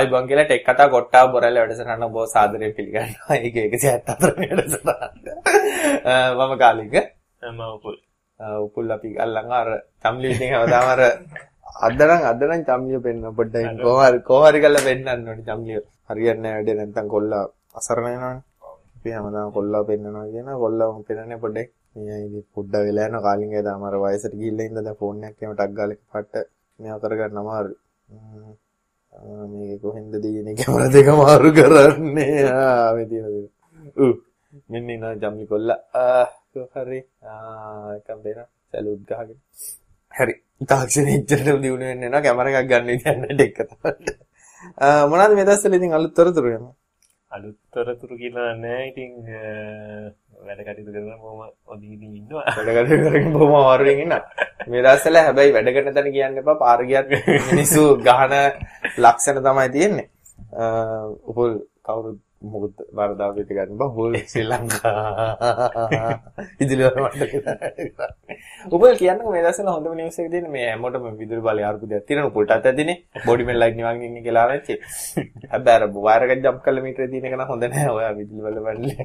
ආයිබන් කියලා ටෙක් කතා කොට්ටා බොරැල්ල වැඩසටහන බොහෝ සාදරයෙන් පිළිගන්නවා. ඒක 174 වැඩසටහන. මම කාලික මම උපුල්. උපුල් අපි අල්ලන් අර තම්ලි ඉතින් හැමදාම අර අද නම් අද නම් තම්ලිය පෙන්න පොඩ්ඩක් කොහරි කොහරි කරලා පෙන්නන්න ඕනි තම්ලිය. හරියන්නේ නැහැ වැඩේ නැත්තම් කොල්ලා අසරණ වෙනවනේ. අපි හැමදාම කොල්ලා පෙන්නනවා කියන කොල්ලා පෙන්නන්නේ පොඩ්ඩක්. මේ ඉතින් පොඩ්ඩ වෙලා යන කාලින්ගේ දාම අර වයසට ගිහිල්ලා ඉඳලා දැන් ෆෝන් එකක් එහෙම ටක් ගාලා පට්ට මේව කරගන්න අමාරුයි. මේක කොහෙන්ද දෙයනේ කැමරා දෙක මාරු කරන්නේ ආ මේ තියෙන දේ. උ මෙන්න ඉන්න ජම්ලි කොල්ලා ආ හරි ආ එකම් බේන සැලුට් ගහගෙන. හරි. තාක්ෂණෙ ඉච්චරට දිනු වෙන්නේ නැහැ කැමරා එකක් ගන්න ඉතින් එක තමයි. ආ මොනවද මේ දවස්වල ඉතින් අලුත් තොරතුරු යනවා. අලුත් තොරතුරු කියලා නෑ ඉතින් වැඩ කටයුතු කරන බොහොම ඔදීදී ඉන්නවා. වැඩ කටයුතු කරගෙන බොහොම අමාරුවෙන් ඉන්නවා. මේ දවස්වල හැබැයි වැඩ කරන තැන කියන්න එපා පාර ගියත් මිනිස්සු ගහන ලක්ෂණ තමයි තියෙන්නේ. උපුල් කවුරුත් මොකද වරදා පිට ගන්න බා හොල් ශ්‍රී ලංකා. ඉදිරියට මට උපල් කියන්නකෝ මේ දවස්වල හොඳම නිවුස් එක දෙන්නේ මේ හැමෝටම විදුලි බලය අරුපුදයක් තියෙන උපුල්ට ඇතිනේ බොඩි මෙල් ලයිට් නිවන් ඉන්නේ කියලා ආවෙච්චි හැබැයි අර වයර් එක ජම්ප් කළ මීටරේ තියෙන එක නම් හොඳ නෑ. ඔයා විදුලි බල බලන්නේ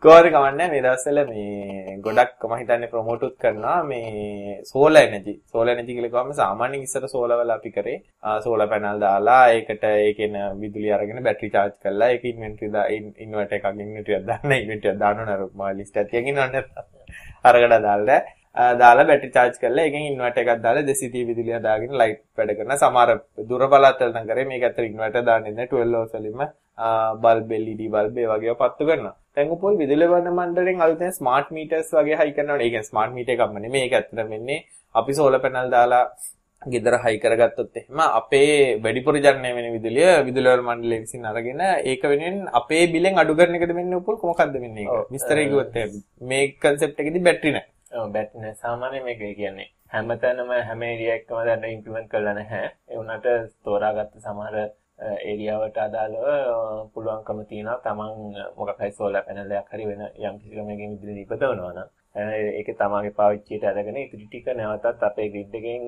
කොහරි කමන්නේ මේ දවස්වල මේ ගොඩක් මම හිතන්නේ ප්‍රොමෝටුත් කරනවා මේ සෝලර් එනර්ජි සෝලර් එනර්ජි කියලා කිව්වම සාමාන්‍යයෙන් ඉස්සර සෝලර් වල අපි කරේ. සෝලර් පැනල් දාලා ඒකට ඒකෙන විදුලිය අරගෙන බැටරි charge කරලා ඒක ඉන්වෙන්ටරි දා ඉන්වර්ටර් එකක් ඉන්වර්ටර් දාන්න ඉන්වර්ටර් දාන්න නර මා ලිස්ට් එකක් තියගෙන ඉන්නවනේ අරකට දාලා දාලා බැටරි charge කරලා ඒකෙන් ඉන්වර්ටර් එකක් දාලා 230 විදුලිය දාගෙන ලයිට් වැඩ කරන සමහර දුර බලතල නම් කරේ මේක ඇත්තට ඉන්වර්ටර් දාන්නේ නැහැ 12 volts වලින්ම බල්බ් LED බල්බ් ඒ වගේ පත්තු කරනවා. දැන් උපොල් විදුලි වර්ණ මණ්ඩලයෙන් අලුතෙන් ස්මාර්ට් මීටර්ස් වගේ හයි කරනවා. ඒ කියන්නේ ස්මාර්ට් මීටර් එකක්ම නෙමෙයි. ඒක ඇත්තට වෙන්නේ අපි සෝලර් පැනල් දාලා ගෙදර හයි කරගත්තොත් එහෙම අපේ වැඩිපුර ජනනය වෙන විදුලිය විදුලි වර්ණ මණ්ඩලය විසින් අරගෙන ඒක වෙනුවෙන් අපේ බිලෙන් අඩු කරන එකද වෙන්නේ උපොල් කොහොමද වෙන්නේ ඒක? විස්තරය කිව්වොත් මේ කන්සෙප්ට් එකේදී බැටරි නැහැ. ඔව් බැටරි නැහැ. සාමාන්‍යයෙන් මේක කියන්නේ හැමතැනම හැම ඒරියා එකම දැන් ඉම්ප්ලිමන්ට් කරලා නැහැ. ඒ වුණාට තෝරාගත්ත සමහර ඒරියාවට අදාළව පුළුවන්කම තියෙනවා තමන් මොකක් හරි සෝලර් පැනල් එකක් හරි වෙන යම් කිසි ක්‍රමයකින් විදුලි ඉපදවනවා නම් ඒක තමාගේ පාවිච්චියට අරගෙන ඉතිරි ටික නැවතත් අපේ ග්‍රිඩ් එකෙන්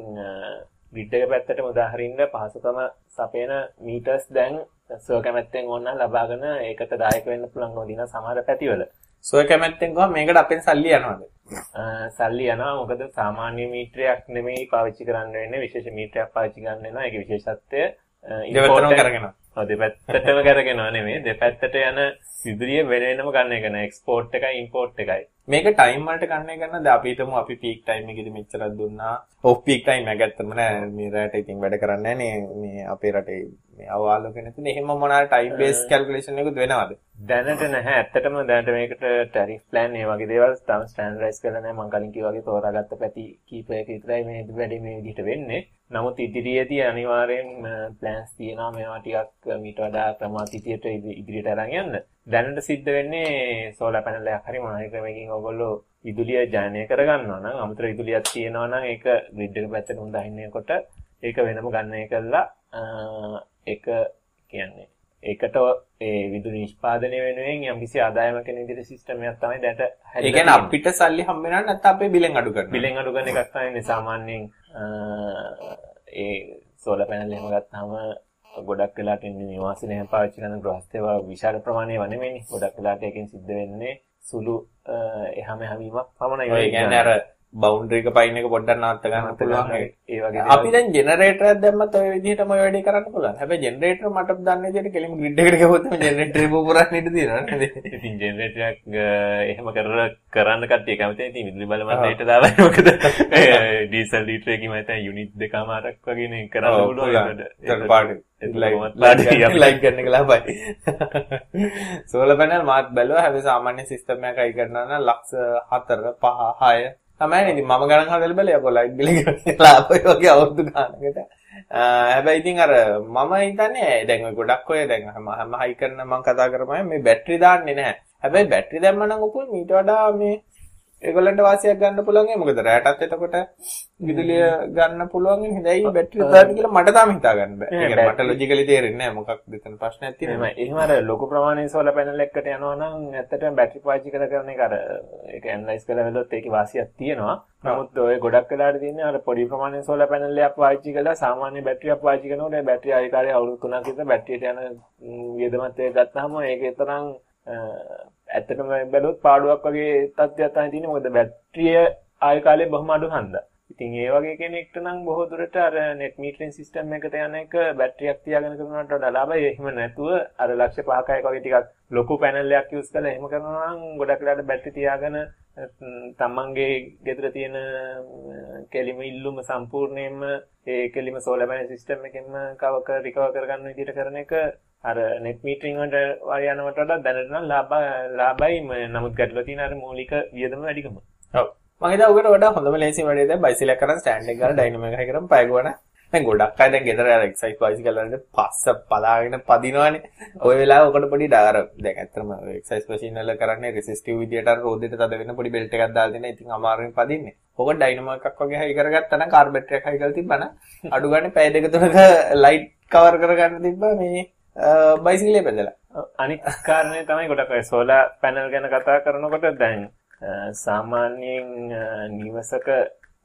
ග්‍රිඩ් එක පැත්තටම උදාහරින්න පහසුකම සපයන මීටර්ස් දැන් සෝ කැමැත්තෙන් ඕන ලබාගෙන ඒකට දායක වෙන්න පුළුවන්කම දින සමහර පැතිවල. සෝ කැමැත්තෙන් ගොම මේකට අපෙන් සල්ලි යනවාද? සල්ලි යනවා. මොකද සාමාන්‍ය මීටරයක් නෙමෙයි පාවිච්චි කරන්න වෙන්නේ. විශේෂ මීටරයක් පාවිච්චි කරන්න වෙනවා. ඒකේ විශේෂත්වය ඉන්පෝර්ට් කරගෙන ඔව් දෙපැත්තටම කරගෙනව නෙමෙයි. දෙපැත්තට යන විදුලිය වෙන වෙනම ගන්න එක නෑ. එක්ස්පෝර්ට් එකයි ඉම්පෝර්ට් එකයි මේක ටයිම් වලට ගන්න එක නේද? අපි හිතමු අපි පීක් ටයිම් එකේදී මෙච්චරක් දුන්නා. ඔෆ් පීක් ටයිම් එක ඇත්තම නෑ. මේ රට ඉතින් වැඩ කරන්නේ නෑනේ. මේ අපේ රටේ මේ අවවාලක නැතිනේ එහෙම මොනවා ටයිම් බේස් කැල්කියුලේෂන් එකකුත් වෙනවද? දැනට නැහැ. ඇත්තටම දැනට මේකට ටැරිෆ් ප්ලෑන් ඒ වගේ දේවල් තාම ස්ටෑන්ඩඩයිස් කරලා නැහැ. මම කලින් කිව්වා වගේ තෝරාගත්ත පැති කීපයක විතරයි මේ වැඩි මේ විදිහට වෙන්නේ. නමුත් ඉදිරියේදී අනිවාර්යෙන් ප්ලෑන්ස් තියෙනවා මේවා ටිකක් මීට වඩා ක්‍රමාතිතියට ඉදිරියට අරන් යන්න. දැනට සිද්ධ වෙන්නේ සෝලාර් පැනල් එකක් හරි ක්‍රමයකින් ඔයගොල්ලෝ විදුලිය ජනනය කරගන්නවා නම් අමුතර විදුලියක් තියෙනවා නම් ඒක ග්‍රිඩ් එක පැත්තට හොඳ අහින්නකොට ඒක වෙනම ගණනය කරලා ඒක කියන්නේ ඒකට ඒ විදුලි නිෂ්පාදනය වෙනුවෙන් යම්කිසි ආදායමක නිදිරි සිස්ටම් එකක් තමයි දැනට හැදෙන්නේ. ඒ කියන්නේ අපිට සල්ලි හම්බ වෙනවා නැත්නම් අපේ බිලෙන් අඩු කරනවා. බිලෙන් අඩු කරන එකක් තමයි සාමාන්‍යයෙන් ඒ සෝලර් පැනල් එහෙම ගත්තාම ගොඩක් වෙලාට ඉන්නේ නිවාසිනේ පාවිච්චි කරන ගෘහස්ථයව විශාල ප්‍රමාණයක් නෙමෙයිනේ. ගොඩක් වෙලාට එකෙන් සිද්ධ වෙන්නේ සුළු එහාම හැවීමක් පමණයි. ඒ කියන්නේ අර බවුන්ඩරි එක පයින් එක පොඩ්ඩක් නාත්ත ගන්න පුළුවන් ඒ වගේ අපි දැන් ජෙනරේටරයක් දැම්මත් ඔය විදිහටම ඔය වැඩේ කරන්න පුළුවන්. හැබැයි ජෙනරේටර් මට දන්නේ විදිහට කෙලිම ග්‍රිඩ් එකට ගියොත් මේ ජෙනරේටර් පුරන්න ඉඩ තියෙනවා නේද? ඉතින් ජෙනරේටරයක් එහෙම කරලා කරන්න කට්ටිය කැමති. ඉතින් විදුලි බල මණ්ඩලයට දාලා මොකද ඩීසල් ලීටර් එකකින් මම හිතන්නේ යුනිට් දෙකමාරක් වගේ නේ කරන්න පුළුවන්. ඒක පාඩු ලයිට් ගන්න එක ලාභයි. සෝලර් පැනල් මාත් බැලුවා. හැබැයි සාමාන්‍ය සිස්ටම් එකක් අයි කරනවා නම් ලක්ෂ 4 5 6 තමයි ඉතින් මම ගණන් හදලා බැලුවා යකෝ ලයිට් බිල ලාභය වගේ අවුරුදු ගානකට. හැබැයි ඉතින් අර මම හිතන්නේ දැන් ඔය ගොඩක් ඔය දැන් හැම හැම හයි කරන මම කතා කරපුවාම මේ බැටරි දාන්නේ නැහැ. හැබැයි බැටරි දැම්ම නම් උපුල් මීට වඩා මේ ඒගොල්ලන්ට වාසියක් ගන්න පුළුවන් මොකද රැටත් එතකොට විදුලිය ගන්න පුළුවන් හිඳයි බැටරි දාන්න කියලා මට තාම හිතා ගන්න බෑ. ඒ මට ලොජිකලි තේරෙන්නේ නැහැ මොකක්ද එතන ප්‍රශ්නයක් තියෙනවා. එහෙම අර ලොකු ප්‍රමාණයේ සෝලර් පැනල් එකකට යනවා නම් ඇත්තටම බැටරි පාවිච්චි කර කරන එක අර ඒක ඇනලයිස් කරලා බලද්දී ඒකේ වාසියක් තියෙනවා. නමුත් ඔය ගොඩක් වෙලාට තියෙන්නේ අර පොඩි ප්‍රමාණයේ සෝලර් පැනල් එකක් පාවිච්චි කරලා සාමාන්‍ය බැටරියක් පාවිච්චි කරනකොට ඒ බැටරිය ආයෙ කාලේ අවුරුදු 3ක් විතර බැටරියට යන වියදමත් එක ගත්තාම ඒකේ තරම් ඇත්තටම බැලුවොත් පාඩුවක් වගේ තත්ත්වයක් තමයි තියෙන්නේ. මොකද බැටරිය ආය කාලේ බොහොම අඩු හන්දා. ඉතින් ඒ වගේ කෙනෙක්ට නම් බොහෝ දුරට අර net metering system එකට යන එක බැටරියක් තියාගෙන කරනවට වඩා ලාභයි. එහෙම නැතුව අර ලක්ෂ 5කයි වගේ ටිකක් ලොකු පැනල් එකක් යූස් කරලා එහෙම කරනවා නම් ගොඩක් වෙලාට බැටරි තියාගෙන තමන්ගේ ගෙදර තියෙන කෙලිම ඉල්ලුම සම්පූර්ණයෙන්ම ඒ කෙලිම සෝලර් පැනල් සිස්ටම් එකෙන්ම කව කර රිකවර් කරගන්න විදිහට කරන එක අර net metering වලට යනවට වඩා දැනට නම් ලාභ ලාභයි නමුත් ගැටලුව තියෙන අර මූලික වියදම වැඩිකම. ඔව්. මම හිතා උකට වඩා හොඳම ලේසි වැඩේ දැන් බයිසිකල් කරන් ස්ටෑන්ඩ් එක ගන්න ඩයිනමෝ එකයි කරන් පය ගවන. දැන් ගොඩක් අය දැන් ගෙදර අර එක්සයිස් බයිසිකල් වලට පස්ස පලාගෙන පදිනවනේ. ওই වෙලාව ඔකට පොඩි ඩාර දැන් ඇත්තටම එක්සයිස් මැෂින් වල කරන්නේ රෙසිස්ටිව් විදියට අර රෝදෙට තද වෙන පොඩි බෙල්ට් එකක් දාලා දෙන. ඉතින් අමාරුවෙන් පදින්නේ. ඔක ඩයිනමෝ එකක් වගේ හයි කරගත්තා නම් කාර් බැටරි එකක් හයි කරලා තිබ්බනම් අඩු ගන්න පැය දෙක තුනක ලයිට් කවර් කරගන්න තිබ්බා මේ Uh, බයිසිකලේ පැදලා. අනිත් කාරණේ තමයි ගොඩක් අය සෝලාර් පැනල් ගැන කතා කරනකොට දැන් uh, සාමාන්‍යයෙන් uh, නිවසක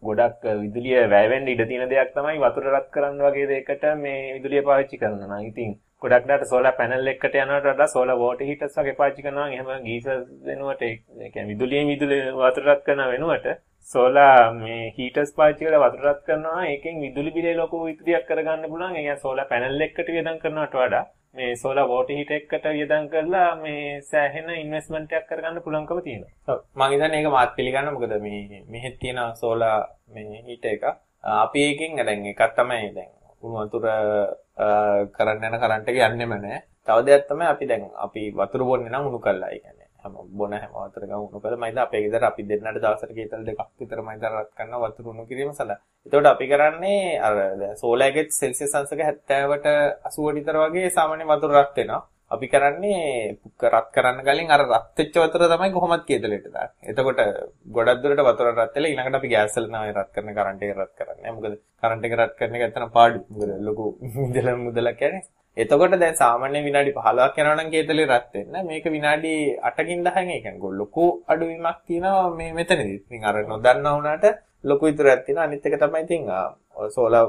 ගොඩක් විදුලිය වැය වෙන්න ඉඩ තියෙන දෙයක් තමයි වතුර රත් කරන්න වගේ දෙයකට මේ විදුලිය පාවිච්චි කරනවා නම් ඉතින් ගොඩක් දාට සෝලාර් පැනල් එකකට යනවට වඩා සෝලාර් වෝටර් හීටර්ස් වගේ පාවිච්චි කරනවා නම් එහෙම ගීසර් වෙනුවට ඒ කියන්නේ විදුලියෙන් විදුලිය වතුර රත් කරන වෙනුවට සෝලා මේ හීටර්ස් පාවිච්චි කරලා වතුර රත් කරනවා ඒකෙන් විදුලි බිලේ ලොකු විදුලියක් කරගන්න පුළුවන් ඒ කියන්නේ සෝලා පැනල් එකකට වියදම් කරනවට වඩා මේ සෝලා වෝටර් හීටර් එකකට වියදම් කරලා මේ සෑහෙන ඉන්වෙස්ට්මන්ට් එකක් කරගන්න පුළුවන්කම තියෙනවා. ඔව් මම හිතන්නේ ඒක මාත් පිළිගන්න මොකද මේ මෙහෙත් තියෙන සෝලා මේ හීටර් එක අපි ඒකෙන් දැන් එකක් තමයි දැන් උණු වතුර කරන්න යන කරන්ට් එක යන්නෙම නැහැ. තව දෙයක් තමයි අපි දැන් අපි වතුර බොන්නේ නම් උණු කරලා. ඒ කියන්නේ හැම බොන හැම වතුර ගම උණු කරලා මයිද අපේ ගෙදර අපි දෙන්නට දවසට කීතල දෙකක් විතර මයිද රත් කරන වතුර උණු කිරීම සඳහා. එතකොට අපි කරන්නේ අර සෝලා එකේ සෙල්සියස් අංශක 70ට 80ට විතර වගේ සාමාන්‍ය වතුර රත් වෙනවා. අපි කරන්නේ රත් කරන්න කලින් අර රත් වෙච්ච වතුර තමයි කොහොමද කේතලෙට දාන්නේ. එතකොට ගොඩක් දුරට වතුර රත් වෙලා ඊළඟට අපි ගෑස් වල තමයි රත් කරන කරන්ට් එක රත් කරන්නේ. මොකද කරන්ට් එක රත් කරන එක ඇත්තටම පාඩු. මොකද ලොකු මුදල මුදලක් කියන්නේ. එතකොට දැන් සාමාන්‍ය විනාඩි 15ක් යනවා නම් කේතලේ රත් වෙන්න. මේක විනාඩි 8කින් 10න් ඒ කියන්නේ ලොකු අඩුවීමක් තියෙනවා මේ මෙතනදී. ඉතින් අර නොදන්නා වුණාට ලොකු විතරක් තියෙනවා. අනිත් එක තමයි ඉතින් සෝලා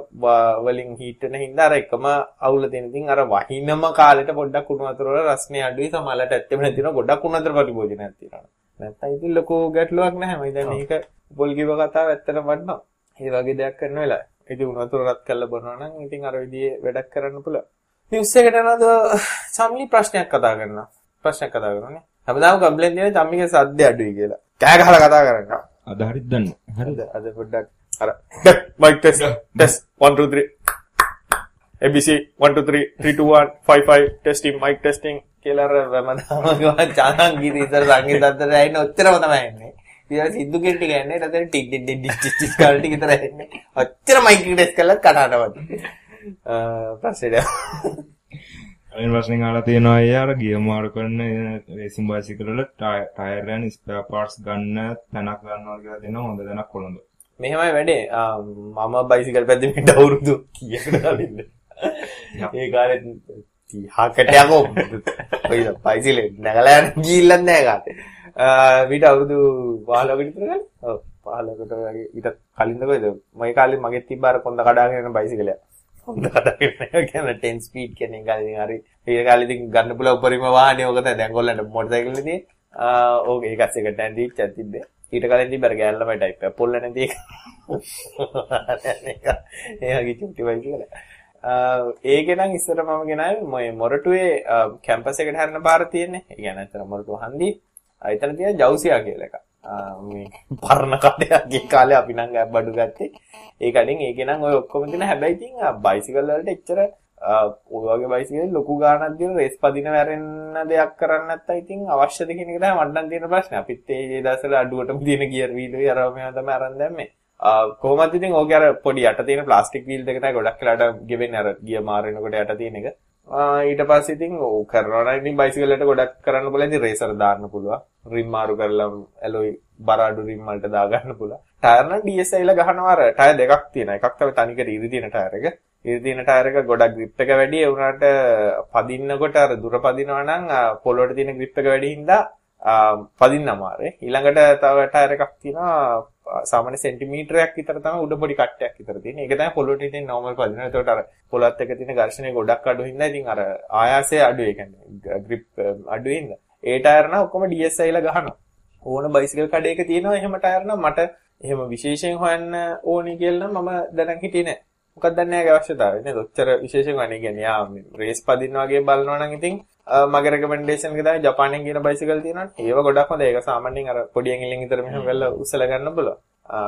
වලින් හීට් වෙන හින්දා අර එකම අවුල තියෙන ඉතින් අර වහිනම කාලෙට පොඩ්ඩක් කුණු වතුර වල රස්නේ අඩුයි සමහරට ඇත්තම නැතිනවා ගොඩක් කුණු වතුර පරිභෝජනයක් තියෙනවා නැත්නම් ඉතින් ලොකු ගැටලුවක් නැහැ මම දැන් මේක පොල් කිව කතාව ඇත්තටම වටනවා ඒ වගේ දෙයක් කරන වෙලාව ඉතින් උණු වතුර රත් කරලා බොනවා නම් ඉතින් අර විදිහේ වැඩක් කරන්න පුළුවන් නිවුස් එකට යනද සම්ලි ප්‍රශ්නයක් කතා කරනවා ප්‍රශ්නයක් කතා කරනවානේ හැමදාම කම්ප්ලේන් දෙන්නේ තම්මිගේ සද්ද අඩුයි කියලා කෑ ගහලා කතා කරනවා අද හරිත් දන්න හරිද අද පොඩ්ඩක් අර mic test test 1 2 3 ABC 1 2 3 3 2 1 5 5 testing mic testing කියලා අර වමදාම චානන් ගිරි ඉතර සංගීත අතර ඇයින ඔච්චරම තමයි එන්නේ ඊට සිද්දු කෙල් ටික එන්නේ ඊට ටික් ටික් ටික් ටික් ටික් කාල් ටික විතර එන්නේ ඔච්චර මයික් ටෙස්ට් කරලා කඩනවත් ප්‍රශ්නේ අනිත් ප්‍රශ්නේ අහලා තියෙනවා අය අර ගිය මාරු කරන රේසින් බයිසිකල් වල ටයර් යන ස්පෙයා පාර්ට්ස් ගන්න තැනක් ගන්නවා කියලා දෙනවා හොඳ තැනක් කොළඹ. මෙහෙමයි වැඩේ. මම බයිසිකල් පැද්දෙමිට අවුරුදු කීයකට කලින්ද ඒ කාලෙත් 30කට යකෝ ඔය බයිසිකල් නැගලා ගිහිල්ලත් නෑ කාට මීට අවුරුදු 15කට විතර කලින්? ඔව් 15කට වගේ ඊට කලින්ද කොයිද මගේ කාලේ මගෙත් තිබ්බ අර කොන්ද කඩාගෙන යන බයිසිකලයක් හොඳ කඩාගෙන යන 10 ස්පීඩ් කියන එක ඉතින් හරි. ඒ කාලේ ඉතින් ගන්න පුළුවන් උපරිම වාහනේ ඕක තමයි දැන් ඔයගොල්ලන්ට මොටර් සයිකල් ඉතින් ඕක ඒකත් එක ටැන් දීච්චක් තිබ්බේ. ඊට කලින් තිබ්බ අර ගෑල්ලමයි ටයිප් එක පොල්ල නැති එක. ඒ වගේ චුටි වයි කියලා. ඒකේ නම් ඉස්සර මම ගෙනාවේ මොය මොරටුවේ කැම්පස් එකට හැරෙන පාර තියෙන්නේ. ඒ කියන්නේ අතන මොරටුව හන්දි. එතන තියෙන ජවුසියා කියලා එකක්. මේ පරණ කඩේ කාලේ අපි නම් බඩු ගත්තේ. ඒ කලින් ඒකේ නම් ඔය ඔක්කොම තියෙන හැබැයි ඉතින් බයිසිකල් වලට එච්චර ඔය වගේ බයිසිකල් ලොකු ගාණක් දෙන රේස් පදින වැරෙන්න දෙයක් කරන්න නැත්නම් ඉතින් අවශ්‍යද කියන එක තමයි මට නම් තියෙන ප්‍රශ්නේ. අපිත් ඒ දවස්වල අඩුවටම තියෙන ගියර් වීල් එක අරව මෙයා තමයි අරන් දැම්මේ. කොහොමද ඉතින් ඕකේ අර පොඩි යට තියෙන ප්ලාස්ටික් වීල් දෙක තමයි ගොඩක් වෙලාට ගෙවෙන්නේ අර ගිය මාරිනකොට යට තියෙන එක. ඊට පස්සේ ඉතින් ඕක කරනවා නම් ඉතින් බයිසිකල් වලට ගොඩක් කරන්න පුළුවන් ඉතින් රේසර් දාන්න පුළුවන්. රිම් මාරු කරලා ඇලොයි බර අඩු රිම් වලට දාගන්න පුළුවන්. ටයර් නම් DSI ල ගහනවා අර ටයර් දෙකක් තියෙනවා. එකක් තමයි තනිකර ඉරි තියෙන ටයර් එක. ඉරි තියෙන ටයර් එක ගොඩක් grip එක වැඩි ඒ වුණාට පදින්නකොට අර දුර පදිනවා නම් පොළොවට තියෙන grip එක වැඩි හින්දා පදින්න අමාරුයි. ඊළඟට තව ටයර් එකක් තියෙනවා සාමාන්‍ය සෙන්ටිමීටරයක් විතර තමයි උඩ පොඩි කට්ටයක් විතර තියෙන. ඒක තමයි පොළොවට තියෙන normal පදින. ඒකට අර පොළොත් එක්ක තියෙන ඝර්ෂණය ගොඩක් අඩු හින්දා ඉතින් අර ආයාසය අඩුයි. ඒ කියන්නේ grip um, අඩු හින්දා. ඒ ටයර් නම් ඔක්කොම DSI ලා ගහනවා. ඕන බයිසිකල් කඩේක තියෙනවා එහෙම ටයර් නම් මට එහෙම විශේෂයෙන් හොයන්න ඕනි කියලා නම් මම දැනන් හිටියේ නෑ. මොකක්ද දන්නේ නැහැ අවශ්‍යතාවය නේද? ඔච්චර විශේෂයෙන් වනේ කියන්නේ යා රේස් පදින්න වගේ බලනවා නම් ඉතින් මගේ රෙකමෙන්ඩේෂන් එක තමයි ජපානයෙන් කියන බයිසිකල් තියෙනවා. ඒව ගොඩක් හොඳයි. ඒක සාමාන්‍යයෙන් අර පොඩි ඇඟිල්ලෙන් විතර මෙහෙම වෙලා උස්සලා ගන්න බලනවා.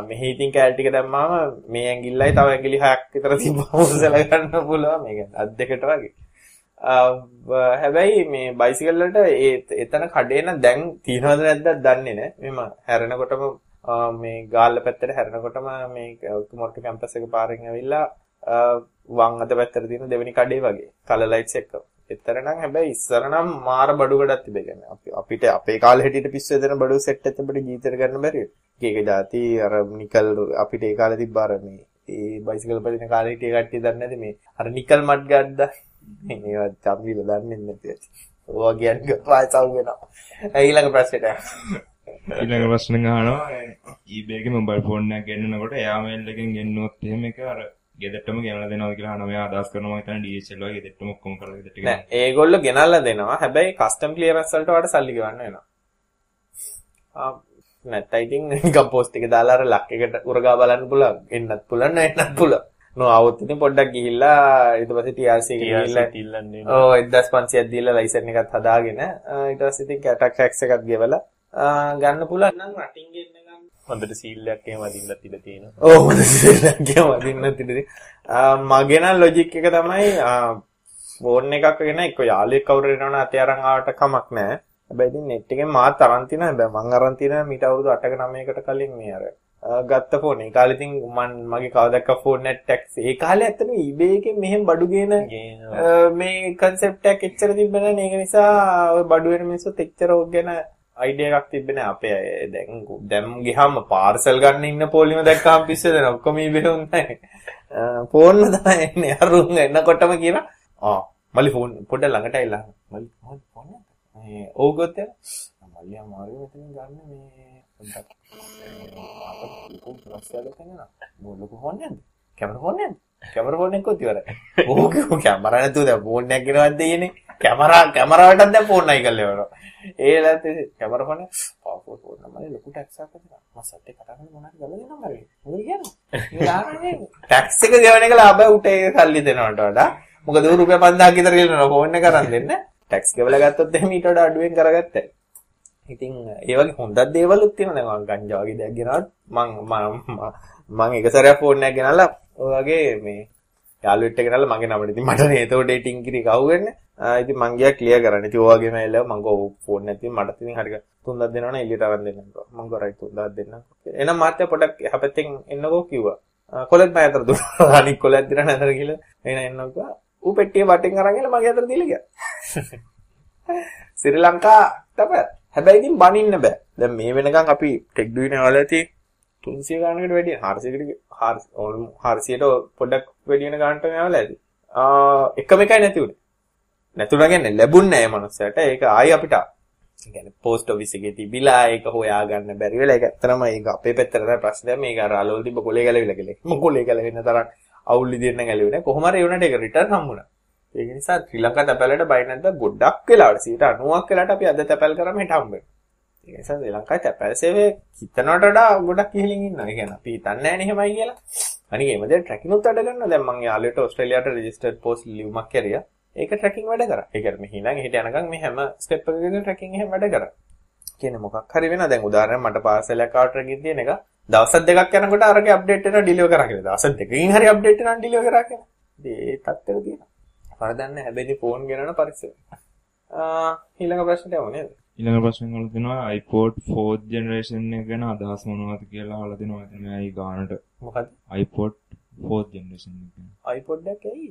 මෙහි ඉතින් කෑල් ටික දැම්මාම මේ ඇඟිල්ලයි තව ඇඟිලි හයක් විතර තිබ්බම උස්සලා ගන්න පුළුවන්. මේක අත් දෙකට වගේ. හැබැයි මේ බයිසිකල් වලට එතන කඩේ නම් දැන් තියනවද නැද්ද දන්නේ නැහැ. මෙම හැරෙනකොටම මේ ගාල්ල පැත්තට හැරෙනකොටම මේ මොර්ටු කැම්පස් එක පාරෙන් ඇවිල්ලා වම් අත පැත්තට තියෙන දෙවෙනි කඩේ වගේ කලර් ලයිට්ස් එක්ක. එතර නම් හැබැයි ඉස්සර නම් මාර බඩු ගොඩක් තිබේ කියන්නේ. අපි අපිට අපේ කාලේ හැටියට පිස්සු දෙන බඩු සෙට් එක අපිට ජීවිතේට ගන්න බැරි. එක එක જાති අර නිකල් අපිට ඒ කාලේ තිබ්බ අර මේ ඒ බයිසිකල් පදින කාලේ හිටිය කට්ටිය දන්නේ නැති මේ අර නිකල් මඩ් ගද්දා. මේවා චම්බිල දන්නේ නැති. ඕවා කියන්නේ පාසල් වෙනවා. ඊළඟ ප්‍රශ්නෙට. ඊළඟ ප්‍රශ්න අහනවා eBay එකේ මොබයිල් ෆෝන් එකක් ගෙන්නනකොට එයා මේල් එකෙන් ගෙන්නුවොත් එහෙම ඒක අර ගෙදරටම ගෙනලා දෙනවද කියලා අහනවා. මෙයා අදහස් කරනවා මම හිතන්නේ DHL වගේ ගෙදරටම ඔක්කොම කරලා ගෙදරට නෑ ඒගොල්ලෝ ගෙනල්ලා දෙනවා. හැබැයි කස්ටම් ක්ලියරන්ස් වලට වඩා සල්ලි ගෙවන්න වෙනවා. නැත්නම් ඉතින් නිකන් පෝස්ට් එක දාලා අර ලක් එකට උරගා බලන්න පුළුවන්. එන්නත් පුළුවන් නැන්නත් පුළුවන්. නෝ આવොත් ඉතින් පොඩ්ඩක් ගිහිල්ලා ඊට පස්සේ TRC එක ගිහිල්ලා තිල්ලන්නේ. ඔව් 1500ක් දීලා ලයිසන් එකත් හදාගෙන ඊට පස්සේ ඉතින් කැටක් ටැක්ස් එකත් ගෙවලා ගන්න පුළුවන් නම් රටින් ගන්න හොඳට සීල් එකක් එහෙම අදින්නත් ඉඩ තියෙනවා. ඔව් හොඳ සීල් එකක් එහෙම අදින්නත් ඉඩ තියෙනවා. මගේ නම් ලොජික් එක තමයි ෆෝන් එකක් ගෙන එක්ක යාළුවෙක් කවුරු එනවනම් අතේ අරන් ආවට කමක් නැහැ. හැබැයි ඉතින් නෙට් එකෙන් මාත් අරන් තියෙනවා. හැබැයි මං අරන් තියෙනවා මීට අවුරුදු 8ක 9කට කලින් මේ අර ගත්ත ෆෝන්. ඒ කාලේ ඉතින් මන් මගේ කවදක්ක ෆෝන් net tax ඒ කාලේ ඇත්තටම eBay එකෙන් මෙහෙම බඩු ගේන මේ concept එකක් එච්චර තිබ්බ නැහැ. ඒක නිසා ඔය බඩු වෙන මිනිස්සුත් එච්චර ඕක ගැන අයිඩියා එකක් තිබ්බේ නැහැ. අපේ දැන් දැන් ගියාම පාර්සල් ගන්න ඉන්න පොලිම දැක්කම පිස්සු දෙන ඔක්කොම eBay උන්නේ. ෆෝන් තමයි එන්නේ අරුන් එනකොටම කියන ආ මල්ලි ෆෝන් පොඩ්ඩක් ළඟට ඇවිල්ලා මල්ලි ෆෝන් ෆෝන් මේ ඕක ගොතේ මල්ලි අමාරු මෙතන ගන්න මේ පොඩ්ඩක් අපිට ප්‍රශ්නයක් තියෙනවා. මොලක ෆෝන් නැද්ද? කැමරා ෆෝන් නැද්ද? කැමරා ෆෝන් එක කොහොමද ඉවරයි? ඕක කැමරා නැතුව දැන් ෆෝන් එකක් ගෙනවත් දෙන්නේ. කැමරා කැමරාවටත් දැන් ෆෝන් නයි කරලා ඉවරනවා. ඒ ලත් කැමරා ෆෝන් පාස්පෝර්ට් ෆෝන් නම්බරේ ලොකු ටැක්ස් එකක් දෙනවා. මම සට් එක කතා කරලා මොනවද ගලගෙන නම්බරේ. මොකද කියන්නේ? ටැක්ස් එක ගෙවන එක ලාභය උට ඒ සල්ලි දෙනවට වඩා මොකද ඌ රුපියල් 5000ක් විතර ගෙලනවා ෆෝන් එක අරන් දෙන්න. ටැක්ස් ගෙවලා ගත්තොත් එහෙම ඊට වඩා අඩුවෙන් කරගත්තා. ඉතින් ඒ වගේ හොඳක් දේවලුත් තියෙනවා දැන් මම ගංජා වගේ දෙයක් ගෙනවත් මම මම එක සැරයක් ෆෝන් එකක් ගෙනල්ලා ඔය වගේ මේ යාළුවෙක්ට ගෙනල්ලා මගේ නමට ඉතින් මට නේ ඒතකොට ඩේටින් කිරි කවුවෙන්නේ ඉතින් මං ගියා ක්ලියර් කරන්න. ඉතින් ඔය වගේම ඇවිල්ලා මං ගෝ ෆෝන් නැති මට ඉතින් හරිය තුන්දක් දෙනවනේ එළියට අරන් දෙන්න. මං ගෝ රයිට් තුන්දක් දෙන්න. එහෙනම් මාත්‍ය පොඩක් එහා පැත්තෙන් එන්නකෝ කිව්වා. කොලෙත් මම අතර දුන්නා. අනික් කොලෙත් දිනා නැතර කියලා. එහෙනම් එන්නකෝ ඌ පෙට්ටිය වටෙන් අරන් ගිහලා මගේ අතට දීලා ගියා. ශ්‍රී ලංකා තමයි. හැබැයි ඉතින් බනින්න බෑ. දැන් මේ වෙනකන් අපි ටෙක් ඩුයිනේ වල ඇති 300 ගානකට වැඩි 400කට 400ට පොඩ්ඩක් වැඩි වෙන ගානට යවල ඇති. ආ එකම එකයි නැති උනේ. නැතුණා කියන්නේ ලැබුන්නේ නැහැ මනුස්සයට. ඒක ආයි අපිට කියන්නේ පෝස්ට් ඔෆිස් එකේ තිබිලා ඒක හොයාගන්න බැරි වෙලා ඒක ඇත්තටම ඒක අපේ පැත්තට තමයි ප්‍රශ්නය. මේක අර අලවල තිබ්බ කොලේ ගැලවිලා කියලා. මො කොලේ ගැලවෙන්න තරම් අවුල් විදියට නම් ගැලවෙන්නේ. කොහොම හරි ඒ උනට ඒක රිටර්න් හම්බුණා. ඒක නිසා ශ්‍රී ලංකා තැපැලට බයි නැද්ද ගොඩක් වෙලාවට 90ක් වෙලාවට අපි අද තැපැල් කරාම හිට හම්බ වෙනවා. ඒක නිසා ශ්‍රී ලංකාවේ තැපැල් සේවය හිතනවට වඩා ගොඩක් ඉහළින් ඉන්නවා. ඒ කියන්නේ අපි හිතන්නේ නැහැ නේ එහෙමයි කියලා. අනික එහෙම දැන් ට්‍රැකින් උත් වැඩ කරනවා. දැන් මම යාළුවට ඕස්ට්‍රේලියාවට රෙජිස්ටර්ඩ් පෝස්ට් ලියුමක් කරියා. ඒක ට්‍රැකින් වැඩ කරා. ඒ කියන්නේ මෙහි නම් එහෙට යනකම් මේ හැම ස්ටෙප් එකකදී ට්‍රැකින් එහෙම වැඩ කරා. කියන්නේ මොකක් හරි වෙනවා. දැන් උදාහරණයක් මට පාර්සලයක් ආව ට්‍රැකින් තියෙන එක දවස් දෙකක් යනකොට අරගේ අප්ඩේට් වෙනවා ඩිලිවර් කරා කියලා. දවස් දෙකකින් හරි අප්ඩේට් වෙනවා ඩිලිවර් කරා කියලා. ඒ තත්ත්වෙක තියෙනවා. වරදන්නේ හැබැයි ෆෝන් ගෙනන පරිස්සම. ඊළඟ ප්‍රශ්නට යමු නේද? ඊළඟ ප්‍රශ්න වල තියෙනවා iPod 4th generation එක ගැන අදහස් මොනවද කියලා අහලා දෙනවා. ඉතින් මේ ගානට මොකද්ද? iPod 4th generation එක iPod එක ඇයි?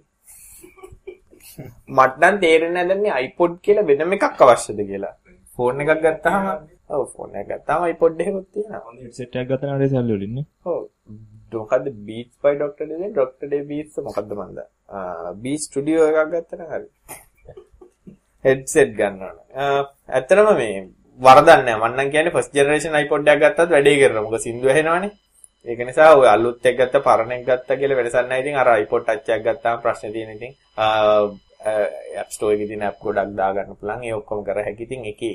මට නම් තේරෙන්නේ නැද්ද මේ iPod කියලා වෙනම එකක් අවශ්‍යද කියලා. ෆෝන් එකක් ගත්තාම ඔව් ෆෝන් එකක් ගත්තාම iPod එකකුත් තියෙනවා. හොඳ හෙඩ්සෙට් එකක් ගත්තා නම් සල්ලි වලින් නේ. ඔව්. මොකද්ද Beats by Dr. Dre Dr. Dre Beats මොකද්ද මන්ද? Beats Studio එකක් ගත්තා නම් හරි. headset ගන්න ඕන. ඇත්තටම මේ වරදක් නැහැ. මම නම් කියන්නේ first generation iPod එකක් ගත්තත් වැඩේ කරනවා. මොකද සින්දු ඇහෙනවනේ. ඒක නිසා ඔය අලුත් එක ගත්ත පරණ එක ගත්ත කියලා වෙනසක් නැහැ. ඉතින් අර iPod touch එකක් ගත්තාම ප්‍රශ්නේ තියෙන ඉතින් App Store එකේ තියෙන app ගොඩක් දාගන්න පුළුවන්. ඒ ඔක්කොම කර හැකි. ඉතින් ඒකේ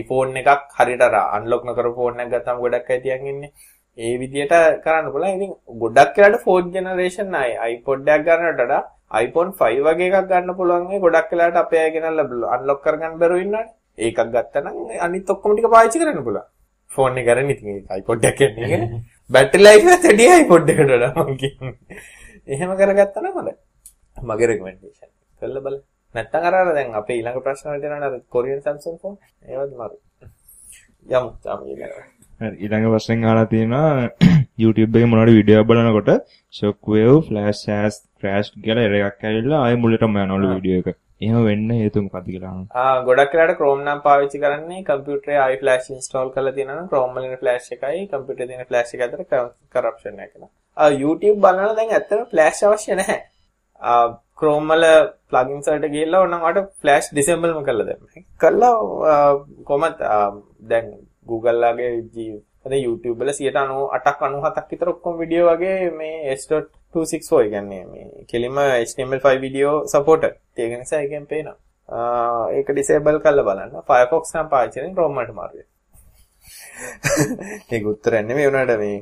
iPhone එකක් හරියට අර unlock නොකරපු phone එකක් ගත්තාම ගොඩක් අය තියන් ඉන්නේ. ඒ විදිහට කරන්න පුළුවන්. ඉතින් ගොඩක් වෙලාට fourth generation iPod එකක් ගන්නට වඩා iPhone 5 වගේ එකක් ගන්න පුළුවන් මේ ගොඩක් වෙලාට අපේ අය ගෙනල්ලා unlock කරගන්න බැරුව ඉන්නවනේ. ඒකක් ගත්තා නම් අනිත් ඔක්කොම ටික පාවිච්චි කරන්න පුළුවන්. ෆෝන් එක ගන්න ඉතින් ඒක iPod එකක් කියන්නේ. බැටරි ලයිෆ් එක වැඩි iPod එකට වඩා මම කියන්නේ. එහෙම කරගත්තා නම් හොඳයි. මගේ රෙකමෙන්ඩේෂන්. කළා බලන්න. නැත්තම් අර අර දැන් අපේ ඊළඟ ප්‍රශ්න වලට යනවා අර කොරියන් Samsung ෆෝන්. ඒවත් මරු. යමු තාම ඊළඟ. හරි ඊළඟ ප්‍රශ්නෙන් අහලා තියෙනවා YouTube එකේ මොනවාරි වීඩියෝ බලනකොට shockwave flash has crashed කියලා error එකක් ඇවිල්ලා ආයෙ මුලටම යනවලු වීඩියෝ එක. එහෙම වෙන්න හේතුව මොකක්ද කියලා අහනවා. ආ ගොඩක් වෙලාට Chrome නම් පාවිච්චි කරන්නේ කම්පියුටරේ iFlash install කරලා තියෙනවා නම් Chrome වලින් flash එකයි කම්පියුටරේ තියෙන flash එක අතර corruption එකක් එනවා. ආ YouTube බලනවා දැන් ඇත්තටම flash අවශ්‍ය නැහැ. ආ Chrome වල plugins වලට ගිහලා ඕනනම් ඔයාලට flash disableම කරලා දෙන්න. කරලා කොහමද දැන් Google ලාගේ අද YouTube වල 98ක් 97ක් විතර ඔක්කොම වීඩියෝ වගේ මේ S.264 කියන්නේ මේ කෙලිම HTML5 වීඩියෝ සපෝටඩ්. ඒක නිසා ඒකෙන් පේනවා. ඒක ඩිසේබල් කරලා බලන්න. Firefox නම් පාවිච්චි කරන්නේ Chrome වලට මාරුයි. ඒක උත්තරයක් නෙමෙයි උනාට මේ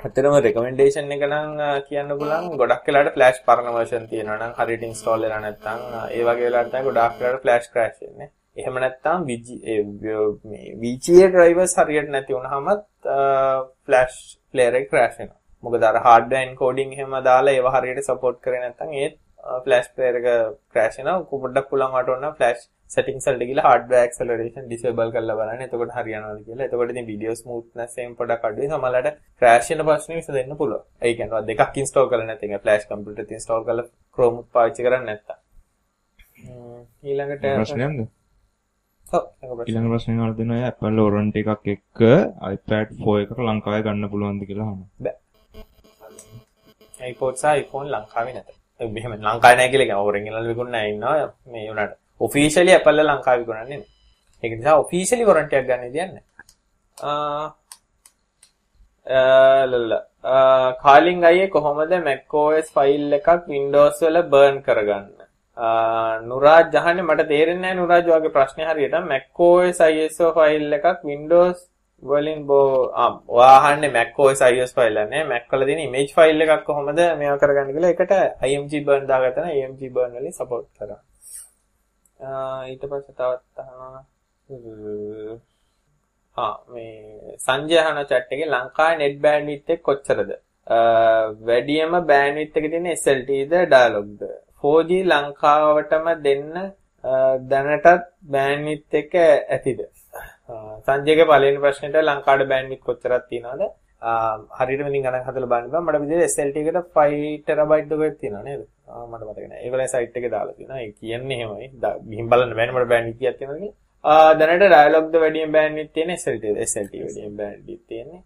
ඇත්තටම රෙකමෙන්ඩේෂන් එක නම් කියන්න පුළුවන් ගොඩක් වෙලාවට ෆ්ලෑෂ් පරණ version තියෙනවා නම් හරියට install වෙලා නැත්නම් ඒ වගේ වෙලාවට තමයි ගොඩක් වෙලාවට ෆ්ලෑෂ් crash වෙන්නේ. එහෙම නැත්නම් මේ VGA drivers හරියට නැති වුනහම ෆ්ලෑෂ් player එක crash වෙනවා. මොකද අර hardware encoding එහෙම දාලා ඒව හරියට support කරේ නැත්නම් ඒත් ෆ්ලෑෂ් ප්ලේයර් එක ක්‍රෑෂ් වෙනවා. පොඩ්ඩක් පුළුවන් වට ඕන ෆ්ලෑෂ් settings වලට ගිහලා hardware acceleration disable කරලා බලන්න. එතකොට හරියනවාද කියලා. එතකොට ඉතින් video smoothness එකෙන් පොඩක් අඩුයි. සමහරවිට crash වෙන ප්‍රශ්නේ විසඳෙන්න පුළුවන්. ඒ කියන්නේ දෙකක් install කරලා නැත්නම් flash computer එකේ install කරලා Chrome පාවිච්චි කරන්නේ නැත්තම්. ඊළඟට ප්‍රශ්නයක්ද? ඔව් ඊළඟ ප්‍රශ්නේ අහලා දෙනවා Apple warranty එකක් එක්ක iPad 4 එකක් ලංකාවේ ගන්න පුළුවන්ද කියලා අහනවා. බෑ. iPod සහ iPhone ලංකාවේ නැත. මෙහෙම ලංකාවේ නැහැ කියලා කියන්නේ ඕරෙන්ගල් විකුණන ඉන්නවා මේ උනාට. ඔෆිෂියලි Apple ලංකාවේ විකුණන්නේ නැහැ. ඒක නිසා ඔෆිෂියලි වොරන්ටි එකක් ගන්න දෙයක් නැහැ. ආ කාලින් අයියේ කොහොමද macOS ෆයිල් එකක් Windows වල බර්න් කරගන්න? නුරාජ් අහන්නේ මට තේරෙන්නේ නැහැ නුරාජ් වගේ ප්‍රශ්නේ හරියට macOS ISO ෆයිල් එකක් Windows වලින් බෝ ඔයා අහන්නේ macOS iOS ෆයිල් එක නේ Mac වල තියෙන image ෆයිල් එකක් කොහොමද මේවා කරගන්න කියලා ඒකට img burn දාගත්තා නම් img burn වලින් support කරා. ඊට පස්සේ තවත් අහනවා ආ මේ සංජය අහන chat එකේ ලංකාවේ net bandwidth එක කොච්චරද? වැඩියම bandwidth එක තියෙන SLT ද dialog ද? 4G ලංකාවටම දෙන්න දැනටත් bandwidth එක ඇතිද? සංජයගේ පළවෙනි ප්‍රශ්නෙට ලංකාවට බෑන්ඩ්විඩ්ත් කොච්චරක් තියෙනවද? හරියටම ඉතින් ගණන් හදලා බලන්න බෑ. මට විදිහට SLT එකට 5 ටෙරබයිට් දුරක් තියෙනවා නේද? ආ මට මතක නෑ. ඒගොල්ලෝ සයිට් එකේ දාලා තියෙනවා. ඒ කියන්නේ එහෙමයි. ගිහින් බලන්න බෑනේ මට බෑන්ඩ්විඩ්ත් කීයක් තියෙනවද කියලා. ආ දැනට ඩයලොග් ද වැඩියෙන් බෑන්ඩ්විඩ්ත් තියෙන SLT SLT වැඩියෙන් බෑන්ඩ්විඩ්ත් තියෙන්නේ.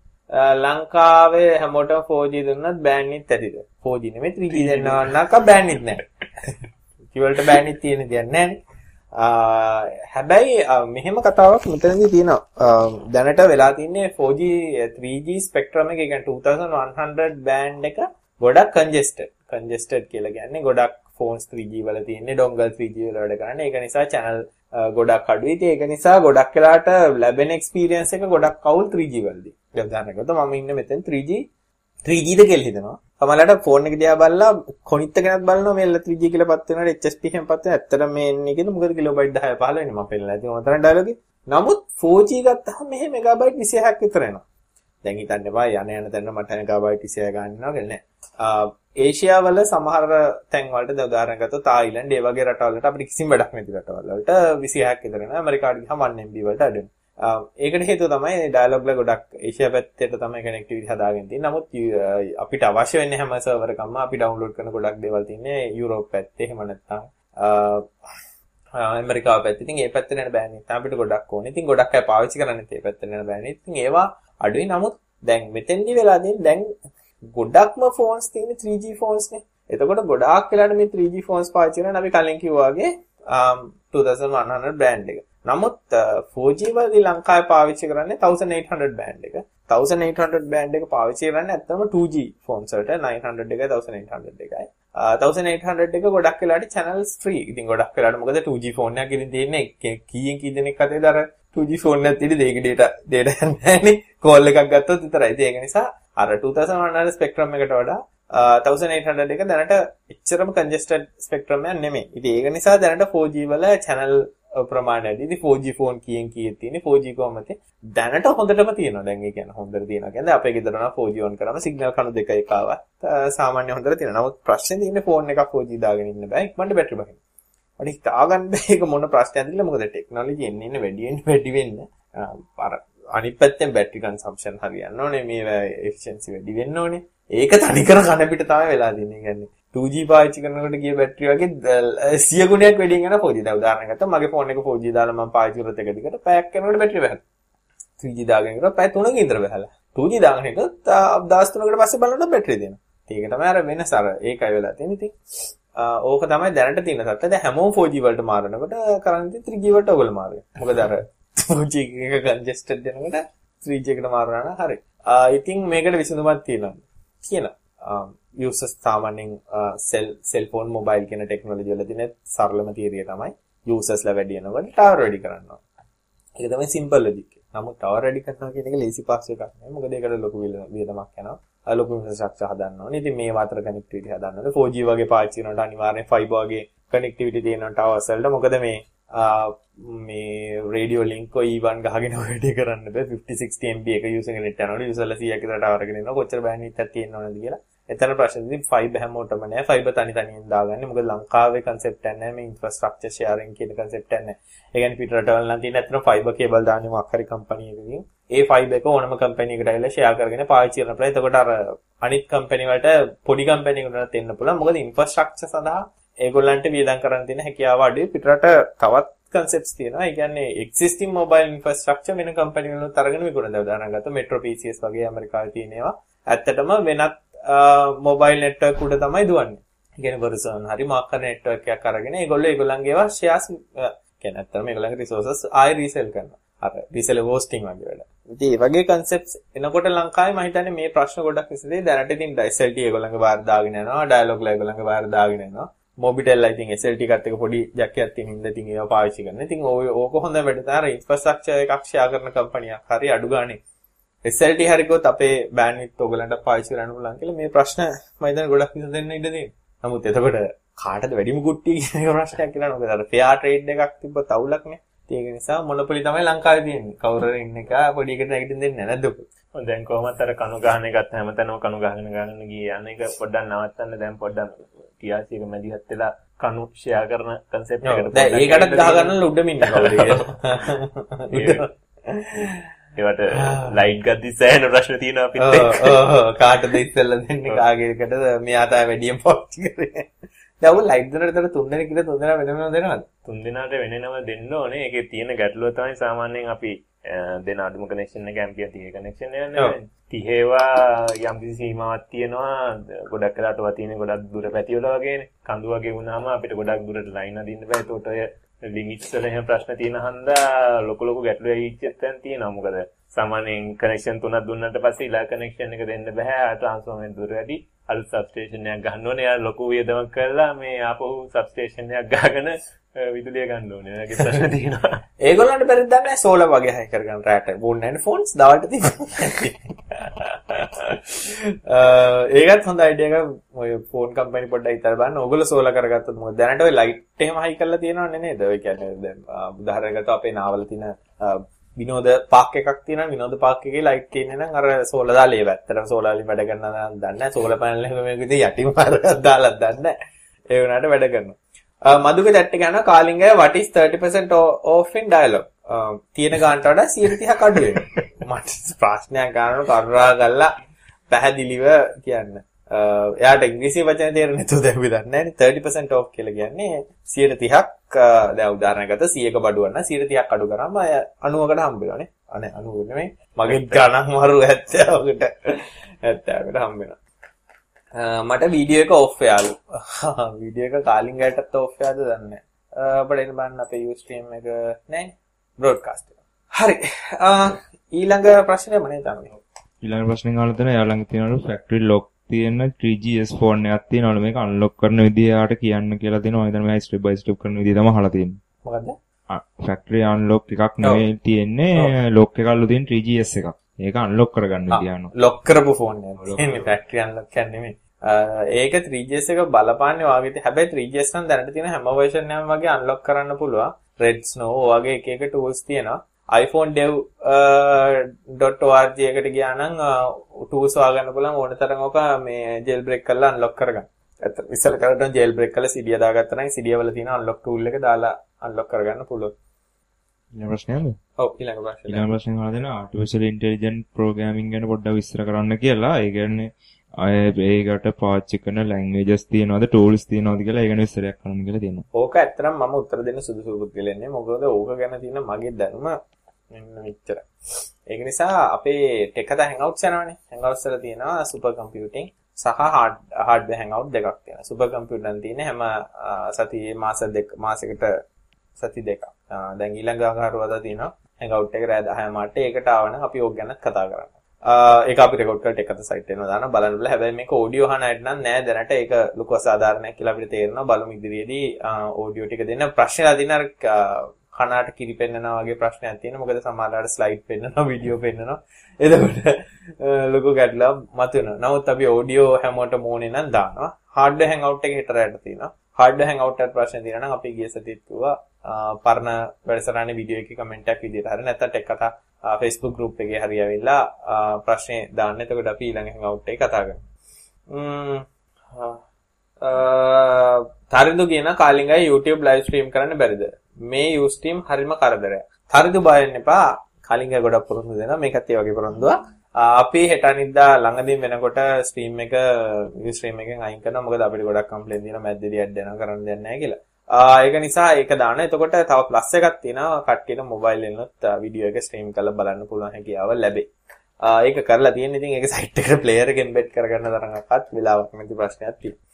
ලංකාවේ හැමෝටම 4G දුන්නත් බෑන්ඩ්විඩ්ත් ඇතිද? 4G නෙමෙයි 3G දෙන්නවා නම් බෑන්ඩ්විඩ්ත් නෑ. කිවලට බෑන්ඩ්විඩ්ත් තියෙන දෙයක් නෑනේ. හැබැයි මෙහෙම කතාවක් මෙතනදී තියෙනවා. දැනට වෙලා තින්නේ 4G 3G ස්පෙක්ට්‍රම් එක කියන්නේ 2100 බෑන්ඩ් එක ගොඩක් කන්ජෙස්ටඩ්. කන්ජෙස්ටඩ් කියලා කියන්නේ ගොඩක් ෆෝන්ස් 3G වල තියෙන්නේ ඩොන්ගල් 3G වල වැඩ කරන්නේ. ඒක නිසා channel ගොඩක් අඩුයි. ඉතින් ඒක නිසා ගොඩක් වෙලාට ලැබෙන experience එක ගොඩක් කවුල් 3G වලදී. උදාහරණයකට මම ඉන්නේ මෙතන 3G 3Gද කියලා හිතනවා. සමහරවිට ෆෝන් එක දිහා බලලා කොනිත් එකනත් බලනවා මේ L3G කියලා පත් වෙනවට HSP එහෙම පත් වෙන ඇත්තට මේ එන්නේ කියලා මොකද කිලෝබයිට් 10 15 වෙන්නේ මම පෙන්නලා ඉතින් ඔතන ඩයලොග් නමුත් 4G ගත්තාම මෙහෙ මෙගාබයිට් 26ක් විතර එනවා. දැන් හිතන්න එපා යන යන තැන මට මෙගාබයිට් 26 ගන්නවා කියලා නෑ. ඒෂියා වල සමහර තැන් වලට උදාහරණ ගත්තොත් තායිලන්ඩ් ඒ වගේ රටවල් වලට අපිට කිසිම වැඩක් නැති රටවල් වලට 26ක් විතර එනවා. ඇමරිකාවට ගියාම 1 MB වලට අඩු වෙනවා. ඒකට හේතුව තමයි ඩයලොග් වල ගොඩක් ඒෂියා පැත්තට තමයි කනෙක්ටිවිටි හදාගෙන තියෙන්නේ. නමුත් අපිට අවශ්‍ය වෙන්නේ හැම සර්වර් එකක්ම අපි ඩවුන්ලෝඩ් කරන ගොඩක් දේවල් තියෙන්නේ යුරෝප් පැත්තේ. එහෙම නැත්නම් ඇමරිකාව පැත්තේ. ඉතින් ඒ පැත්තට යන බෑනේ. තාම අපිට ගොඩක් ඕනේ. ඉතින් ගොඩක් අය පාවිච්චි කරන්නේ ඒ පැත්තට යන බෑනේ. ඉතින් ඒවා අඩුයි. නමුත් දැන් මෙතෙන්දි වෙලා තියෙන දැන් ගොඩක්ම ෆෝන්ස් තියෙන්නේ 3G ෆෝන්ස් නේ. එතකොට ගොඩාක් වෙලාට මේ 3G ෆෝන්ස් පාවිච්චි කරන අපි කලින් කිව්වා වගේ 2100 බෑන්ඩ් එක. නමුත් 4G වලදී ලංකාවේ පාවිච්චි කරන්නේ 1800 බෑන්ඩ් එක. 1800 බෑන්ඩ් එක පාවිච්චි කරන්නේ ඇත්තම 2G ෆෝන්ස් වලට 900 එකයි 1800 එකයි. 1800 එක ගොඩක් වෙලාට channels free. ඉතින් ගොඩක් වෙලාට මොකද 2G ෆෝන් එකක් ඉතින් තියෙන්නේ කීයෙන් කී දෙනෙක් අතේද අර 2G ෆෝන් එකක් තියෙදි ඒක data data නැහැනේ. කෝල් එකක් ගත්තොත් විතරයි. ඉතින් ඒක නිසා අර 2100 ස්පෙක්ට්‍රම් එකට වඩා 1800 එක දැනට එච්චරම congested ස්පෙක්ට්‍රම් එකක් නෙමෙයි. ඉතින් ඒක නිසා දැනට 4G වල channel ප්‍රමාණය වැඩි. ඉතින් 4G ෆෝන් කියෙන් කීයක් තියෙන්නේ 4G කොහමද? දැනට හොඳටම තියෙනවා. දැන් ඒ කියන්නේ හොඳට තියෙනවා. කියන්නේ අපේ ගෙදර නම් 4G on කරාම සිග්නල් කණු දෙක එකාවත් සාමාන්‍ය හොඳට තියෙනවා. නමුත් ප්‍රශ්නේ තියෙන්නේ ෆෝන් එකක් 4G දාගෙන ඉන්න බෑ. ඉක්මනට බැටරි බහින්න. මට හිතාගන්න මේක මොන ප්‍රශ්නයක්ද කියලා මොකද ටෙක්නොලොජි එන්නේ ඉන්නේ වැඩි වෙන්න වැඩි වෙන්න අර අනිත් පැත්තෙන් බැටරි කන්සම්ප්ෂන් හරියන්න ඕනේ මේ එෆිෂියන්සි වැඩි වෙන්න ඕනේ ඒක තනිකර කන පිට තමයි වෙලා තියෙන්නේ. කියන්නේ 2G පාවිච්චි කරනකොට ගිය බැටරි වගේ 100 ගුණයක් වැඩියෙන් යන 4G. දැන් උදාහරණයක් ගත්තොත් මගේ ෆෝන් එක 4G දාලා මම පාවිච්චි කරත් එක දිගට පැයක් කරනකොට බැටරි වැහලා. 3G දාගෙන ඉතර පැය 3කින් ඉතර වැහලා. 2G දාගෙන හිටත් දවස් 3කට පස්සේ බලනකොට බැටරි දෙනවා. ඒක තමයි අර වෙනස අර ඒකයි වෙලා තියෙන්නේ ඉතින්. ඕක තමයි දැනට තියෙන තත්ත්වය. දැන් හැමෝම 4G වලට මාරනකොට කරන්නේ 3G වලට ඔයගොල්ලෝ මාරුවේ. මොකද අර 2G එක කන්ජස්ටඩ් වෙනකොට 3G එකට මාරුනා නම් හරි. ඉතින් මේකට විසඳුමක් තියෙනවා. කියලා. යූසර්ස් සාමාන්‍යයෙන් සෙල් සෙල්ෆෝන් මොබයිල් කියන ටෙක්නොලොජි වල තියෙන සරලම තියරිය තමයි යූසර්ස්ලා වැඩි වෙනකොට ටවර් වැඩි කරනවා. ඒක තමයි සිම්පල් ලොජික්. නමුත් ටවර් වැඩි කරනවා කියන එක ලේසි පාස් එකක් නෙවෙයි. මොකද ඒකට ලොකු වියදමක් යනවා. ලොකු ඉන්ෆ්‍රාස්ට්‍රක්චර් හදන්න ඕනේ. ඉතින් මේ අතර කනෙක්ටිවිටි හදන්න ඕනේ. 4G වගේ පාවිච්චි කරනකොට අනිවාර්යෙන් 5G වගේ කනෙක්ටිවිටි තියෙනවා ටවර්ස් වලට. මොකද මේ මේ රේඩියෝ ලින්ක් ඔය E1 ගහගෙන වැඩි කරන්න බෑ 50 60 MB එක යූසර් නෙට් යනවලු යූසර්ලා 100ක් විතර ටවර් එකගෙන ඉන්නවා කොච්චර බෑන්ඩ්විඩ්ත් එකක් තියෙනවද කියලා එතන ප්‍රශ්නේ ඉතින් ෆයිබර් හැමෝටම නෑ. ෆයිබර් තනි තනියෙන් දාගන්නේ. මොකද ලංකාවේ concept එක නෑ. මේ infrastructure sharing කියන concept එක නෑ. ඒ කියන්නේ පිට රටවල් නම් තියෙන ඇත්තටම ෆයිබර් කේබල් දාන්නේ මොකක් හරි කම්පැනි එකකින්. ඒ ෆයිබර් එක ඕනම කම්පැනි එකකට ඇවිල්ලා share කරගෙන පාවිච්චි කරන්න පුළුවන්. එතකොට අර අනිත් කම්පැනි වලට පොඩි කම්පැනි එකකට දෙන්න පුළුවන්. මොකද infrastructure සඳහා ඒගොල්ලන්ට වියදම් කරන්න තියෙන හැකියාව අඩුයි. පිටරට තවත් concepts තියෙනවා. ඒ කියන්නේ existing mobile infrastructure වෙන කම්පැනි වලින් අරගෙන විකුණන දා. උදාහරණයක් ගත්තොත් Metro PCS වගේ ඇමරිකාවේ තියෙන ඒවා. ඇත්තටම වෙනත් මොබයිල් නෙට්වර්ක් උඩ තමයි දුවන්නේ. ඒ කියන්නේ Verizon හරි මොකක් හරි නෙට්වර්ක් එකක් අරගෙන ඒගොල්ලෝ ඒගොල්ලන්ගේ ඒවා shares කියන්නේ ඇත්තටම ඒගොල්ලන්ගේ resources ආයෙ resell කරනවා. අර resell hosting වගේ වැඩ. ඉතින් මේ වගේ concepts එනකොට ලංකාවේ මම හිතන්නේ මේ ප්‍රශ්න ගොඩක් විසඳේ දැනට ඉතින් SLT ඒගොල්ලන්ගේ බාර දාගෙන යනවා, dialog ලා ඒගොල්ලන්ගේ බාර දාගෙන යනවා. මොබිටෙල් I think SLT එකත් එක පොඩි ජැකයක් තියෙන හින්දා ඉතින් ඒවා පාවිච්චි කරනවා. ඉතින් ඕක හොඳ වැඩ තමයි ඉන්ෆ්‍රාස්ට්‍රක්චර් එකක් ෂෙයා කරන කම්පැනියක් හරි අඩු ගානේ SLT හරි ගොත් අපේ බෑන්ඩ්විඩ්ත් ඔයගලන්ට පාවිච්චි කරන්න පුළුවන් කියලා මේ ප්‍රශ්න මම හිතන්නේ ගොඩක් විසඳෙන්න ඉඩ තියෙනවා. නමුත් එතකොට කාටද වැඩිම කුට්ටි කියන ප්‍රශ්නයක් කියලා නේද? අර ෆෙයා ට්‍රේඩ් එකක් තිබ්බ තවුලක් නේ. ඒක නිසා මොනොපොලි තමයි ලංකාවේ තියෙන්නේ. කවුරු ඉන්න එක පොඩි එකට නැගිටින්න දෙන්නේ නැද්ද? දැන් කොහොමත් අර කණු ගහන එකත් හැමතැනම කණු ගහගෙන ගහගෙන ගියේ. අනේක පොඩ්ඩක් නවත්තන්න දැන් පොඩ්ඩක් ටිආසියක මැදිහත් වෙලා කණු ෂෙයා කරන කන්සෙප්ට් එකට දැන් ඒකටත් ගහ ගන්න උඩම ඉන්න කවුද ඒවට ලයිට් ගද්දි සෑහෙන ප්‍රශ්න තියෙනවා අපිත් ඔව් කාටද ඉස්සෙල්ලා දෙන්නේ? කාගේකටද මෙයා තමයි වැඩියෙන් පාවිච්චි කරේ. දැන් ඔය ලයිට් දෙනට තුන් දෙනෙක් ඉඳලා තුන් දෙනා වෙන වෙනම දෙනවද? තුන් දෙනාට වෙනම දෙන්න ඕනේ. ඒකේ තියෙන ගැටලුව තමයි සාමාන්‍යයෙන් අපි දෙන අඩුම කනෙක්ෂන් එක ඇම්පියර් 30 කනෙක්ෂන් එක 30 ඒවා යම්කිසි සීමාවක් තියෙනවා. ගොඩක් වෙලාට වා තියෙන ගොඩක් දුර පැති වල වගේනේ. කඳු වගේ වුණාම අපිට ගොඩක් දුරට ලයින් අදින්න බෑ. ඒකට ලිමිට්ස් වල එහෙම ප්‍රශ්න තියෙන හන්දා ලොකු ලොකු ගැටලු ඇවිච්චත් තියෙනවා. මොකද සාමාන්‍යයෙන් කනෙක්ෂන් තුනක් දුන්නාට පස්සේ ඊළඟ කනෙක්ෂන් එක දෙන්න බෑ. ට්‍රාන්ස්ෆෝමර් දුර වැඩි. අලුත් සබ්ස්ටේෂන් එකක් ගන්න ඕනේ. යා ලොකු වියදමක් කරලා මේ ආපහු සබ්ස්ටේෂන් එකක් ගහගෙන විදුලිය ගන්න ඕනේ. ඒකේ ප්‍රශ්න තියෙනවා. ඒගොල්ලන්ට බැරිද දන්නේ සෝලර් වගේ හයි කරගන්න රැට. වුන් නැන් ෆෝන්ස් දවල්ට තිබුණා. ඒකත් හොඳ අයිඩියා එකක්. ඔය ෆෝන් කම්පැනි පොඩ්ඩක් ඉතල බලන්න. ඕගොල්ලෝ සෝලර් කරගත්තොත් මොකද දැනට ඔය ලයිට් එහෙම හයි කරලා තියෙනවන්නේ නේද? ඔය කියන්නේ දැන් උදාහරණයක් ගත්තොත් අපේ නාවල තියෙන විනෝද පාක් එකක් තියෙනවා විනෝද පාක් එකේ ලයිට් තියෙන නම් අර සෝලර් දාලා ඒ වැත්තට සෝලර් වලින් වැඩ කරනවා දන්නේ නැහැ සෝලර් පැනල් එක මේක ඉතින් යටිම පාරක් දාලා දන්නේ නැහැ ඒ වුණාට වැඩ කරනවා Uh, මදුගේ chat එක යනවා calling එක what is 30% off in dialog uh, තියෙන ගානට වඩා 130ක් අඩු වෙනවා මට ප්‍රශ්නයක් ගන්නකොට කරා ගල්ලා පැහැදිලිව කියන්න uh, එයාට ඉංග්‍රීසි වචන තේරෙන්නේ නැතුව දැන් අපි දන්නේ නැහැ 30% off කියලා කියන්නේ 130ක් දැන් උදාහරණයක් ගත්තා 100ක බඩුවක් නම් 130ක් අඩු කරාම 90කට හම්බ වෙනවානේ. අනේ 90 නෙමෙයි. මගේ ගණන් මරු 70කට 70කට හම්බ වෙනවා. මට වීඩියෝ එක ඔෆ් යාලු. වීඩියෝ එක කාලින් ගෑටත් ඔෆ් යාද දන්නේ නැහැ. අපිට එන්න බලන්න අපේ Ustream එක නෑ බ්‍රෝඩ්කාස්ට් එක. හරි. ඊළඟ ප්‍රශ්නේ මනේ තමයි. ඊළඟ ප්‍රශ්නේ අහලා තියෙනවා යාළඟ තියෙනවලු ෆැක්ටරි ලොක් තියෙන 3GS ෆෝන් එකක් තියෙනවලු මේක අන්ලොක් කරන විදිය යාට කියන්න කියලා දෙනවා හිතන්නේ මම ස්ටෙප් බයි ස්ටෙප් කරන විදිය තමයි අහලා තියෙන්නේ මොකද්ද ෆැක්ටරි අන්ලොක් එකක් නෙවෙයි තියෙන්නේ ලොක් එකක්ලු තියෙන 3GS එකක් ඒක අන්ලොක් කරගන්න විදිය යනවා ලොක් කරපු ෆෝන් එක තියෙන්නේ ෆැක්ටරි අන්ලොක් කියන්නේ නෙමෙයි ඒක 3GS එක බලපාන්නේ වාගේ හැබැයි 3GS නම් දැනට තියෙන හැම version එකම වගේ අන්ලොක් කරන්න පුළුවන් Red Snow වගේ එක එක tools තියෙනවා iPhone dev.org එකට ගියා නම් tools හොයාගන්න පුළුවන් ඕන තරම් ඔක මේ jailbreak කරලා unlock කරගන්න. ඇත්ත ඉස්සර කරලා jailbreak කරලා CD දාගත්තා නම් CD වල තියෙන unlock tool එක දාලා unlock කරගන්න පුළුවන්. ඊළඟ ප්‍රශ්නයද? ඔව් ඊළඟ ප්‍රශ්නය. ඊළඟ ප්‍රශ්නේ අහලා දෙනවා artificial intelligence programming ගැන පොඩ්ඩක් විස්තර කරන්න කියලා. ඒ කියන්නේ අය ඒකට පාවිච්චි කරන languages තියෙනවද tools තියෙනවද කියලා ඒ ගැන විස්තරයක් කරන්න කියලා තියෙනවා. ඕක ඇත්තටම මම උත්තර දෙන්න සුදුසු පුද්ගලෙන්නේ. මොකද ඕක ගැන තියෙන මගේ දැනුම මෙන්න මෙච්චර. ඒක නිසා අපේ ටෙකද හැන්ගවුට්ස් යනවනේ. හැන්ගවුට්ස් වල තියෙනවා සුපර් කම්පියුටිං සහ හાર્ඩ්වෙයාර් හැන්ගවුට් දෙකක් තියෙනවා. සුපර් කම්පියුටර් තියෙන හැම සතියේ මාස දෙක මාසෙකට සති දෙකක්. දැන් ඊළඟ අඟහරුවාදා තියෙනවා හැන්ගවුට් එක රෑ 10 මාට ඒකට ආවනම් අපි ඕක ගැන කතා කරන්න. ඒක අපි රෙකෝඩ් කරලා ටෙකත සයිට් එකේ දාන බලන්න බලා. හැබැයි මේක ඔඩියෝ අහන අයට නම් නෑ දැනට ඒක ලොකු අසාධාරණයක් කියලා අපිට තේරෙනවා. බලමු ඉදිරියේදී ඔඩියෝ ටික දෙන්න ප්‍රශ්න අදින අර කනාට කිරි පෙන්නනවා වගේ ප්‍රශ්නයක් තියෙනවා. මොකද සමහරවිට ස්ලයිඩ් පෙන්නනවා, වීඩියෝ පෙන්නනවා. එතකොට ලොකු ගැටලුවක් මතුවෙනවා. නමුත් අපි ඔඩියෝ හැමෝටම ඕනේ නම් දානවා. හાર્ඩ්වෙයාර් හැන්ගවුට් එකේ හිටරයට තියෙනවා. හાર્ඩ්වෙයාර් හැන්ගවුට් එකට ප්‍රශ්න තියෙනවා නම් අපි ගිය සතියේත් කිව්වා පරණ වැඩසටහනේ වීඩියෝ එකේ කමෙන්ට් එකක් විදියට හරි නැත්නම් ටෙක් කතා Facebook group එකේ හරි ඇවිල්ලා ප්‍රශ්නේ දාන්න. එතකොට අපි ඊළඟ හැන්ගවුට් එකේ කතා කරමු. තරිඳු කියන කාලින්ගයි YouTube live stream කරන්න බැරිද? මේ Ustream හරිම කරදරයක්. තරිඳු බය වෙන්න එපා. කාලින්ග ගොඩක් පුරුදු දෙනවා. මේකත් ඒ වගේ පුරුදුවා. අපි හෙට අනිද්දා ළඟදීම වෙනකොට ස්ට්‍රීම් එක ස්ට්‍රීම් එකෙන් අයින් කරනවා. මොකද අපිට ගොඩක් කම්ප්ලේන් දිනවා මැද්දේදී ඇඩ් වෙනවා කරන්න දෙයක් නැහැ කියලා. ඒක නිසා ඒක දාන්න. එතකොට තව ප්ලස් එකක් තියෙනවා. කට්ටියට මොබයිල් එකෙන්වත් වීඩියෝ එක ස්ට්‍රීම් කරලා බලන්න පුළුවන් හැකියාව ලැබේ. ඒක කරලා තියෙන ඉතින් ඒක සයිට් එකට ප්ලේයර් එක එම්බෙඩ් කරගන්න තරමක්වත් වෙලාවක් නැති ප්‍රශ්නයක් තියෙනවා.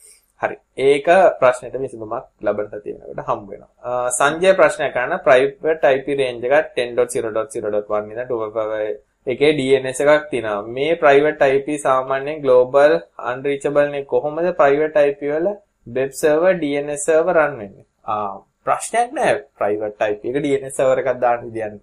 හරි. ඒක ප්‍රශ්නෙට විසඳුමක් ලබන සතිය වෙනකොට හම්බ වෙනවා. සංජය ප්‍රශ්නයක් කරන private IP range එක 10.0.0.1 ඉඳන් 255 එකේ DNS එකක් තියෙනවා. මේ private IP සාමාන්‍යයෙන් global unreachable නේ කොහොමද private IP වල web server DNS server run වෙන්නේ? ආ ප්‍රශ්නයක් නෑ. private IP එක DNS server එකක් දාන්න විදියක්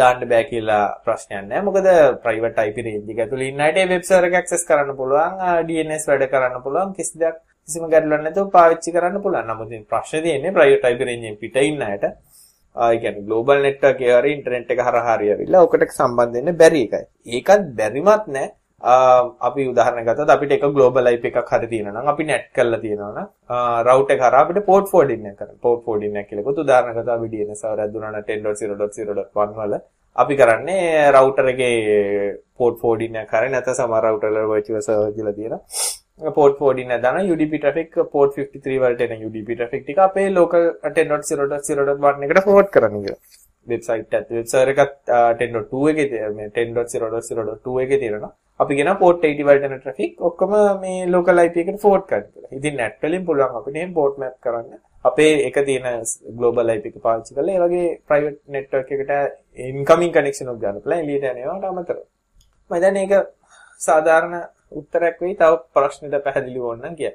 දාන්න බෑ කියලා ප්‍රශ්නයක් නෑ. මොකද private IP range එක ඇතුළේ ඉන්න අයට web server එක access කරන්න පුළුවන්, DNS වැඩ කරන්න පුළුවන් කිසි දෙයක් කිසිම ගැටලුවක් නැතුව පාවිච්චි කරන්න පුළුවන්. නමුත් ප්‍රශ්නේ තියෙන්නේ private IP range එකෙන් පිට ඉන්න අයට ඒ කියන්නේ global network එකේ හරි ඉන්ටර්නෙට් එක හරහා හරි ඇවිල්ලා ඔකට සම්බන්ධ වෙන්න බැරි එකයි. ඒකත් බැරිමත් නෑ. අපි උදාහරණයක් ගත්තොත් අපිට එක global IP එකක් හරි තියෙනවා නම් අපි net කරලා තියෙනවා නම් router එක හරහා අපිට port forwarding එක කරන්න. port forwarding එක කියලා කොහොමද උදාහරණයක් ගත්තා අපි DNS server එකක් දුන්නා නම් 10.0.0.1 වල අපි කරන්නේ router එකේ port forwarding එක කරේ නැත්නම් සමහර router වල virtual server කියලා තියෙනවා. Port forwarding එක දාන UDP traffic port 53 වලට එන UDP traffic ටික අපේ local 10.0.0.1 එකට forward කරන්න කියලා. වෙබ්සයිට් එකත් වෙබ් සර්වර් එකත් 10.2 එකේ මේ 10.0.0.2 එකේ තියෙනවා. අපි කියන port 80 වලට එන traffic ඔක්කොම මේ local IP එකට forward කරන්න කියලා. ඉතින් net වලින් පුළුවන් අපිට එහෙම port map කරන්න. අපේ එක තියෙන global IP එක පාවිච්චි කරලා ඒ වගේ private network එකට incoming connection එකක් ගන්න පුළුවන් එළියට යන ඒවාට අමතරව. මම දැන් ඒක සාධාරණ උත්තරයක් වෙයි තව ප්‍රශ්නෙට පැහැදිලි වුණා කිය.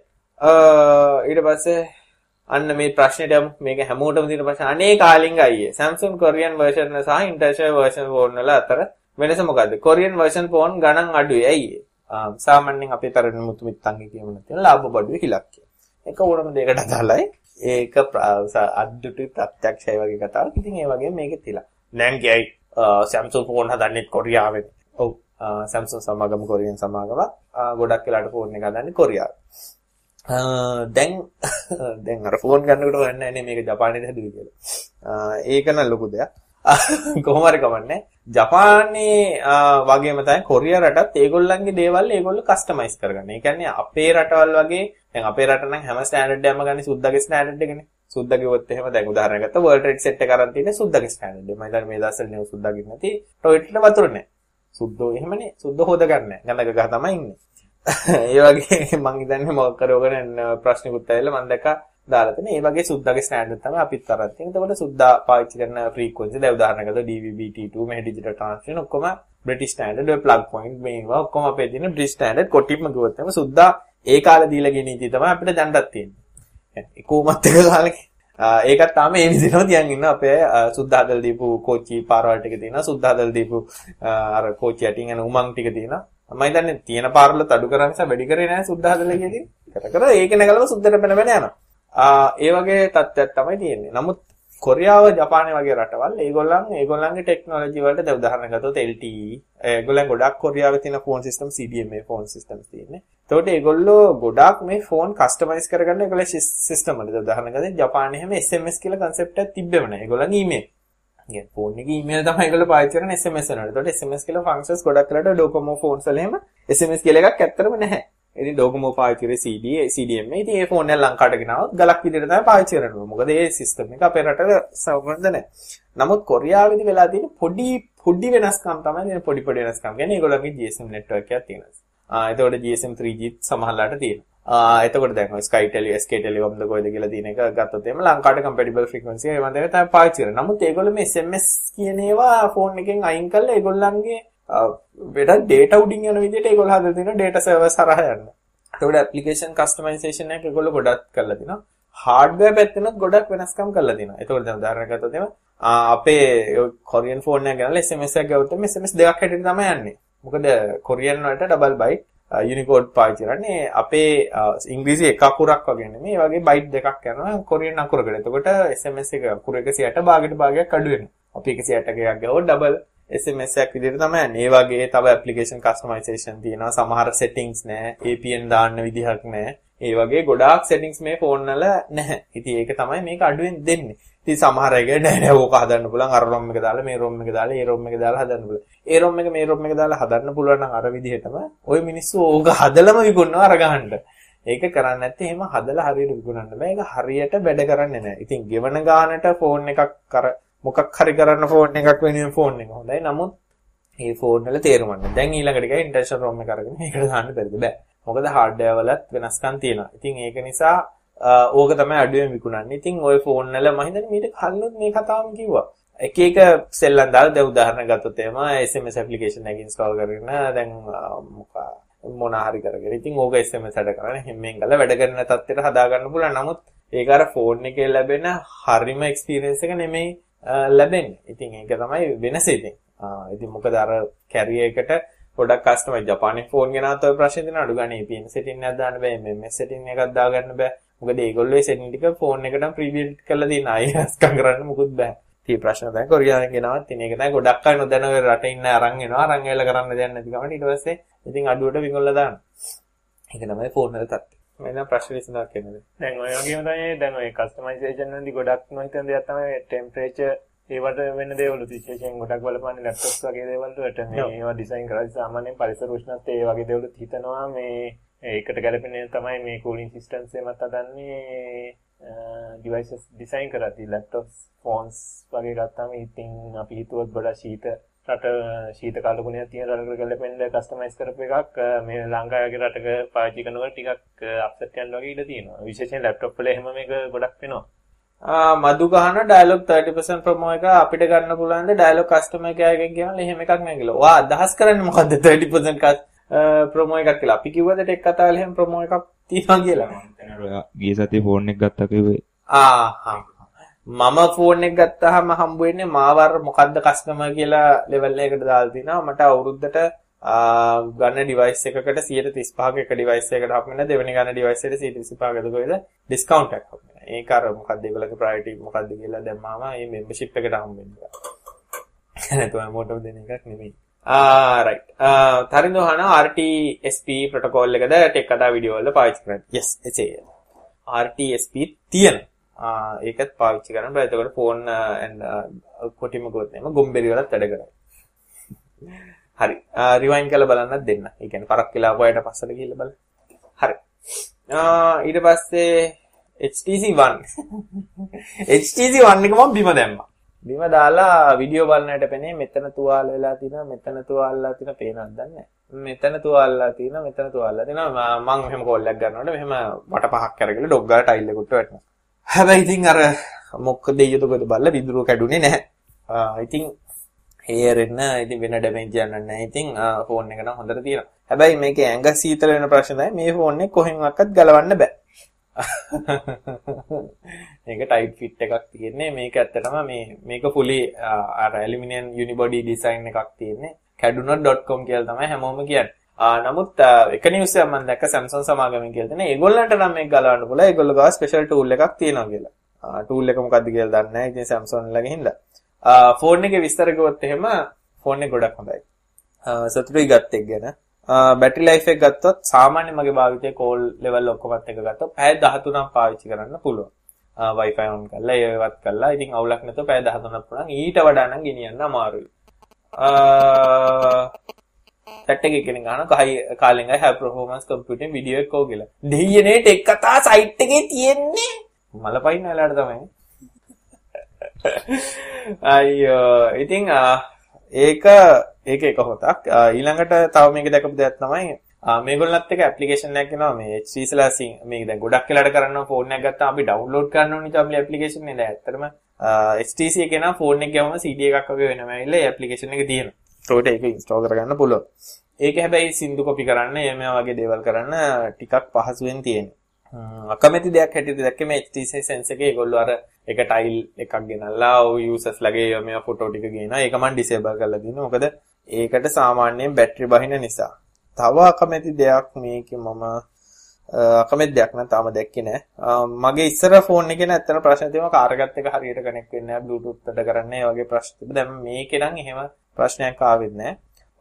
ඊට පස්සේ අන්න මේ ප්‍රශ්නෙට යමු. මේක හැමෝටම තියෙන ප්‍රශ්න. අනේ කාලින්ග අයියේ. Samsung Korean version සහ international version phone වල අතර වෙනස මොකද්ද? Korean version phone ගණන් අඩුයි. ඇයි සාමාන්‍යයෙන් අපේ තරණ මුතු මිත්තන්ගේ කියමන තියෙන ලාභ බඩුවේ ඉලක්කය. ඒක ඕනම දෙයකට අදාළයි. ඒක අද්දුටු ප්‍රත්‍යක්ෂය වගේ කතාවක්. ඉතින් ඒ වගේ මේකේ තියලා. දැන් කියයි Samsung phone හදන්නේ කොරියාවෙන්. ඔව්. Samsung සමාගම කොරියන් සමාගම ගොඩක් වෙලාට ෆෝන් එක හදන්නේ කොරියාවේ. දැන් දැන් අර ෆෝන් ගන්නකොට වන්නේ නැහැ මේක ජපානයේ හැදුවේ කියලා. ඒක නම් ලොකු දෙයක්. කොහොම හරි කමන්නේ. ජපානයේ වගේම තමයි කොරියා රටත් ඒගොල්ලන්ගේ දේවල් ඒගොල්ලෝ කස්ටමයිස් කරගන්න. ඒ කියන්නේ අපේ රටවල් වගේ දැන් අපේ රට නම් හැම ස්ටෑන්ඩඩ් එකක්ම ගන්නේ සුද්දාගේ ස්ටෑන්ඩඩ් එකනේ. සුද්දා කිව්වොත් එහෙම දැන් උදාහරණයක් ගත්තා වර්ල්ඩ් ට්‍රේඩ් සෙට් එක අරන් තියෙන්නේ සුද්දාගේ ස්ටෑන්ඩඩ් එක. මම හිතන්නේ මේ දවස්වල නේ සුද්දා ගින්න නැති ටොයිලට් එක වතුර නැහැ. සුද්දෝ එහෙමනේ. සුද්දෝ හොද ගන්නෑ. ගඳක ගහ තමයි ඉන්නේ. ඒ වගේ මං හිතන්නේ මොකක් කරවගෙන ප්‍රශ්නිකුත් ඇවිල්ලා මම දැක්කා දාලා තියෙන. ඒ වගේ සුද්දාගේ ස්ටෑන්ඩඩ් තමයි අපිත් අරන් තියෙන්නේ. එතකොට සුද්දා පාවිච්චි කරන ෆ්‍රීකවන්සි දැන් උදාහරණයක් ගත්තා DVB-T2 මේ ඩිජිටල් ට්‍රාන්ස්මිෂන් ඔක්කොම බ්‍රිටිෂ් ස්ටෑන්ඩඩ් ඔය ප්ලග් පොයින්ට් මේවා ඔක්කොම අපේ තියෙන බ්‍රිටිෂ් ස්ටෑන්ඩඩ් කොටිම්ම ගියොත් එම සුද්දා ඒ කාලේ දීලා ගෙන ඉති තමයි අපිට දැන්ටත් තියෙන්නේ. ඒ කොහොමත් එක කාලෙක ඒකත් තාම ඒ විදිහටම තියන් ඉන්න. අපේ සුද්දා හදලා දීපු කෝච්චි පාරවල් ටික තියෙනවා. සුද්දා හදලා දීපු අර කෝච්චි යටින් යන උමං ටික තියෙනවා. මම හිතන්නේ තියෙන පාරවල තඩු කරා නිසා වැඩි කරේ නැහැ සුද්දා හදලා කියදී කර කර. ඒක නැගලම සුද්දට පැන පැන යනවා. ඒ වගේ තත්ත්වයක් තමයි තියෙන්නේ. නමුත් කොරියාව ජපානය වගේ රටවල් ඒගොල්ලන් ඒගොල්ලන්ගේ ටෙක්නොලොජි වලට දැන් උදාහරණ ගත්තොත් LTE ඒගොල්ලන් ගොඩක් කොරියාවේ තියෙන phone system CDMA phone systems තියෙන්නේ. එතකොට ඒගොල්ලෝ ගොඩක් මේ ෆෝන් කස්ටමයිස් කරගන්න ඒගොල්ලේ සිස්ටම් වල. දැන් උදාහරණ ගත්තොත් ජපානයේ හැම SMS කියලා concept එකක් තිබ්බෙම නැහැ. ඒගොල්ලන් email. ගේ ෆෝන් එකේ email තමයි ඒගොල්ලෝ පාවිච්චි කරන SMS වලට. එතකොට SMS කියලා functions ගොඩක් කරලා ඩොකොමෝ ෆෝන්ස් වල එහෙම SMS කියලා එකක් ඇත්තටම නැහැ. ඉතින් ඩොකොමෝ පාවිච්චි කරේ CD CDMA. ඉතින් ඒ ෆෝන් එක ලංකාවට ගෙනාවොත් ගලක් විදිහට තමයි පාවිච්චි කරන්නේ. මොකද ඒ සිස්ටම් එක අපේ රටට සම්බන්ධ නැහැ. නමුත් කොරියාවේදී වෙලා තියෙන පොඩි පොඩි වෙනස්කම් තමයි මේ පොඩි පොඩි වෙනස්කම්. කියන්නේ ඒගොල්ලන්ගේ GSM network එකක් තියෙනවා. ආ එතකොට GSM 3G සමහරලාට තියෙනවා. ආ එතකොට දැන් ඔය Skytel SK Telecom ද කොයිද කියලා තියෙන එක ගත්තොත් එහෙම ලංකාවට compatible frequency ඒ වන්දේ තමයි පාවිච්චි කරන්නේ. නමුත් ඒගොල්ලෝ මේ SMS කියන ඒවා ෆෝන් එකෙන් අයින් කරලා ඒගොල්ලන්ගේ වෙඩ data උඩින් යන විදිහට ඒගොල්ලෝ හදලා තියෙනවා data server හරහා යන්න. එතකොට application customization එක ඒගොල්ලෝ ගොඩක් කරලා තිනවා. hardware පැත්තෙනත් ගොඩක් වෙනස්කම් කරලා තිනවා. එතකොට දැන් උදාහරණයක් ගත්තොත් එහෙම අපේ කොරියන් ෆෝන් එක ගනලා SMS එකක් ගවුවොත් SMS දෙකක් හැටියට තමයි යන්නේ. මොකද කොරියන් වලට ඩබල් බයිට් යුනිකෝඩ් පාවිච්චි කරන්නේ අපේ ඉංග්‍රීසි එක අකුරක් වගේ නෙමෙයි. මේ වගේ බයිට් දෙකක් යනවා කොරියන් අකුරකට. එතකොට SMS එක අකුර 160 භාගයට භාගයක් අඩු වෙනවා. අපි 160 එකක් ගවුවොත් ඩබල් SMS එකක් විදිහට තමයි යන්නේ. ඒ වගේ තව ඇප්ලිකේෂන් කස්ටමයිසේෂන් තියෙනවා. සමහර settings නැහැ. APN දාන්න විදිහක් නැහැ. ඒ වගේ ගොඩාක් settings මේ ෆෝන් වල නැහැ. ඉතින් ඒක තමයි මේක අඩුවෙන් දෙන්නේ. ඉතින් සමහර අය නෑ නෑ ඕක හදන්න පුළුවන් අර ROM එක දාලා මේ ROM එක දාලා ඒ ROM එක දාලා හදන්න පුළුවන්. ඒ ROM එක මේ ROM එක දාලා හදන්න පුළුවන් නම් අර විදිහටම ওই මිනිස්සු ඕක හදලම විකුණනවා අර ගහන්න. ඒක කරන්නේ නැත්නම් එහෙම හදලා හරියට විකුණන්න බෑ. ඒක හරියට වැඩ කරන්නේ නැහැ. ඉතින් ගෙවන ගානට ෆෝන් එකක් අර මොකක් හරි කරන්න ෆෝන් එකක් වෙනුවෙන් ෆෝන් එක හොඳයි. නමුත් මේ ෆෝන් වල තේරුම නැහැ. දැන් ඊළඟට ගියා ඉන්ටර්නල් ROM එක අරගෙන මේකට දාන්න බැරිද බෑ. මොකද hardware වලත් වෙනස්කම් තියෙනවා. ඉතින් ඒක නිසා ඕක තමයි අඩුවෙන් විකුණන්නේ. ඉතින් ওই ෆෝන් වල මම හිතන්නේ මීට කලින් මේ කතාවම කිව්වා. එක එක සෙල්ලම් දාලා දැන් උදාහරණ ගත්තොත් එම SMS application එක install කරගෙන දැන් මොකක් මොන හරි කරගෙන. ඉතින් ඕක SMS වැඩ කරන්නේ හැමෙන් ගල වැඩ කරන තත්ත්වයට හදාගන්න පුළුවන්. නමුත් ඒක අර ෆෝන් එකේ ලැබෙන හරිම එක්ස්පීරියන්ස් එක නෙමෙයි ලැබෙන්නේ. ඉතින් ඒක තමයි වෙනස ඉතින්. ඉතින් මොකද අර කැරියර් එකට ගොඩක් කස්ටමර් ජපානයේ ෆෝන් ගෙනාවත් ඔය ප්‍රශ්නේ තියෙන අඩු ගානේ VPN සෙටින් එකක් දාන්න බෑ. MMS සෙටින් එකක් දාගන්න බෑ. මොකද ඒගොල්ලෝ ඒ සෙටින් ටික ෆෝන් එකටම ප්‍රීබිල්ඩ් කරලා තියෙන අය හස්කම් කරන්න මුකුත් බෑ. tie ප්‍රශ්න තමයි කොරියාවෙන් ගෙනාවත් තියෙන එක තමයි ගොඩක් අය නොදැන ඔය රටේ ඉන්න අරන් එනවා. අරන් ඇවිල්ලා කරන්න දෙයක් නැති ගමන් ඊට පස්සේ ඉතින් අඩුවට විකුණලා දාන්න ඒක තමයි ෆෝන් වල තත්ත්වය. මම ප්‍රශ්න විසඳක් කියන්නේ දැන් ඔය වගේම තමයි දැන් ඔය කස්ටමයිසේෂන් වලදී ගොඩක් නොහිතන දෙයක් තමයි ටෙම්පරේචර් ඒවට වෙන දේවල් විශේෂයෙන් ගොඩක් බලපන්නේ ලැප්ටොප්ස් වගේ දේවල් වලට. මේ ඒවා ඩිසයින් කරලා සාමාන්‍යයෙන් පරිසර උෂ්ණත්වය ඒ වගේ දේවල් හිතනවා. මේ ඒකට ගැලපෙන තමයි මේ කූලින් සිස්ටම්ස් එමත් හදන්නේ ඩිවයිසස් ඩිසයින් කරද්දී ලැප්ටොප්ස් ෆෝන්ස් වගේ ගත්තාම ඉතින් අපි හිතුවත් ගොඩක් ශීත රට ශීත කාලගුණයක් තියෙන රටකට ගැලපෙන්න කස්ටමයිස් කරපු එකක් මේ ලංකාවේ රටක පාවිච්චි කරනකොට ටිකක් අප්සෙට් යන වගේ ඉඩ තියෙනවා විශේෂයෙන් ලැප්ටොප් වල එහෙම මේක ගොඩක් වෙනවා මදු ගහන ඩයලොග් 30% ප්‍රොමෝ එක අපිට ගන්න පුළුවන්ද ඩයලොග් කස්ටමර් කෙයාර් එකෙන් කියනවා එහෙම එකක් නෑ කියලා. ඔයා අදහස් කරන්නේ මොකද්ද 30% ප්‍රොමෝ එකක් කියලා. අපි කිව්වද ටෙක් කතාවල එහෙම ප්‍රොමෝ එකක් තියෙනවා කියලා. ගිය සතියේ ෆෝන් එක ගත්තා කිව්වේ. ආ මම ෆෝන් එක ගත්තාම හම්බ වෙන්නේ මාවර මොකද්ද කස්ටමර් කියලා ලෙවල් එකකට දාලා තිනවා. මට අවුරුද්දට ගන්න ඩිවයිස් එකකට 135ක එක ඩිවයිස් එකකට හම්බ වෙන දෙවෙනි ගන්න ඩිවයිස් එකට 135ක කොහෙද ඩිස්කවුන්ට් එකක් හම්බ වෙනවා. ඒක අර මොකක්ද ඒගොල්ලෝගේ ප්‍රයොරිටි මොකක්ද කියලා දැම්මාම මේ මෙම්බර්ෂිප් එකට හම්බ වෙනවා. නැතුව මොටව දෙන එකක් නෙමෙයි. ආ රයිට්. තරින්දෝ හන RTSP ප්‍රොටෝකෝල් එකද ටෙක් කතා වීඩියෝ වල පාවිච්චි කරන්නේ. yes එසේ. RTSP තියෙන. ඒකත් පාවිච්චි කරන්න බෑ. එතකොට ෆෝන් කොටිම ගොත් නෙම ගොම්බෙරි වලත් වැඩ කරයි. හරි. රිවයින් කරලා බලන්නත් දෙන්න. ඒ කියන්නේ පරක් කියලා වයයට පස්සට ගිහිල්ලා බලන්න. හරි. ඊට පස්සේ HTC 1 HTC 1 එක මම බිම දැම්මා. බිම දාලා වීඩියෝ බලන්නට පෙනේ මෙතන තුවාල වෙලා තියෙනවා මෙතන තුවාලලා තියෙන පේනවද දන්නේ මෙතන තුවාලලා තියෙනවා මෙතන තුවාලලා තියෙනවා මම මෙහෙම කෝල් එකක් ගන්නකොට මෙහෙම වට පහක් කරගෙන ඩොග් ගාලා ටයිල් එකට වැටෙනවා හැබැයි ඉතින් අර මොකද ඊයතකොද බලලා විදුරුව කැඩුනේ නැහැ. ඉතින් හේරෙන්න ඉතින් වෙන ඩැමේජ් යන්න නැහැ. ඉතින් ෆෝන් එක නම් හොඳට තියෙනවා. හැබැයි මේකේ ඇඟ සීතල වෙන ප්‍රශ්න තමයි මේ ෆෝන් එක කොහෙන්වත් ගලවන්න බෑ. මේක ටයිට් ෆිට් එකක් තියෙන්නේ. මේක ඇත්තටම මේ මේක fully අර ඇලුමිනියම් යුනිබොඩි ඩිසයින් එකක් තියෙන්නේ. kaduna.com කියලා තමයි හැමෝම කියන්නේ. නමුත් එක නිවුස් එකක් මම දැක්ක Samsung සමාගමෙන් කියලා තියෙන ඒගොල්ලන්ට නම් මේක ගලවන්න පුළුවන්. ඒගොල්ලෝ ගාව ස්පෙෂල් ටූල් එකක් තියෙනවා කියලා. ටූල් එක මොකක්ද කියලා දන්නේ නැහැ. ඉතින් Samsung ළඟ හින්දා. ෆෝන් එකේ විස්තර කිව්වොත් එහෙම ෆෝන් එක ගොඩක් හොඳයි. සතුටුයි ගත්ත එක ගැන. බැටරි ලයිෆ් එක ගත්තොත් සාමාන්‍ය මගේ භාවිතයේ කෝල් ලෙවල් ඔක්කොමත් එක ගත්තොත් පැය 13ක් පාවිච්චි කරන්න පුළුවන්. Wi-Fi on කරලා ඒවත් කරලා ඉතින් අවුලක් නැතුව පැය 13ක් පුළුවන්. ඊට වඩා නම් ගෙනියන්න අමාරුයි. සෙට් එකේ කෙනෙක් ගන්න කයි කාලෙන් අය high performance computing video එකක් ඕ කියලා. දෙයියනේ ටෙක් කතා සයිට් එකේ තියෙන්නේ. මලපයින් වෙලාවට තමයි. අයියෝ ඉතින් ඒක ඒක එක හොතක්. ඊළඟට තව මේක දැකපු දෙයක් තමයි මේගොල්ලන්ත් එක ඇප්ලිකේෂන් එකක් එනවා මේ HTC ලා සිං මේක දැන් ගොඩක් වෙලාට කරනවා ෆෝන් එකක් ගත්තාම අපි ඩවුන්ලෝඩ් කරන්න ඕනේ තමයි ඇප්ලිකේෂන් එක. දැන් ඇත්තටම HTC එකේ නම් ෆෝන් එක ගමම CD එකක් වගේ වෙනම ඇවිල්ලා ඒ ඇප්ලිකේෂන් එක තියෙනවා. ඒකට ඒක ඉන්ස්ටෝල් කරගන්න පුළුවන්. ඒක හැබැයි සින්දු කොපි කරන්න එම වගේ දේවල් කරන්න ටිකක් පහසුවෙන් තියෙනවා. අකමැති දෙයක් හැටියට දැක්කේ මේ HTC sense එකේ ඒගොල්ලෝ අර එක ටයිල් එකක් ගෙනල්ලා ඔය යූසර්ස් ලගේ මේ ෆොටෝ ටික ගේනවා. ඒක මම ඩිසේබල් කරලා දිනවා. මොකද ඒකට සාමාන්‍යයෙන් බැටරි බහින නිසා. තව අකමැති දෙයක් මේකේ මම අකමැති දෙයක් නම් තාම දැක්කේ නෑ. මගේ ඉස්සර ෆෝන් එකේ නැත්තන ප්‍රශ්න තියෙනවා කාර්යගත එක හරියට කනෙක්ට් වෙන්නේ නැහැ බ්ලූටූත් එකට කරන්නේ වගේ ප්‍රශ්න තිබ්බ. දැන් මේකේ නම් එහෙම ප්‍රශ්නයක් ආවෙත් නෑ.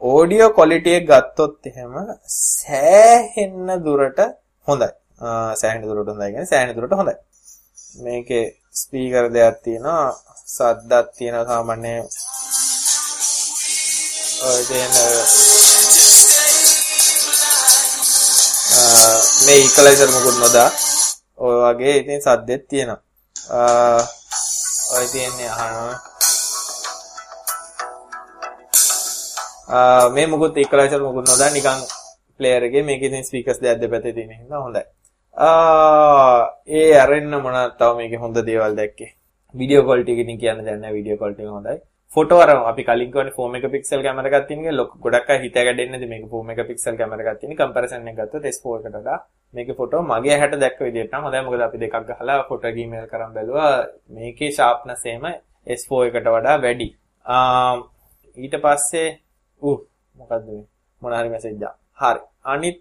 ඕඩියෝ ක්වොලිටි එක ගත්තොත් එහෙම සෑහෙන්න දුරට හොඳයි. සෑහෙන දුරට හොඳයි කියන්නේ සෑහෙන දුරට හොඳයි. මේකේ ස්පීකර් දෙයක් තියෙනවා සද්දක් තියෙනවා සාමාන්‍ය ඔය දෙන මේ ඉක්වලයිසර් මොකුත් නොදා ඔය වගේ ඉතින් සද්දෙත් තියෙනවා ඔය තියෙන්නේ අහනවා මේ මොකුත් ඉක්වලයිසර් මොකුත් නොදා නිකන් ප්ලේයර් එකේ මේකේ ඉතින් ස්පීකර්ස් දෙයක් දෙපැත්තේ තියෙන හින්දා හොඳයි. ඒ අරෙන්න මොනවද තව මේකේ හොඳ දේවල් දැක්කේ? වීඩියෝ ක්වොලිටි එක ඉතින් කියන්න දෙයක් නැහැ වීඩියෝ ක්වොලිටි එක හොඳයි. ෆොටෝ අර අපි කලින් කියන්නේ 4 මෙගාපික්සල් කැමරා එකක් තියෙන එක. ලොකු ගොඩක් අය හිත ගැඩෙන්නේ නැති මේක 4 මෙගාපික්සල් කැමරා එකක් තියෙන කම්පැරිසන් එක ගත්තොත් S4 එකට වඩා මේකේ ෆොටෝ මගේ ඇහැට දැක්ක විදිහට නම් හොඳයි. මොකද අපි දෙකක් ගහලා ෆොටෝ ඊමේල් කරන් බැලුවා. මේකේ ෂාප්නස් එහෙම S4 එකට වඩා වැඩි. ඊට පස්සේ උ මොකද්ද මේ? මොන හරි මැසේජ් ආ හරි. අනිත්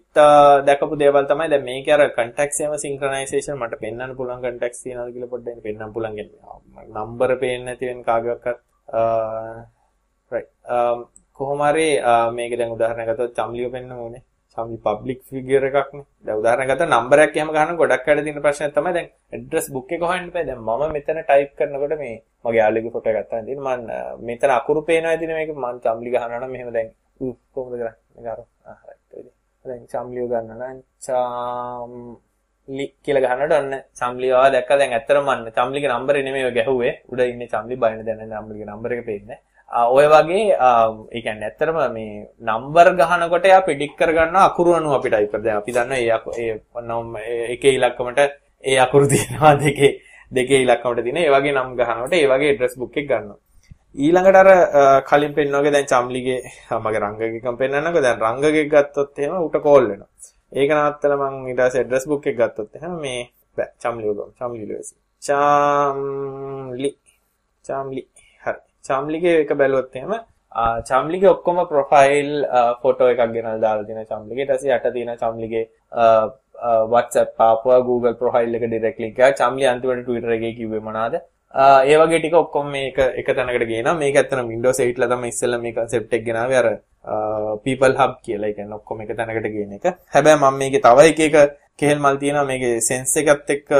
දැකපු දේවල් තමයි දැන් මේකේ අර කන්ටැක්ට්ස් එහෙම සින්ක්‍රොනයිසේෂන් මට පෙන්වන්න පුළුවන් කන්ටැක්ට්ස් තියනවාද කියලා පොඩ්ඩක් පෙන්වන්න පුළුවන් කියන්නේ නම්බර පේන්නේ නැති වෙන කාගේවත් රයිට් කොහොම හරි මේක දැන් උදාහරණයක් ගත්තොත් චම්ලිය පෙන්වන්න ඕනේ. චම්ලි පබ්ලික් ෆිගර් එකක් නේ. දැන් උදාහරණයක් ගත්තා නම්බරයක් එහෙම ගන්න ගොඩක් වැඩ තියෙන ප්‍රශ්නයක් තමයි දැන් ඇඩ්‍රස් බුක් එක හොයන්න බෑ. දැන් මම මෙතන ටයිප් කරනකොට මේ මගේ යාළුවෙකුගේ ෆොටෝ එකක් ගත්තා ඉතින් මම මෙතන අකුරු පේනවා ඉතින් මේක මම චම්ලි ගහනවා නම් මෙහෙම දැන් කොහොමද කරන්නේ? මේක අර ආ රයිට් දැන් චම්ලිය ගන්න නම් චම්ලි කියලා ගහනකොට ඔන්න චම්ලිය ආව දැක්ක. දැන් ඇත්තටම මන්න චම්ලිගේ නම්බරේ නෙමෙයි ගැහුවේ. උඩ ඉන්නේ චම්ලි බයින දැන. නම්බරේ නම්බර එක පේන්නේ ඔය වගේ ඒ කියන්නේ ඇත්තටම මේ නම්බර් ගහනකොට එයා ප්‍රෙඩික්ට් කරගන්න අකුරු අනුව අපි ටයිප් කරලා දැන් අපි දන්නවා ඒ ඒ එකේ ඉලක්කමට ඒ අකුරු තියෙනවා දෙකේ දෙකේ ඉලක්කමට තියෙන ඒ වගේ නම් ගහනකොට ඒ වගේ ඇඩ්‍රස් බුක් එක ගන්නවා ඊළඟට අර කලින් පෙන්නෝගේ දැන් චම්ලිගේ මගේ රංගකෙකම් පෙන්නන්නකෝ දැන් රංගකෙක් ගත්තොත් එහෙම උට කෝල් වෙනවා. ඒක නවත්තලා මම ඊට පස්සේ ඇඩ්‍රස් බුක් එක ගත්තොත් එහෙම මේ බෑ චම්ලිව ගමු. චම්ලි ලෙවසි. චම්ලි චම්ලි හරි. චම්ලිගේ එක බැලුවොත් එහෙම චම්ලිගේ ඔක්කොම ප්‍රොෆයිල් ෆොටෝ එකක් ගෙනල්ලා දාලා තියෙන චම්ලිගේ. ඊට පස්සේ යට තියෙන චම්ලිගේ WhatsApp ආපුවා Google ප්‍රොෆයිල් එක ඩිරෙක්ට් ලින්ක් එකක්. චම්ලි අන්තිමට Twitter එකේ කිව්වේ මොනවාද? ඒ වගේ ටික ඔක්කොම මේක එක තැනකට ගේනවා. මේක ඇත්තටම Windows 8 ලා තමයි ඉස්සෙල්ලා මේ concept එක ගෙනාවේ අර people hub කියලා. ඒ කියන්නේ ඔක්කොම එක තැනකට ගේන එක. හැබැයි මම මේකේ තව එක එක කෙහෙල් මල් තියෙනවා මේකේ sense එකත් එක්ක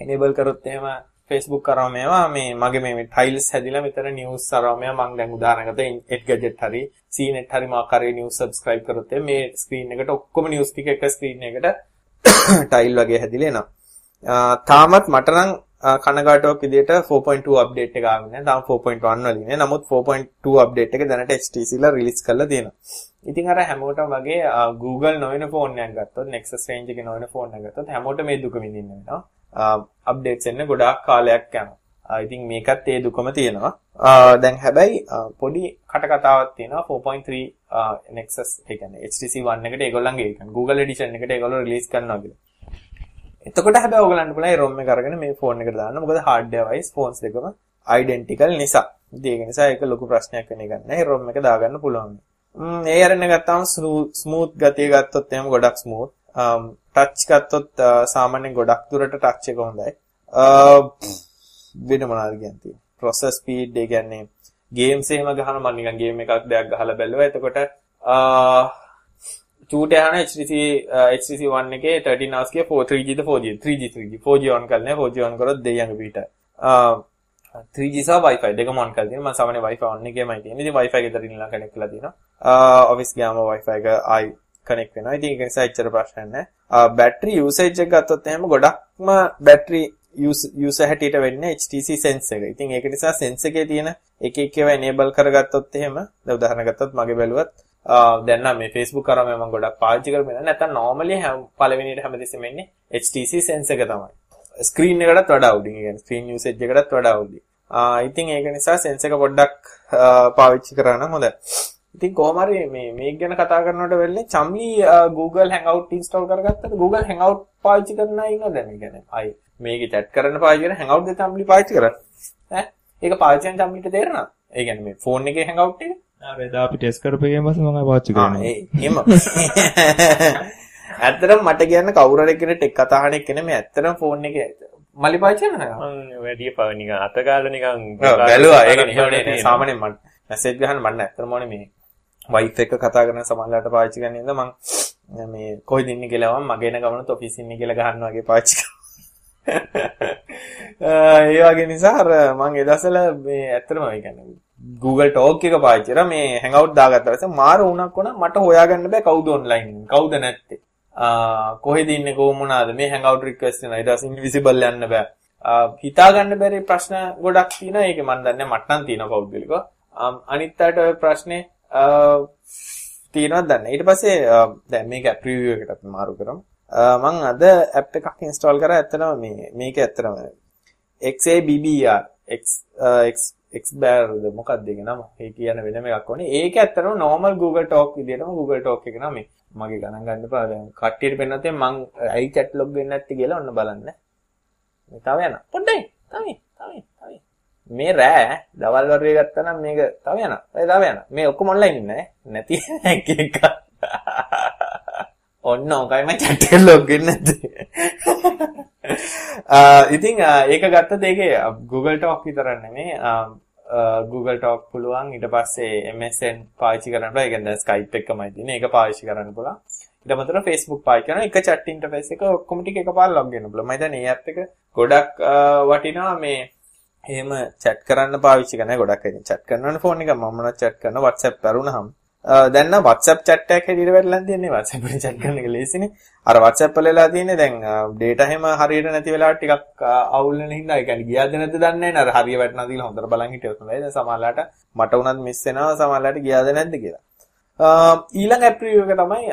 enable කරොත් එහෙම Facebook කරාම මේවා මේ මගේ මේ ටයිල්ස් හැදිලා මෙතන නිවුස් කරාම මම දැන් උදාහරණයකට එඩ් ගැජට් හරි සීනෙට් හරි මාක් හරි නිවුස් සබ්ස්ක්‍රයිබ් කරොත් මේ ස්ක්‍රීන් එකට ඔක්කොම නිවුස් ටික එක ස්ක්‍රීන් එකට ටයිල් වගේ හැදිලා එනවා. තාමත් මට නම් කනගාටුවක් විදිහට 4.2 අප්ඩේට් එක ආවේ නැහැ. තාම 4.1 වලින් නේ. නමුත් 4.2 අප්ඩේට් එක දැනට HTC ලා රිලීස් කරලා තියෙනවා. ඉතින් අර හැමෝටම වගේ Google නොවන ෆෝන් එකක් ගත්තොත් Nexus range එකේ නොවන ෆෝන් එකක් ගත්තොත් හැමෝටම මේ දුක විඳින්න වෙනවා. අප්ඩේට්ස් එන්න ගොඩාක් කාලයක් යනවා. ඉතින් මේකත් ඒ දුකම තියෙනවා. දැන් හැබැයි පොඩි කටකතාවක් තියෙනවා 4.3 Nexus ඒ කියන්නේ HTC One එකට ඒගොල්ලන්ගේ ඒ කියන්නේ Google Edition එකට ඒගොල්ලෝ රිලීස් කරනවා කියලා. එතකොට හැබැයි ඔයගලන්ට පුළුවන් ඒ ROM එක අරගෙන මේ ෆෝන් එකට දාන්න. මොකද hardware wise phones දෙකම identical නිසා. ඉතින් ඒක නිසා ඒක ලොකු ප්‍රශ්නයක් වෙන්නේ නැහැ. ROM එක දාගන්න පුළුවන්. ඒ අරගෙන ගත්තාම ස්මූත් ගතිය ගත්තොත් එහෙම ගොඩක් ස්මූත්. Um, ටච් ගත්තොත් uh, සාමාන්‍යයෙන් ගොඩක් දුරට ටච් එක හොඳයි. Uh, වෙන මොනවද කියන්නේ? process speed ඒ කියන්නේ ගේම්ස් එහෙම ගහන මම නිකන් ගේම් එකක් දෙයක් ගහලා බැලුවා. එතකොට uh, චූට යන HTC HTC One එකේ 13 hours කිය 4 3G the 4G 3G 3G 4G on කරන්නේ 4G on කරොත් දෙයියන් පිට 3G සහ Wi-Fi දෙකම on කරලා තියෙනවා මම සාමාන්‍ය Wi-Fi on එකේමයි තියෙන්නේ ඉතින් Wi-Fi ගෙදර ඉන්නලා කනෙක්ට් කරලා තියෙනවා ඔෆිස් ගියාම Wi-Fi එක ආයි කනෙක්ට් වෙනවා ඉතින් ඒක නිසා එච්චර ප්‍රශ්නයක් නැහැ බැටරි යූසේජ් එක ගත්තොත් එහෙම ගොඩක්ම බැටරි යූසර් හැටියට වෙන්නේ HTC Sense එක. ඉතින් ඒක නිසා Sense එකේ තියෙන එක එක ඒවා enable කරගත්තොත් එහෙම දැන් උදාහරණ ගත්තොත් මගේ බැලුවත් දැන් නම් මේ Facebook කරාම මම ගොඩක් පාවිච්චි කරගෙන නැත්නම් normally හැම පළවෙනියට හැමදෙස්සෙම එන්නේ HTC Sense එක තමයි. ස්ක්‍රීන් එකටත් වඩා උඩින්. ඒ කියන්නේ ස්ක්‍රීන් යූසේජ් එකටත් වඩා උඩින්. ආ ඉතින් ඒක නිසා Sense එක පොඩ්ඩක් පාවිච්චි කරා නම් හොඳයි. ඉතින් කොහොම හරි මේ මේක ගැන කතා කරනකොට වෙන්නේ චම්ලි Google Hangout install කරගත්තද? Google Hangout පාවිච්චි කරන අය ඉන්නවද මේ කියන්නේ අය මේකේ chat කරන්න පාවිච්චි කරන Hangout දෙක චම්ලි පාවිච්චි කරා. ඈ? ඒක පාවිච්චි කරන චම්ලිට තේරෙනවද? ඒ කියන්නේ මේ ෆෝන් එකේ Hangout එක? අර එදා අපි ටෙස්ට් කරපේකෙන් පස්සේ මම පාවිච්චි කරනවා. ඇත්තටම මට කියන්න කවුරු හරි කෙනෙක් ටෙක් කතා අහන එක්කනේ මේ ඇත්තටම ෆෝන් එකේ මලි පාවිච්චි කරනවා. වැඩි පාව නිකන් අතගාලා නිකන් බැලුවා. ඒක නෙමෙයි සාමාන්‍යයෙන් මම මැසේජ් ගහන්න මම ඇත්තටම ඕනේ මේ වයිෆ් එක කතා කරන සමහරලාට පාවිච්චි කරන ඉඳ මම මේ කොහෙද ඉන්නේ කියලා මම මගේ එන ගමනත් ඔෆිස් ඉන්නේ කියලා ගහන්න වගේ පාවිච්චි ඒ වගේ නිසා අර මම ඒ දවස්වල මේ ඇත්තටම ඒ කියන්නේ Google Talk එක පාවිච්චි කරා. මේ Hangout දාගත්තා පස්සේ මාර වුණක් වුණා. මට හොයාගන්න බෑ කවුද ඔන්ලයින් කවුද නැත්තේ. කොහෙද ඉන්නේ කොහොම මොනවාද මේ Hangout request එනවා ඊට පස්සේ invisible යන්න බෑ. හිතා ගන්න බැරි ප්‍රශ්න ගොඩක් තියෙනවා. ඒක මම දන්නේ මට නම් තියෙනවා පෞද්ගලිකව. අනිත් අයට ඔය ප්‍රශ්නේ තියෙනවද දන්නේ ඊට පස්සේ දැන් මේක ප්‍රිවියු එකකට මාරු කරමු. මම අද ඇප් එකක් ඉන්ස්ටෝල් කරා. ඇත්තටම මේ මේක ඇත්තටම XABBR X X Xbarද මොකක්ද ඒක නම? ඒ කියන වෙනම එකක් වනේ ඒක ඇත්තටම normal Google Talk විදියටම Google Talk එක නම. මගේ ගණන් ගන්න එපා. දැන් කට්ටියට පෙන්නත් මං ඇයි chat log වෙන්නේ නැත්තේ කියලා ඔන්න බලන්න. මේ තව යනවා. පොඩ්ඩයි. තව තව තව. මේ රෑ දවල් වරුවේ ගත්තා නම් මේක තව යනවා. ඒ තව යනවා. මේ ඔක්කොම ඔන්ලයින් ඉන්නේ නැති එක එක. ඔන්න ඔකයි මම chat එක log නැත්තේ ඉතින් ඒක ගත්තත් ඒකේ Google Talk විතරක් නෙමෙයි Google Talk පුළුවන්. ඊට පස්සේ MSN පාවිච්චි කරන්න පුළුවන්. ඒ කියන්නේ Skype එකමයි තියෙන්නේ. ඒක පාවිච්චි කරන්න පුළුවන්. ඊට අමතරව Facebook පාවිච්චි කරන එක chat interface එක ඔක්කොම ටික එකපාර log වෙන්න පුළුවන්. මම හිතන්නේ මේ app එක ගොඩක් වටිනවා මේ එහෙම chat කරන්න පාවිච්චි කරන ගොඩක් අය chat කරනවනේ ෆෝන් එක මම නම් chat කරන WhatsApp කරුණාම දැන් නම් WhatsApp chat එකක් හැටියට වැඩලා තියෙන්නේ WhatsApp එකේ chat කරන එක ලේසිනේ. අර WhatsApp වල වෙලා තියෙන්නේ දැන් data හැම හරියට නැති වෙලාවට ටිකක් අවුල් වෙන හින්දා ඒ කියන්නේ ගියාද නැද්ද දන්නේ නැහැ. අර හරිය වැටෙනවා කියලා හොඳට බලන් හිටියොත් හොඳයි. දැන් සමහරලාට මට උනත් මිස් වෙනවා සමහරලාට ගියාද නැද්ද කියලා. ඊළඟ app review එක තමයි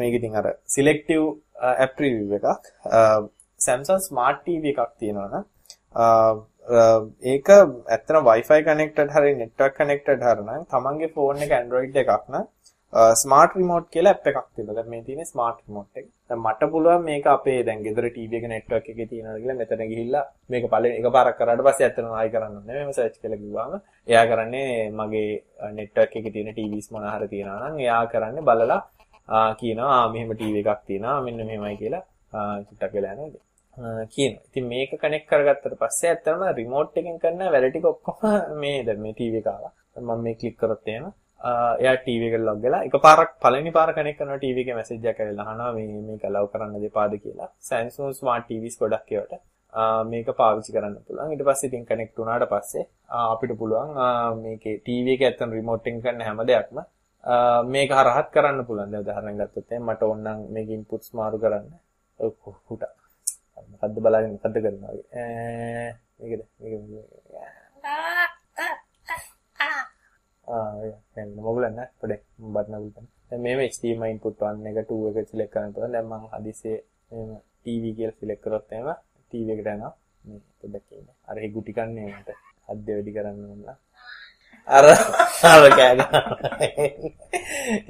මේක ඉතින් අර selective app review එකක්. Samsung Smart TV එකක් තියෙනවනම් ඒක ඇත්තට Wi-Fi connected හරි network connected හරි නම් තමන්ගේ ෆෝන් එක Android එකක් නම් ස්මාර්ට් රිමෝට් කියලා ඇප් එකක් තියෙනවා. දැන් මේ තියෙන්නේ ස්මාර්ට් රිමෝට් එක. දැන් මට පුළුවන් මේක අපේ දැන් ගෙදර ටීවී එක නෙට්වර්ක් එකේ තියෙනවා කියලා මෙතන ගිහිල්ලා මේක පළවෙනි එකපාරක් කරාට පස්සේ ඇත්තටම ආයි කරන්න ඕනේ. මෙහෙම සර්ච් කරලා කිව්වම එයා කරන්නේ මගේ නෙට්වර්ක් එකේ තියෙන ටීවීස් මොන හරි තියෙනවා නම් එයා කරන්නේ බලලා කියනවා ආ මෙහෙම ටීවී එකක් තියෙනවා මෙන්න මෙහෙමයි කියලා චුට්ටක් වෙලා යනවා. කියනවා. ඉතින් මේක කනෙක්ට් කරගත්තට පස්සේ ඇත්තටම රිමෝට් එකෙන් කරන වැඩ ටික ඔක්කොම මේ දැන් මේ ටීවී එක ආවා. මම මේ ක්ලික් කරොත් එහෙම එයා ටීවී එකට ලොග් වෙලා එකපාරක් පළවෙනි පාර කනෙක්ට් කරනවා ටීවී එකේ මැසේජ් එකක් ඇවිල්ලා අහනවා මේ මේක ලව් කරන්න දෙපාද කියලා. Samsung Smart TVs ගොඩක් ඒවට. මේක පාවිච්චි කරන්න පුළුවන්. ඊට පස්සේ ඉතින් කනෙක්ට් වුණාට පස්සේ අපිට පුළුවන් මේකේ ටීවී එක ඇත්තට රිමෝට් එකෙන් කරන හැම දෙයක්ම මේක හරහත් කරන්න පුළුවන්. දැන් උදාහරණයක් ගත්තොත් මට ඕනනම් මේක ඉන්පුට්ස් මාරු කරන්න. හුට. මොකද්ද බලන්න මොකද්ද කරනවා වගේ. මේකද මේක ආ දැන් මොගලන්න පොඩේ බටන බුල්පන්. දැන් මේව HDMI input 1 එක 2 එක සිලෙක්ට් කරන්න පුළුවන්. දැන් මම හදිස්සියේ මේ TV කියලා සිලෙක්ට් කරොත් එහෙම TV එකට යනවා. මේ පොඩ්ඩක් ඉන්න. අර ඒ ගුටි කන්නේ මට අද්ද වැඩි කරන්න ඕන. අර අර කෑග.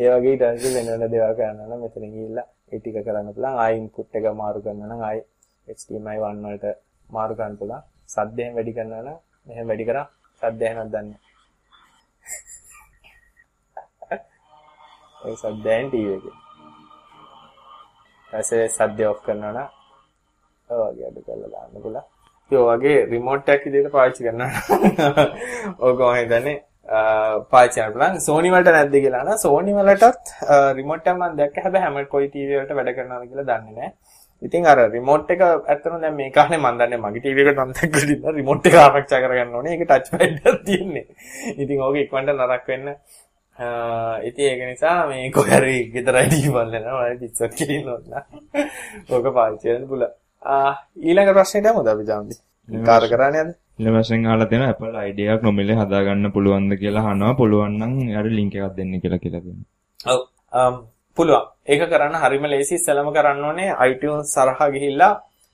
ඒ වගේ ඊට පස්සේ වෙන වෙන දේවල් කරන්න නම් මෙතන ගිහිල්ලා ඒ ටික කරන්න පුළුවන්. ආයි ඉන්පුට් එක මාරු කරනවා නම් ආයි HDMI 1 වලට මාරු කරන්න පුළුවන්. සද්දයෙන් වැඩි කරනවා නම් මෙහෙම වැඩි කරා සද්ද එහෙමත් දන්නේ. ඒ සද්දයෙන් ටීවී එකේ. ඊපස්සේ සද්ද ඔෆ් කරනවා නම් ඔය වගේ අඩු කරලා දාන්න පුළුවන්. ඉතින් ඔය වගේ රිමෝට් එකක් විදිහට පාවිච්චි කරනවා. ඕක මම හිතන්නේ පාවිච්චි කරන්න පුළුවන්. Sony වලට නැද්ද කියලා නේද? Sony වලටත් රිමෝට් එක මම දැක්ක හැබැයි හැම කොයි ටීවී වලට වැඩ කරනවද කියලා දන්නේ නැහැ. ඉතින් අර රිමෝට් එක ඇත්තටම දැන් මේ කාලේ මම දන්නේ මගේ ටීවී එකට මම දැක්කද රිමෝට් එක ආරක්ෂා කරගන්න ඕනේ. ඒක ටච් පැඩ් එකක් තියෙන්නේ. ඉතින් ඕක ඉක්මනට නරක වෙන්න ඉතින් ඒක නිසා මේ කොහරි ගෙදරයි ඩීවල් වෙනවා මම පිස්සක් කිරින්න ඕන. ඕක පාවිච්චි කරන්න පුළුවන්. ආ ඊළඟ ප්‍රශ්නෙට යමුද අපි ජාම්දි? කාර කරන්නේ අද? ඊළඟ ප්‍රශ්නෙන් අහලා තියෙනවා Apple ID එකක් නොමිලේ හදාගන්න පුළුවන්ද කියලා අහනවා. පුළුවන් නම් යාට link එකක් දෙන්න කියලා කියලා දෙනවා. ඔව්. පුළුවන්. ඒක කරන්න හරිම ලේසි. ඉස්සෙල්ලාම කරන්න ඕනේ iTunes සරහා ගිහිල්ලා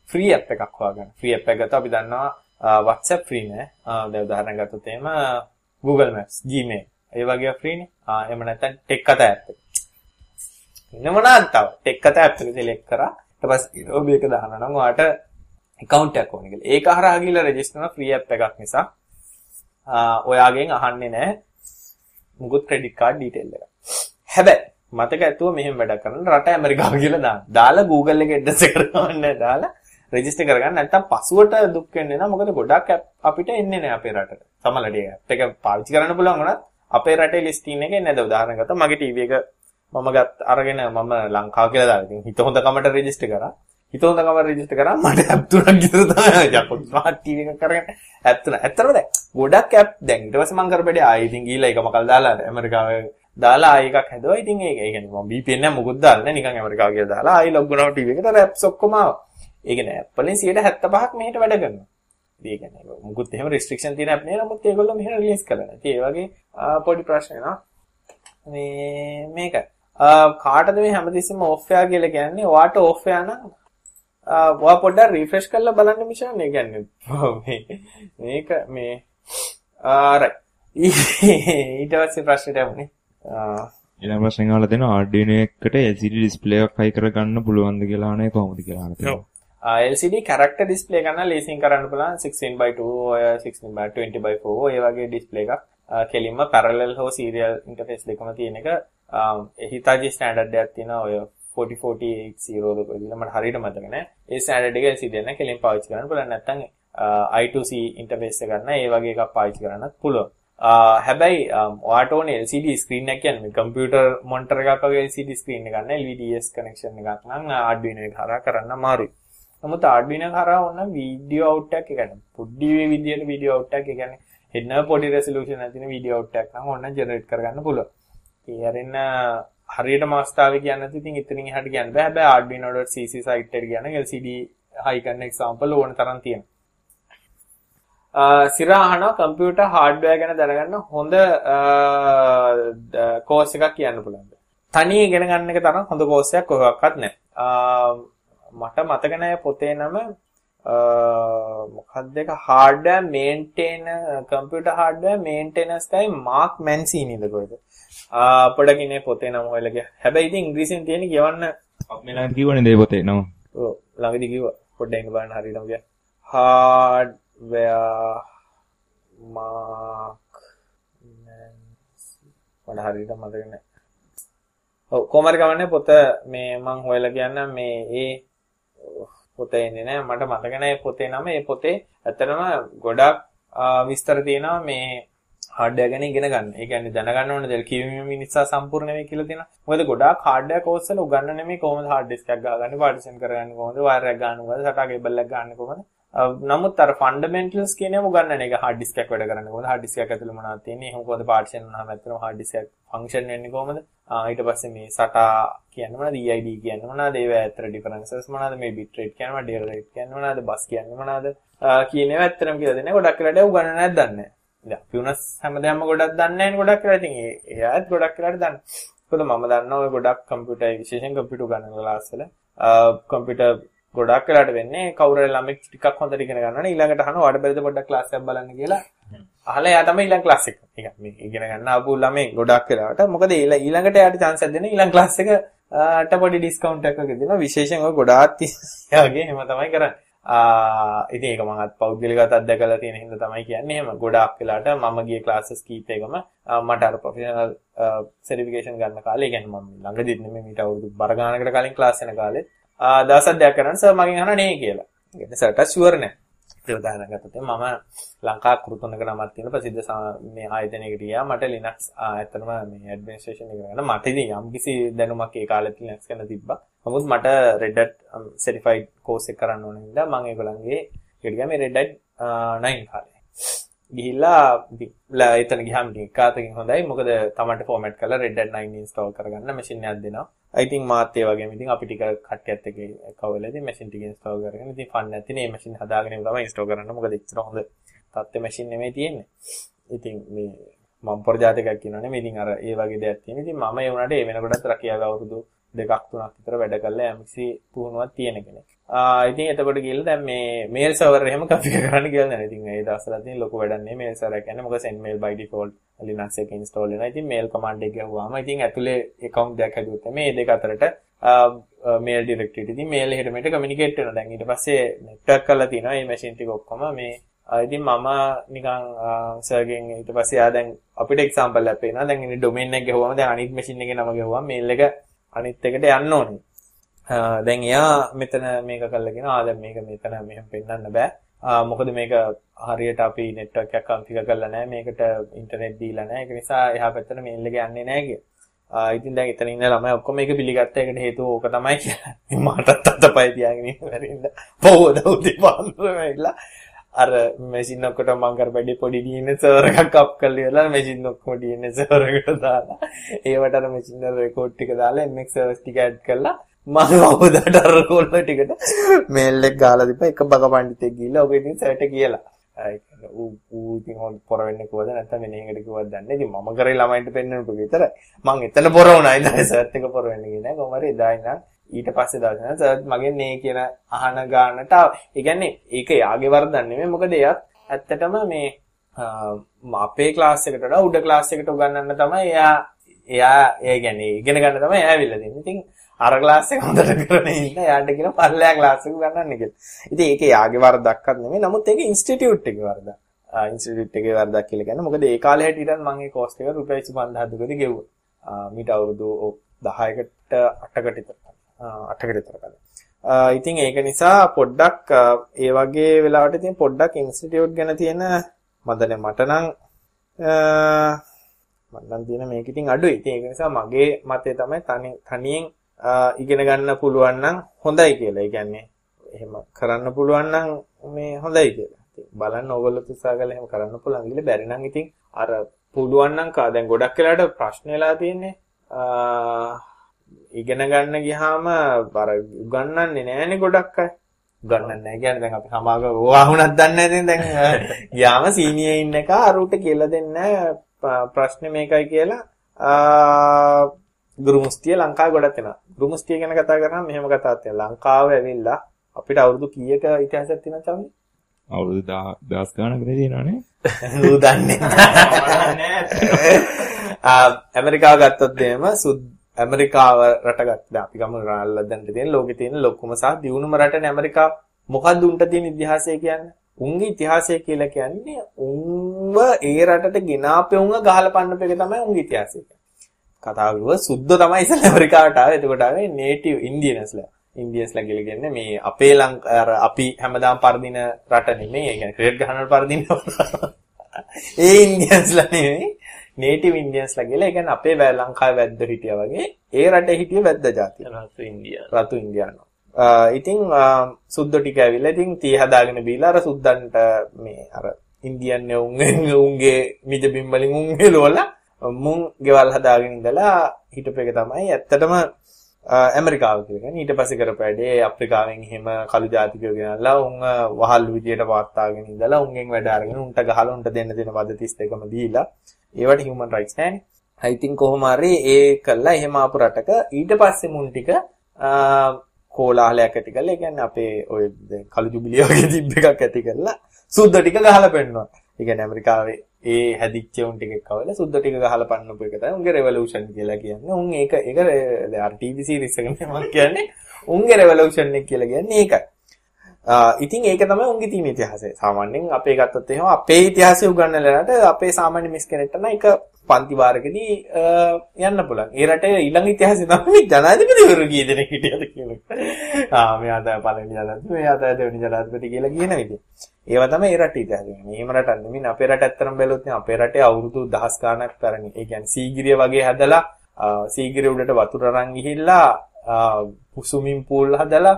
free app එකක් හොයාගන්න. free app එක ගත්තා අපි දන්නවා WhatsApp free නෑ. දැන් උදාහරණයක් ගත්තොත් එහෙම Google Maps, Gmail ඒ වගේ ෆ්‍රීනේ. ආ එහෙම නැත්නම් ටෙක් කතා ඇප් එක. ඉන්න මොනවාද තව? ටෙක් කතා ඇප් එක සිලෙක්ට් කරා. ඊට පස්සේ ඔබ මේක දානවා නම් ඔයාට account එකක් ඕනේ කියලා. ඒක හරහා ගිහලා රෙජිස්ටර් කරන ෆ්‍රී ඇප් එකක් නිසා ඔයාගෙන් අහන්නේ නැහැ මුකුත් ක්‍රෙඩිට් කාඩ් ඩීටේල් එක. හැබැයි මතක ඇතුව මෙහෙම වැඩ කරන රට ඇමරිකාව කියලා දාන්න. දාලා Google එකේ ඇඩ්‍රස් එක කරවන්න දාලා රෙජිස්ටර් කරගන්න. නැත්නම් පසුවට දුක් වෙන්නේ නැහැ. මොකද ගොඩක් අපිට එන්නේ නැහැ අපේ රටට. සමහරවිට ඇප් එක පාවිච්චි කරන්න පුළුවන් වුණත් අපේ රටේ ලිස්ටින් එකේ නේද? උදාහරණ ගත්තා මගේ ටීවී එක මම ගත් අරගෙන මම ලංකාව කියලා දාලා ඉතින් හිත හොඳ කමට රෙජිස්ටර් කරා. හිත හොඳ කමට රෙජිස්ටර් කරා. මට ඇප් තුනක් විතර තමයි යකෝ ස්මාර්ට් ටීවී එකක් කරගෙන ඇප් තුන ඇත්තටම දැන් ගොඩක් ඇප් දැන් ඊට පස්සේ මම කරපෙඩේ ආයෙ ඉතින් ගිහිල්ලා ඒක මකල් දාලා ඇමරිකාවේ දාලා ආයෙ එකක් හැදුවා ඉතින් ඒක ඒ කියන්නේ මම VPN එක මොකුත් දාලා නැහැ නිකන් ඇමරිකාව කියලා දාලා ආයෙ ලොග් වුණා ටීවී එකට ඇප්ස් ඔක්කොම ආවා ඒ කියන්නේ ඇප් වලින් 75ක් මෙහෙට වැඩ කරනවා ඒ කියන්නේ මුකුත් එහෙම රෙස්ට්‍රික්ෂන් තියෙන ඇප් නේ නමුත් ඒගොල්ලෝ මෙහෙම රිලීස් කරලා නැහැ. ඉතින් ඒ වගේ පොඩි ප්‍රශ්න එනවා. මේ මේක කාටද මේ හැමතිස්සෙම ඕෆ් යා කියලා කියන්නේ? ඔයාට ඕෆ් යා නම් ඔයා පොඩ්ඩක් රිෆ්‍රෙෂ් කරලා බලන්න මිෂන්. ඒ කියන්නේ මේක මේ රයිට්. ඊට පස්සේ ප්‍රශ්නෙට යමුනේ. ඊළඟ ප්‍රශ්නේ අහලා දෙනවා Arduino එකට LCD display එකක් හයි කරගන්න පුළුවන්ද කියලා අහන්නේ කොහොමද කියලා අහලා තියෙනවා. LCD character display ගන්න ලේසියෙන් කරන්න පුළුවන්. 16x2 ඔය 16x20x4 ඔය වගේ display එකක්. කෙලින්ම parallel හෝ serial interface දෙකම තියෙන එක. Hitachi standard එකක් තියෙනවා. ඔය 404080 කොයිදලා මට හරියට මතක නැහැ. ඒ standard එක LCD එක කෙලින් පාවිච්චි කරන්න පුළුවන්. නැත්නම් I2C interface එක ගන්න. ඒ වගේ එකක් පාවිච්චි කරන්නත් පුළුවන් හැබැයි ඔයාට ඕනේ LCD screen එක කියන්නේ කම්පියුටර් මොනිටර් එකක් වගේ LCD screen එක ගන්න LVDS connection එකක් නම් Arduino එක හරහා කරන්න අමාරුයි නමුත් Arduino කරා ඕන වීඩියෝ අවුට් එකක් කියන්නේ පොඩි විදියට වීඩියෝ අවුට් එකක් කියන්නේ එන්න පොඩි රෙසලූෂන් එකක් තියෙන වීඩියෝ අවුට් එකක් නම් ඕන ජෙනරේට් කරගන්න පුළුවන්. ඒ අරින්න හරියටම අවස්ථාවේ කියන්නේ නැති ඉතින් ඉතින් එහාට කියන්න බෑ. හැබැයි arduino.cc site එකට ගියනම් LCD high කරන example ඕන තරම් තියෙනවා. සිරාහනවා කම්පියුටර් හાર્ඩ්වෙයාර් ගැන දැනගන්න හොඳ කෝස් එකක් කියන්න පුළුවන්. තනියෙන් ඉගෙන ගන්න එක තරම් හොඳ කෝස් එකක් කොහොක්වත් නැහැ. මට මතක නැහැ පොතේ නම මොකක්ද එක hardware maintain computer hardware maintenance කයි මාක් මැන්සීනිද කොහෙද? පොඩක් ඉන්නේ පොතේ නම ඔයලගේ. හැබැයි ඉතින් ඉංග්‍රීසියෙන් තියෙන කියවන්න මෙලන් කිව්වනේ දේ පොතේ නම. ඔව් ළඟදී කිව්වා. පොඩ්ඩක් බලන්න හරියටම ගියා. හાર્ඩ් where Mark මට හරියට මතක නැහැ. ඔව් කොහමරි කමන්නේ පොත මේ මං හොයලා කියන්නම් මේ ඒ පොත එන්නේ නැහැ මට මතක නැහැ පොතේ නම ඒ පොතේ ඇත්තටම ගොඩක් විස්තර තියෙනවා මේ හાર્ඩ්වෙයාර් ගැන ඉගෙන ගන්න. ඒ කියන්නේ දැනගන්න ඕන දෙයක් කිවිමි නිසා සම්පූර්ණ නෙවෙයි කියලා තියෙනවා. මොකද ගොඩාක් හાર્ඩ්වෙයාර් කෝස් වල උගන්වන්නේ මේ කොහොමද හાર્ඩ් ඩිස්ක් එකක් ගාගන්නේ, පාර්ටිෂන් කරගන්නේ කොහොමද, වයර් එකක් ගන්නවද, සටා කේබල් එකක් ගන්න කොහොමද. නමුත් අර ෆන්ඩමෙන්ටල්ස් කියන එක උගන්නන එක හાર્ඩ් ඩිස්ක් එකක් වැඩ කරන්නේ. කොහොමද හાર્ඩ් ඩිස්ක් එකක් ඇතුළේ මොනවද තියෙන්නේ? එහෙම කොහොමද පාර්ටිෂන් වුණාම ඇත්තටම හાર્ඩ් ඩිස්ක් එක ෆන්ක්ෂන් වෙන්නේ කොහොමද? ඊට පස්සේ මේ සටා කියන්නේ මොනවද? EID කියන්නේ මොනවද? ඒවා ඇතර ඩිෆරන්සස් මොනවද? මේ බිට් රේට් කියන්නේ මොනවද? ඩේල් රේට් කියන්නේ මොනවද? බස් කියන්නේ මොනවද? කියන ඒවා ඇත්තටම කියලා දෙන්නේ ගොඩක් වෙලාට උගන්නන නැද්ද දන්නේ නැහැ. ෆියුනස් හැමදේම ගොඩක් දන්නේ නැහැ ගොඩක් වෙලා ඉතින් එයාත් ගොඩක් වෙලාට දන්නේ ඒකල මම දන්නවා ඔය ගොඩක් කම්පියුටර් විශේෂයෙන් කම්පියුටර් ගණන් ක්ලාස් වල. කම්පියුටර් ගොඩක් වෙලාට වෙන්නේ කවුරු හරි ළමෙක් ටිකක් හොඳට ඉගෙන ගන්නවනේ ඊළඟට අහනවා වඩ බැරිද පොඩ්ඩක් ක්ලාස් එකක් බලන්න කියලා. අහලා එයා තමයි ඊළඟ ක්ලාස් එක. නිකන් මේ ඉගෙන ගන්න ආපු ළමෙක් ගොඩක් වෙලාවට මොකද ඊළඟට එයාට chance එකක් දෙන්න ඊළඟ ක්ලාස් එකට පොඩි ඩිස්කවුන්ට් එකක් දෙනවා. විශේෂයෙන් ඔය ගොඩාක් එයාගේ එහෙම තමයි කරන්නේ. ආ ඉතින් ඒක මම අත් පෞද්ගලිකව අත්දැකලා තියෙන හින්දා තමයි කියන්නේ එහෙම ගොඩාක් වෙලාට මම ගිය ක්ලාසස් කීප එකම මට අර ප්‍රොෆෙෂනල් සර්ටිෆිකේෂන් ගන්න කාලේ කියන්නේ මම ළඟදිත් නෙමෙයි මීට අවුරුදු බර ගානකට කලින් ක්ලාස් යන කාලේ දවසක් දෙයක් කරන්න සර් මගෙන් අහන නේ කියලා. කියන්නේ සර්ට ෂුවර් නෑ. ඒ උදාහරණ ගත්තොත් මම ලංකා කෘතුනක නමක් තියෙන ප්‍රසිද්ධ මේ ආයතනයකට ගියා. මට Linux ඇත්තටම මේ ඇඩ්මිනිස්ට්‍රේෂන් එක කරන්න මට ඉතින් යම්කිසි දැනුමක් ඒ කාලෙත් Linux ගැන තිබ්බා. නමුත් මට Red Hat um, certified course එක කරන්න ඕන හින්දා මම ඒගොල්ලන්ගේ ඒකට ගියා මේ Red Hat 9 කාලේ. ගිහිල්ලා එතන ගියාම එකාතකින් හොඳයි. මොකද තමන්ට ෆෝමැට් කරලා Red Hat 9 install කරගන්න මැෂින් එකක් දෙනවා. ඉතින් මාත් ඒ වගේම ඉතින් අපි ටික කට්ටියත් එක්ක කවල ඉතින් මැෂින් ටික install කරගෙන ඉතින් ෆන් නැති නේ මැෂින් හදාගෙන තමයි install කරන්න. මොකද එච්චර හොඳ තත්ත්ව මැෂින් නෙමෙයි තියෙන්නේ. ඉතින් මේ මම ප්‍රජාතිකයක් කියනවනේ මේ ඉතින් අර ඒ වගේ දෙයක් තියෙන. ඉතින් මම ඒ වුණාට ඒ වෙනකොටත් රකියාව අවුරුදු දෙකක් තුනක් විතර වැඩ කළා යම්කිසි පුහුණුවක් තියෙන කෙනෙක්. ආ ඉතින් එතකොට ගිහලා දැන් මේ මේල් සර්වර් එහෙම කන්ෆිගර් කරන්න කියලා නේද. ඉතින් ඒ දවස්වල තියෙන ලොකු වැඩක් නෙමෙයි මේල් සර්වර් කියන්නේ මොකද send mail by default Linux එක install වෙනවා. ඉතින් mail command එක ගහුවාම ඉතින් ඇතුලේ account දෙයක් හැදුවොත් මේ දෙක අතරට මේල් ඩිරෙක්ටරි ඉතින් මේල් එහෙට මෙහෙට කමියුනිකේට් වෙනවා. දැන් ඊට පස්සේ නෙට්වර්ක් කරලා තියෙනවා මේ මැෂින් ටික ඔක්කොම මේ ඉතින් මම නිකන් සර්ගෙන් ඊට පස්සේ ආ දැන් අපිට එක්සැම්පල් එකක් පේනවා. දැන් ඉන්නේ ඩොමේන් එක ගහුවම දැන් අනිත් මැෂින් එකේ නම ගහුවම මේල් එක අනිත් එකට යන්න ඕනේ. දැන් එයා මෙතන මේක කරලා කියනවා ආ දැන් මේක මෙතන මෙහෙම පෙන්වන්න බෑ. මොකද මේක හරියට අපි නෙට්වර්ක් එකක් කන්ෆිගර් කරලා නැහැ. මේකට ඉන්ටර්නෙට් දීලා නැහැ. ඒක නිසා එහා පැත්තට මේල් එක යන්නේ නැහැ කිය. ඉතින් දැන් එතන ඉන්න ළමයි ඔක්කොම මේක පිළිගත්ත එකට හේතුව ඕක තමයි කියලා. මටත් අතපය තියාගෙන ඉන්න බැරි ඉන්න. පොවද උදේ පාන්දර වෙලා අර මැෂින් ඔක්කොට මම කර බැඩි පොඩි DNS සර්වර් එකක් අප් කරලා ඉවරලා මැෂින් ඔක්කොම DNS සර්වර් එකට දාලා ඒවට අර මැෂින් වල රෙකෝඩ් ටික දාලා MX සර්වර්ස් ටික ඇඩ් කරලා මම අවුදට අර රෝල් ටිකට මේල් එක ගාලා දීපා එක බක පඬිතෙක් ගිහිල්ලා ඔබ ඉතින් සර්ට කියලා. ඌ ඌ ඉතින් හොන් පොර වෙන්නේ කොහොමද නැත්නම් වෙන එකකට කිව්වද දන්නේ ඉතින් මම කරේ ළමයින්ට පෙන්නන්නට විතරයි. මං එතන පොර වුණා. ඉතින් සර්ට් එක පොර වෙන්නේ නෑ කොහොම හරි එදා ඉඳන් ඊට පස්සේ දවසන සර්ට් මගෙන් නේ කියන අහන ගානට ඒ කියන්නේ ඒක යාගේ වරදක් නෙමෙයි මොකද එයාත් ඇත්තටම මේ අපේ ක්ලාස් එකට වඩා උඩ ක්ලාස් එකට උගන්වන්න තමයි එයා එයා ඒ කියන්නේ ඉගෙන ගන්න තමයි එයා ඇවිල්ලා දෙන්නේ. ඉතින් අර ක්ලාස් එක හොඳට කරගෙන ඉන්න එයාට කියන පල්ලෙයා ක්ලාස් එක ගන්නන්න කියලා. ඉතින් ඒක යාගේ වරදක්වත් නෙමෙයි. නමුත් ඒක ඉන්ස්ටිටියුට් එකේ වරදක්. ආ ඉන්ස්ටිටියුට් එකේ වරදක් කියලා කියන්නේ මොකද ඒ කාලේ හැටියට මම ඒ කෝස්ට් එක රුපියල් 25000 ගෙව්වා. ආ මීට අවුරුදු 10කට 8කට විතර. 8කට විතර කලින්. ඉතින් ඒක නිසා පොඩ්ඩක් ඒ වගේ වෙලාවට ඉතින් පොඩ්ඩක් ඉන්ස්ටිටියුට් ගැන තියෙන මදනේ මට නම් මම නම් තියෙන මේක ඉතින් අඩුයි. ඉතින් ඒක නිසා මගේ මතය තමයි තනියෙන් ඉගෙන ගන්න පුළුවන් නම් හොඳයි කියලා. ඒ කියන්නේ එහෙම කරන්න පුළුවන් නම් මේ හොඳයි කියලා. ඉතින් බලන්න ඕගොල්ලෝ උත්සාහ කරලා එහෙම කරන්න පුළුවන් කියලා බැරි නම් ඉතින් අර පුළුවන් නම් කා දැන් ගොඩක් වෙලාවට ප්‍රශ්න වෙලා තියෙන්නේ ඉගෙන ගන්න ගියාම අර උගන්වන්නේ නැහැනේ ගොඩක් අය. උගන්වන්නේ නැහැ කියන්නේ දැන් අපි සමාගම වහුණක් දන්නේ නැතිනම් දැන් ගියාම සීනියර් ඉන්න එක අරුට කියලා දෙන්නේ ප්‍රශ්නේ මේකයි කියලා ගුරු මුස්තිය ලංකාවේ ගොඩක් වෙනවා. ගුරු මුස්තිය ගැන කතා කරාම මෙහෙම කතාවක් තියෙනවා. ලංකාව ඇවිල්ලා අපිට අවුරුදු කීයක ඉතිහාසයක් තියෙනවද චම්මි? අවුරුදු 10 ගානකට තියෙනවනේ. ඌ දන්නේ නැහැ. ඇමරිකාව ගත්තොත් එහෙම සුද් ඇමරිකාව රට ගත්තා. අපි ගමු රාල්ලදන්ට තියෙන ලෝකේ තියෙන ලොකුම සහ දියුණුම රටනේ ඇමරිකාව. මොකද්ද උන්ට තියෙන ඉතිහාසය කියන්නේ? උන්ගේ ඉතිහාසය කියලා කියන්නේ උන්ව ඒ රටට ගෙනාපේ උන්ව ගහලා පන්නප එක තමයි උන්ගේ ඉතිහාසය. කතාව කරුවා සුද්ධ තමයි ඉස්සෙල්ලා ඇමරිකාවට ආවේ. එතකොට ආවේ නේටිව් ඉන්දියන්ස්ලා. ඉන්දියන්ස්ලා කියලා කියන්නේ මේ අපේ අර අපි හැමදාම පරදින රට නෙමෙයි. ඒ කියන්නේ ක්‍රිකට් ගහනවල පරදින. ඒ ඉන්දියන්ස්ලා නෙමෙයි. නේටිව් ඉන්දියන්ස්ලා කියලා. ඒ කියන්නේ අපේ ලංකාවේ වැද්ද හිටියා වගේ ඒ රටේ හිටිය වැද්ද జాති. රතු ඉන්දියානු. රතු ඉන්දියානු. ඉතින් සුද්දෝ ටික ඇවිල්ලා ඉතින් තී හදාගෙන බීලා අර සුද්දන්ට මේ අර ඉන්දියන් උන්ගේ උන්ගේ නිජ බිම්බලින් උන් එලවලා මුන් ගෙවල් හදාගෙන ඉඳලා හිටපු එක තමයි ඇත්තටම ඇමරිකාව කියලා. ඊට පස්සේ කරපු වැඩේ අප්‍රිකාවෙන් එහෙම කළු ජාතිකයෝ ගෙනල්ලා උන් වහල් විදියට පවත්වාගෙන ඉඳලා උන්ගෙන් වැඩ අරගෙන උන්ට ගහලා උන්ට දෙන්න දෙන වද 32ම දීලා ඒවට හියුමන් රයිට්ස් නැහැනේ. ඉතින් කොහොම හරි ඒ කළා එහෙම ආපු රටක ඊට පස්සේ මුන් ටික කෝලාහලයක් ඇති කරලා ඒ කියන්නේ අපේ ඔය දැන් කළු ජුබිලිය වගේ තිබ්බ එකක් ඇති කරලා සුද්ධ ටික ගහලා පෙන්නවා. ඒ කියන්නේ ඇමරිකාවේ ඒ හැදිච්ච උන් ටිකක් කවලා සුද්ධ ටික ගහලා පන්නපු එක තමයි උන්ගේ රෙවොලූෂන් කියලා කියන්නේ. උන් ඒක ඒක අර ටීවී සීරීස් එකක් මම කියන්නේ උන්ගේ රෙවොලූෂන් එක කියලා කියන්නේ ඒකයි. ඉතින් ඒක තමයි උන්ගේ තියෙන ඉතිහාසය. සාමාන්‍යයෙන් අපේ ගත්තොත් එහෙම අපේ ඉතිහාසය උගන්වලාට අපේ සාමාන්‍ය මිස් කෙනෙක්ට නම් ඒක පන්ති වාරකදී යන්න පුළුවන්. ඒ රටේ ඊළඟ ඉතිහාසය තමයි ජනාධිපතිවරු කී දෙනෙක් හිටියද කියලා. ආ මෙයා තමයි පළවෙනි ජනාධිපති, මෙයා තමයි දෙවෙනි ජනාධිපති කියලා කියන විදිහ. ඒවා තමයි ඒ රටේ ඉතිහාසය. මේම රටක් නෙමෙයි අපේ රට ඇත්තටම බැලුවොත් අපේ රටේ අවුරුදු දහස් ගාණක් පැරණි. ඒ කියන්නේ සීගිරිය වගේ හදලා සීගිරිය උඩට වතුර අරන් ගිහිල්ලා ස්විමින් පූල් හදලා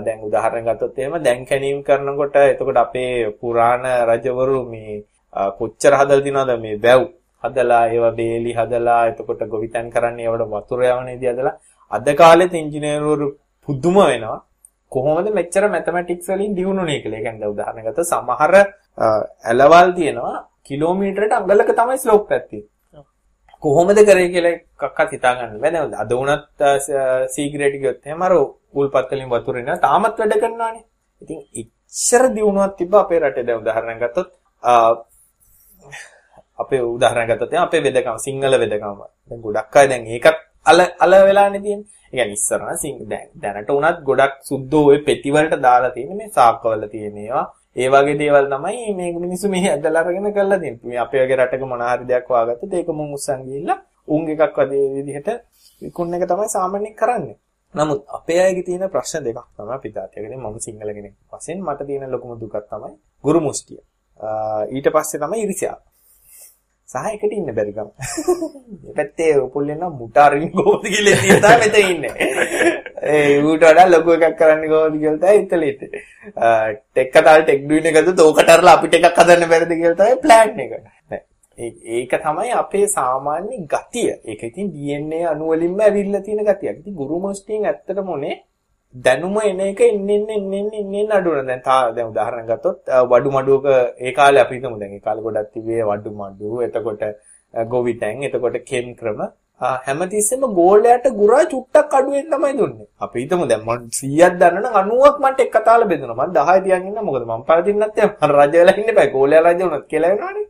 දැන් උදාහරණ ගත්තොත් එහෙම දැන් කැණීම් කරනකොට එතකොට අපේ පුරාණ රජවරු මේ කොච්චර හදලා තිනවද මේ වැව් හදලා ඒවා බේලි හදලා එතකොට ගොවිතැන් කරන්නේ ඒවට වතුර යවනේදී හදලා අද කාලෙත් ඉංජිනේරුවරු පුදුම වෙනවා කොහොමද මෙච්චර මැතමැටික්ස් වලින් දියුණුනේ කියලා. ඒ කියන්නේ උදාහරණ ගත්ත සමහර ඇලවල් තියෙනවා කිලෝමීටරයට අඟලක තමයි ස්ලෝප් එකක් තියෙන්නේ. කොහොමද කරේ කියලා එකක්වත් හිතා ගන්න බෑ. දැන් අද වුණත් සීග්‍රේට් ගියොත් එහෙම අර උල්පත් වලින් වතුර එනවා තාමත් වැඩ කරනවානේ. ඉතින් ඉච්චර දියුණුවක් තිබ්බ අපේ රටේ දැන් උදාහරණයක් ගත්තොත් අපේ උදාහරණයක් ගත්තොත් අපේ වෙදකම සිංහල වෙදකම දැන් ගොඩක් අය දැන් ඒකත් අල අල වෙලානේ තියෙන්නේ. ඒ කියන්නේ ඉස්සර නම් සිං දැන් දැනට උනත් ගොඩක් සුද්ධෝ ওই පෙති වලට දාලා තියෙන්නේ මේ සාක්කවල තියෙන ඒවා. ඒ වගේ දේවල් තමයි මේ මිනිස්සු මෙහි ඇදලා අරගෙන කරලා තියෙන්නේ. මේ අපේ වගේ රටක මොන හරි දෙයක් වාගත්තොත් ඒක මුන් උස්සන් ගිහිල්ලා උන් එකක් වගේ විදිහට විකුණන එක තමයි සාමාන්‍යයෙන් කරන්නේ. නමුත් අපේ අයගේ තියෙන ප්‍රශ්න දෙකක් තමයි පිටාතියගෙන මම සිංහල කෙනෙක් වශයෙන් මට තියෙන ලොකුම දුකක් තමයි ගුරු මුස්තිය. ඊට පස්සේ තමයි ඉරිසියාව. සහ එකට ඉන්න බැරි ගම. මේ පැත්තේ පුල්ලෙන් නම් මුටාරින් කොහොමද කියලා තියෙනවා මෙතන ඉන්නේ. ඒ ඌට වඩා ලොකු එකක් කරන්න කොහොමද කියලා තමයි ඉතලෙත්. ටෙක් කතාල් ටෙක් ඩුයින් එකද ඕකට අරලා අපිට එකක් හදන්න බැරිද කියලා තමයි ප්ලෑන් එක. ඒක තමයි අපේ සාමාන්‍ය ගතිය. ඒක ඉතින් DNA අණු වලින්ම ඇවිල්ලා තියෙන ගතියක්. ඉතින් ගුරු මොස්ටින් ඇත්තටම උනේ දැනුම එන එක එන්නේ එන්නේ එන්නේ අඩු වෙන. දැන් තා දැන් උදාහරණ ගත්තොත් වඩු මඩුවක ඒ කාලේ අපි හිතමු දැන් ඒ කාලේ ගොඩක් තිබේ වඩු මඩුව. එතකොට ගොවිතැන්, එතකොට කෙම් ක්‍රම හැමතිස්සෙම ගෝලයට ගුරා චුට්ටක් අඩුවෙන් තමයි දුන්නේ. අපි හිතමු දැන් මම 100ක් දන්නවනම් 90ක් මන්ට එක කතාවල බෙදුණා. මම 10 තියන් ඉන්න මොකද මම පරදින්නත් මම රජ වෙලා ඉන්න බෑ. ගෝලයා රජ වුණත් කියලා වෙනවනේ.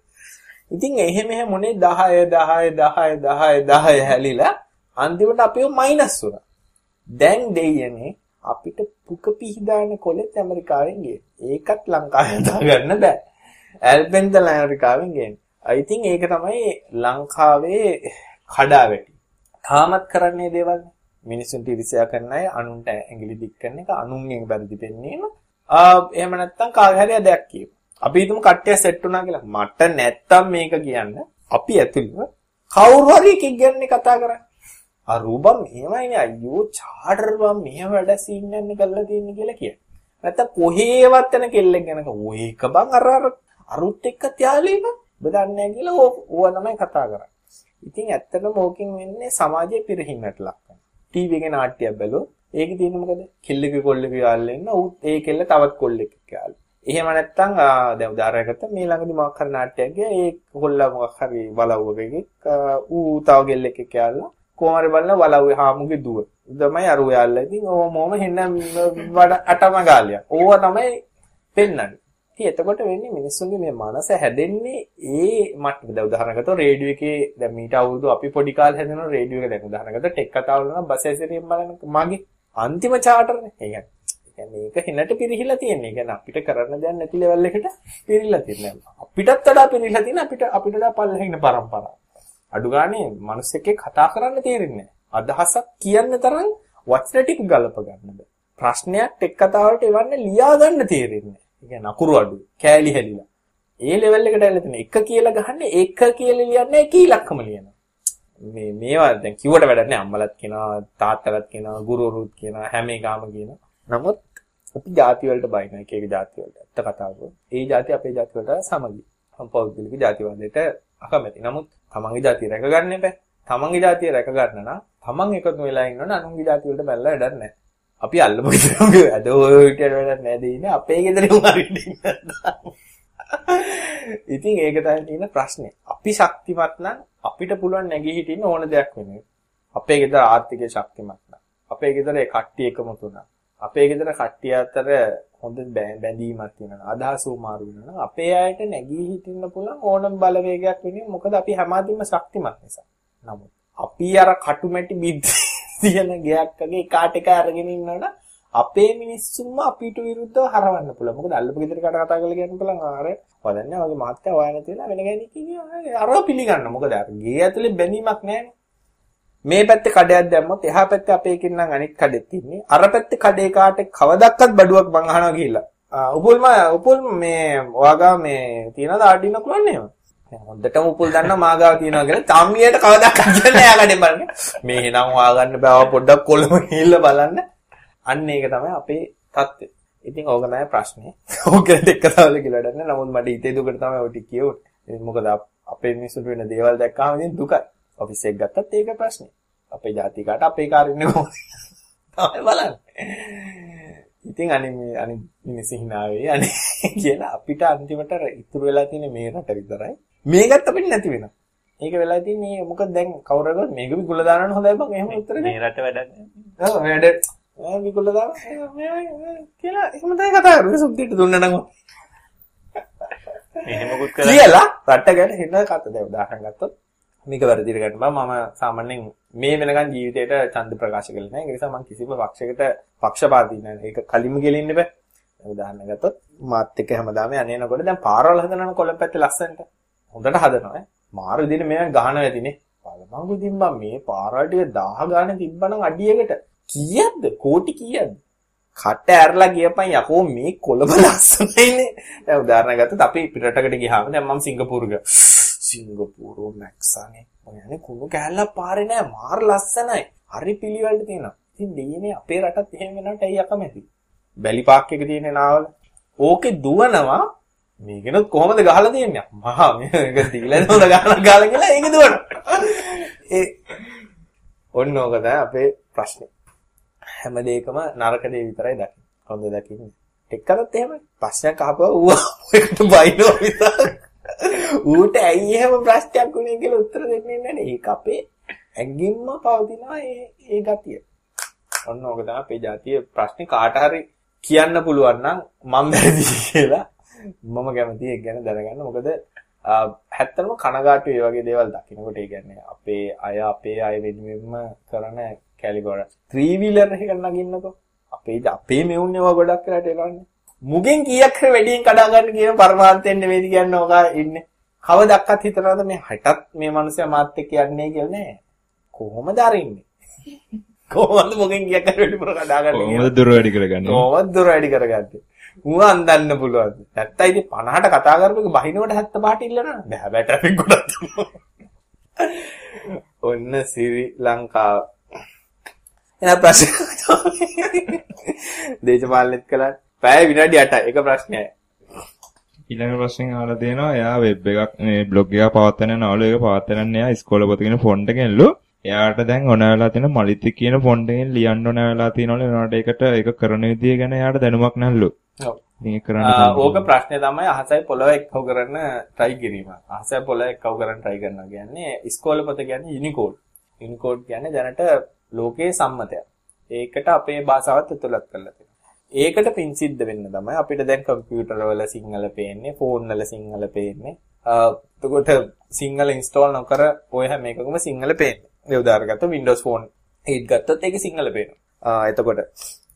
ඉතින් එහෙම එහෙම මොනේ 10 10 10 10 10 හැලිලා අන්තිමට අපිව මයිනස් වුණා. දැන් දෙයියනේ අපිට පුක පිහදාන කොලෙත් ඇමරිකාවෙන් ගියේ. ඒකත් ලංකාවේ දාගන්න බෑ. ඇල්බෙන්ද ඇමරිකාවෙන් ගේන්නේ. I think ඒක තමයි ලංකාවේ කඩාවැටි. තාමත් කරන්නේ දේවල් මිනිසුන්ට ඉරිසියා කරන අය අනුන්ට ඇඟිලි දික් කරන එක අනුන්ගෙන් වැරදි පෙන්නීම. ආ එහෙම නැත්තම් කාගේ හරි දෙයක් කියප. අපි හිතමු කට්ටිය සෙට් වුණා කියලා. මට නැත්තම් මේක කියන්න අපි ඇතුළේ කවුරු හරි එකෙක් ගැන කතා කරන්නේ. ආ රූබම් මෙහෙමයිනේ අයියෝ චාටර් බම් මෙහෙම වැඩ සීන් යන්නේ කරලා තියෙන්නේ කියලා කියන. නැත්තම් කොහේවත් යන කෙල්ලෙක් ගැන ඔය එක බං අර අර අරුත් එක්ක තියාලේම ඔබ දන්නේ නැහැ කියලා ඕවා තමයි කතා කරන්නේ. ඉතින් ඇත්තටම ඕකෙන් වෙන්නේ සමාජයේ පිරිහීමට ලක් වෙනවා. ටීවී එකේ නාට්‍යයක් බැලුවොත් ඒකේ තියෙන්නේ මොකද? කෙල්ලෙකුගේ කොල්ලෙකුගේ යාළුවෙක් ඉන්න උත් ඒ කෙල්ල තවත් කොල්ලෙක් එක්ක යාළු. එහෙම නැත්තම් දැන් උදාහරණයක් ගත්තා මේ ළඟදී මොකක් හරි නාට්‍යයක් ගියා ඒ කොල්ලා මොකක් හරි බලවුවකෙක් ඌ තව කෙල්ලෙක් එක්ක යාළුවා කොහමරි බලන වලව්වේ හාමුගේ දුව. තමයි අර ඔයාලා. ඉතින් ඕම මොම හෙන්න වඩ අටම ගාලියක්. ඕවා තමයි පෙන්වන්නේ. ඉතින් එතකොට වෙන්නේ මිනිස්සුන්ගේ මේ මනස හැදෙන්නේ ඒ මට්ටමද උදාහරණයක් ගත්තොත් රේඩියෝ එකේ දැන් මීට අවුරුදු අපි පොඩි කාලේ හැදෙන රේඩියෝ එක දැන් උදාහරණයක් ගත්තොත් ටෙක් කතාවල නම් බස් ඇසිරියෙන් බලන මගේ අන්තිම චාටර්නේ. ඒ කියන්නේ ඒක හිනට පිරිහිලා තියෙන්නේ. ඒ කියන්නේ අපිට කරන්න දෙයක් නැති ලෙවල් එකට පිරිහිලා තියෙනවා. අපිටත් වඩා පිරිහිලා තියෙන අපිට අපිට වඩා පල්ලෙහින පරම්පරාව. අඩු ගානේ මිනිස්සෙක්ගේ කතා කරන්න තේරෙන්නේ අදහසක් කියන්න තරම් වචන ටික ගලප ගන්නද? ප්‍රශ්නයක් එක් කතාවකට එවන්න ලියා ගන්න තේරෙන්නේ ඒ කියන්නේ අකුරු අඩු කෑලි හැලිලා. ඒ ලෙවල් එකට ඇවිල්ලා තියෙන එක කියලා ගහන්නේ එක කියලා ලියන්නේ කීලක්කම ලියනවා. මේ මේවා දැන් කිව්වට වැඩක් නෑ අම්මලත් කියනවා තාත්තලත් කියනවා ගුරුවරුත් කියනවා හැම එකම කියනවා. නමුත් අපි ಜಾති වලට බයින එක එක ಜಾති වලට. අත්ත කතාව ඒ ಜಾති අපේ ಜಾති වලට සමගි. සම්පෞද්ගලික ಜಾතිවාදයට අකමැති. නමුත් තමන්ගේ જાතිය රැක ගන්න එපා. තමන්ගේ જાතිය රැක ගන්න නම් තමන් එකතු වෙලා ඉන්නවනේ අනුන්ගේ જાතිය වලට බැලලා වැඩක් නැහැ. අපි අල්ලපු ගෙදරම අද ඔය විදියට වැඩක් නැහැ දෙන්නේ අපේ ගෙදරේ උමාරින්න ඉතින් ඒක තමයි තියෙන ප්‍රශ්නේ. අපි ශක්තිමත් නම් අපිට පුළුවන් නැගී හිටින්න ඕන දෙයක් වෙන්නේ. අපේ ගෙදර ආර්ථිකය ශක්තිමත් නම් අපේ ගෙදරේ කට්ටිය එකමුතු නම් අපේ ගෙදර කට්ටිය අතර හොඳ බැඳීමක් තියෙනවා. අදහස උමාරු වෙනවා. අපේ අයට නැගී හිටින්න පුළුවන් ඕනම බලවේගයක් වෙන්නේ මොකද අපි හැමතිස්සම ශක්තිමත් නිසා. නමුත් අපි අර කටුමැටි බිද්ද තියෙන ගයක් වගේ කාට එක අරගෙන ඉන්නවනම් අපේ මිනිස්සුන්ම අපිට විරුද්ධව හරවන්න පුළුවන්. මොකද අල්ලපු ගෙදර කට කතා කරලා කියන්න පුළුවන් ආර හොදන්නේ වගේ මාත්‍ය හොයන තියලා වෙන කෙනෙක් කියන්නේ අරව පිළිගන්න. මොකද අර ගේ ඇතුලේ බැඳීමක් නැහැ මේ පැත්තේ කඩයක් දැම්මොත් එහා පැත්තේ අපේ කෙනෙක් නම් අනිත් කඩෙත් ඉන්නේ. අර පැත්තේ කඩේ කාට කවදක්වත් බඩුවක් මං අහනවා ගිහිල්ලා. උපුල්ම උපුල් මේ ඔයාගා මේ තියනද ආඩිනෝ කරන්නේ හොඳටම උපුල් දන්නා මාගාව තියනවා කියලා තම්මියට කවදාවත් කියන්නේ නැහැ කඩේ බලන්න. මේ එනම් හොයාගන්න බෑ පොඩ්ඩක් කොළම ගිහිල්ලා බලන්න. අන්න ඒක තමයි අපේ தත්ත්වය. ඉතින් ඕක තමයි ප්‍රශ්නේ. ඕකට එක තවල කියලා වැඩක් නමුත් මට හිතේ දුකට තමයි ඔය ටික කියුනේ. මොකද අපේ මිනිස්සුන්ට වෙන දේවල් දැක්කම ඉතින් දුකයි. ඔෆිස් එක ගත්තත් ඒක ප්‍රශ්නේ. අපේ ජාතිකාට අපේ කාරින්නේ කොහොමද? තමයි බලන්න. ඉතින් අනේ අනේ මිනිස්සු hinaවේ අනේ කියලා අපිට අන්තිමට ඉතුරු වෙලා තියෙන මේ රට විතරයි. මේකත් අපිට නැති වෙනවා. ඒක වෙලා තින්නේ මොකද දැන් කවුරුහරි මේක විකුල දානවන හොඳයි බං එහෙම උත්තර මේ රට වැඩක් නෑ. ඔව් වැඩ විකුල දාන කියලා එහෙම තමයි කතා කරන්නේ සුද්ධියට දුන්න නම්. එහෙමකුත් කරලා කියලා රට ගැන හින කතා දැන් උදාහරණ ගත්තොත් මේක වැරදිට ගන්න බෑ මම සාමාන්‍යයෙන් මේ වෙනකන් ජීවිතේට ඡන්ද ප්‍රකාශ කළේ නැහැ. ඒ නිසා මම කිසිම පක්ෂයකට පක්ෂපාතී නැහැ. ඒක කලින්ම ගෙලින්න බෑ. උදාහරණ ගත්තොත් මාත් එක්ක හැමදාම යන්නේනකොට දැන් පාරවල් හදනවනේ කොළඹ පැත්තේ ලස්සනට. හොඳට හදනවා ඈ. මාර විදිහට මේවා ගහන වෙදිනේ. බලපං ඉතින් මම මේ පාරවල් ටික 1000 ගානේ තිබ්බනම් අඩියකට කීයක්ද? කෝටි කීයක්ද? කට ඇරලා ගියපන් යකෝ මේ කොළඹ ලස්සනයිනේ. දැන් උදාහරණ ගත්තොත් අපි පිටරටකට ගියාම දැන් මම සිංගප්පූරු ගියා. සිංගප්පූරු මැක්සානේ. ඔය යන්නේ කුණු කෑල්ලක් පාරේ නෑ මාර ලස්සනයි. හරි පිළිවෙලට තියෙනවා. ඉතින් දෙයනේ අපේ රටත් එහෙම වෙනවට ඇයි අකමැති? බැලි පාක් එක තියෙන නාවල. ඕකේ දුවනවා මේකනොත් කොහොමද ගහලා දෙන්නේ? මහා මේක දීලා නෝන ගහලා ගහලා කියලා ඒක දුවනවා. ඒ ඔන්න ඕක තමයි අපේ ප්‍රශ්නේ. හැම දෙයකම නරක දේ විතරයි දකින්නේ. හොඳ දකින්නේ. එක්කනත් එහෙමයි. ප්‍රශ්නයක් අහපුවා ඌ එකට බයිනෝ විතර. ඌට ඇයි එහෙම ප්‍රශ්නයක් උනේ කියලා උත්තර දෙන්නේ නැහැ. ඒක අපේ ඇඟින්ම පවතිනවා ඒ ඒ ගතිය. ඔන්න ඕක තමයි අපේ ජාතියේ ප්‍රශ්නේ කාට හරි කියන්න පුළුවන් නම් මම වැරදි කියලා මම කැමතියි ඒක ගැන දැනගන්න. මොකද හැත්තම කනගාටු ඒ වගේ දේවල් දකින්නකොට ඒ කියන්නේ අපේ අය අපේ අය වෙනුවෙන්ම කරන කැලිගොඩ ත්‍රී වීලර් එකක් නගින්නකෝ. අපේ අපේ මෙවුන් ඒවා ගොඩක් කරලා එලවන්නේ. මුගෙන් කීයක් හරි වැඩියෙන් කඩා ගන්න කියන පරමාර්ථයෙන් නෙවෙයි කියන්නේ ඔක ඉන්නේ. කවදක්වත් හිතනවද මේ හටත් මේ මිනිස්සයා මාත් එක්ක යන්නේ කියලා නෑ. කොහොමද අරින්නේ? කොහොමද මුගෙන් කීයක් හරි වැඩිපුර කඩා ගන්න කොහොමද දුර වැඩි කරගන්නේ? කොහොමද දුර වැඩි කරගන්නේ? ඌ අන්දන්න පුළුවන්. නැත්තම් ඉතින් 50ට කතා කරපු එක බහිනවට 75ට ඉල්ලනවා. බෑ බෑ ට්‍රැෆික් ගොඩක් ඔන්න ශ්‍රී ලංකාව. එන ප්‍රශ්න දේශපාලනෙත් කළා. පැය විනාඩි 8යි. එක ප්‍රශ්නයයි. ඊළඟ ප්‍රශ්නේ අහලා තියෙනවා එයා වෙබ් එකක් මේ බ්ලොග් එකක් පවත්වන යනවලු ඒක පවත්වන්න එයා ඉස්කෝලේ පොත කියන ෆොන්ට් එකෙන්ලු එයාට දැන් ඕන වෙලා තියෙන මලිති කියන ෆොන්ට් එකෙන් ලියන්න ඕන වෙලා තියෙනවලු එනවාට ඒකට ඒක කරන විදිය ගැන එයාට දැනුමක් නැල්ලු ඔව්. මේක කරන්න ඕක ප්‍රශ්නේ තමයි අහසයි පොළව එක්කව කරන්න try කිරීම. අහසයි පොළව එක්කව කරන්න try කරනවා කියන්නේ ඉස්කෝලේ පොත කියන්නේ යුනිකෝඩ්. යුනිකෝඩ් කියන්නේ දැනට ලෝකයේ සම්මතයක්. ඒකට අපේ භාෂාවත් ඇතුළත් කරලා. ඒකට පින් සිද්ධ වෙන්න තමයි අපිට දැන් කම්පියුටර් වල සිංහල පේන්නේ, ෆෝන් වල සිංහල පේන්නේ. එතකොට සිංහල ඉන්ස්ටෝල් නොකර ඔය හැම එකකම සිංහල පේන්නේ. ඒ උදාහරණ ගත්තොත් Windows Phone 8 ගත්තොත් ඒකේ සිංහල පේනවා. එතකොට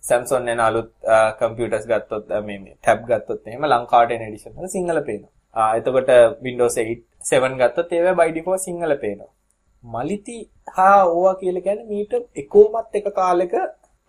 Samsung යන අලුත් කම්පියුටර්ස් ගත්තොත් මේ මේ ටැබ් ගත්තොත් එහෙම ලංකාවට එන එඩිෂන් වල සිංහල පේනවා. එතකොට Windows 8 7 ගත්තොත් ඒවා by default සිංහල පේනවා. මලිති හා ඕවා කියලා කියන්නේ මීට එකෝමත් එක කාලෙක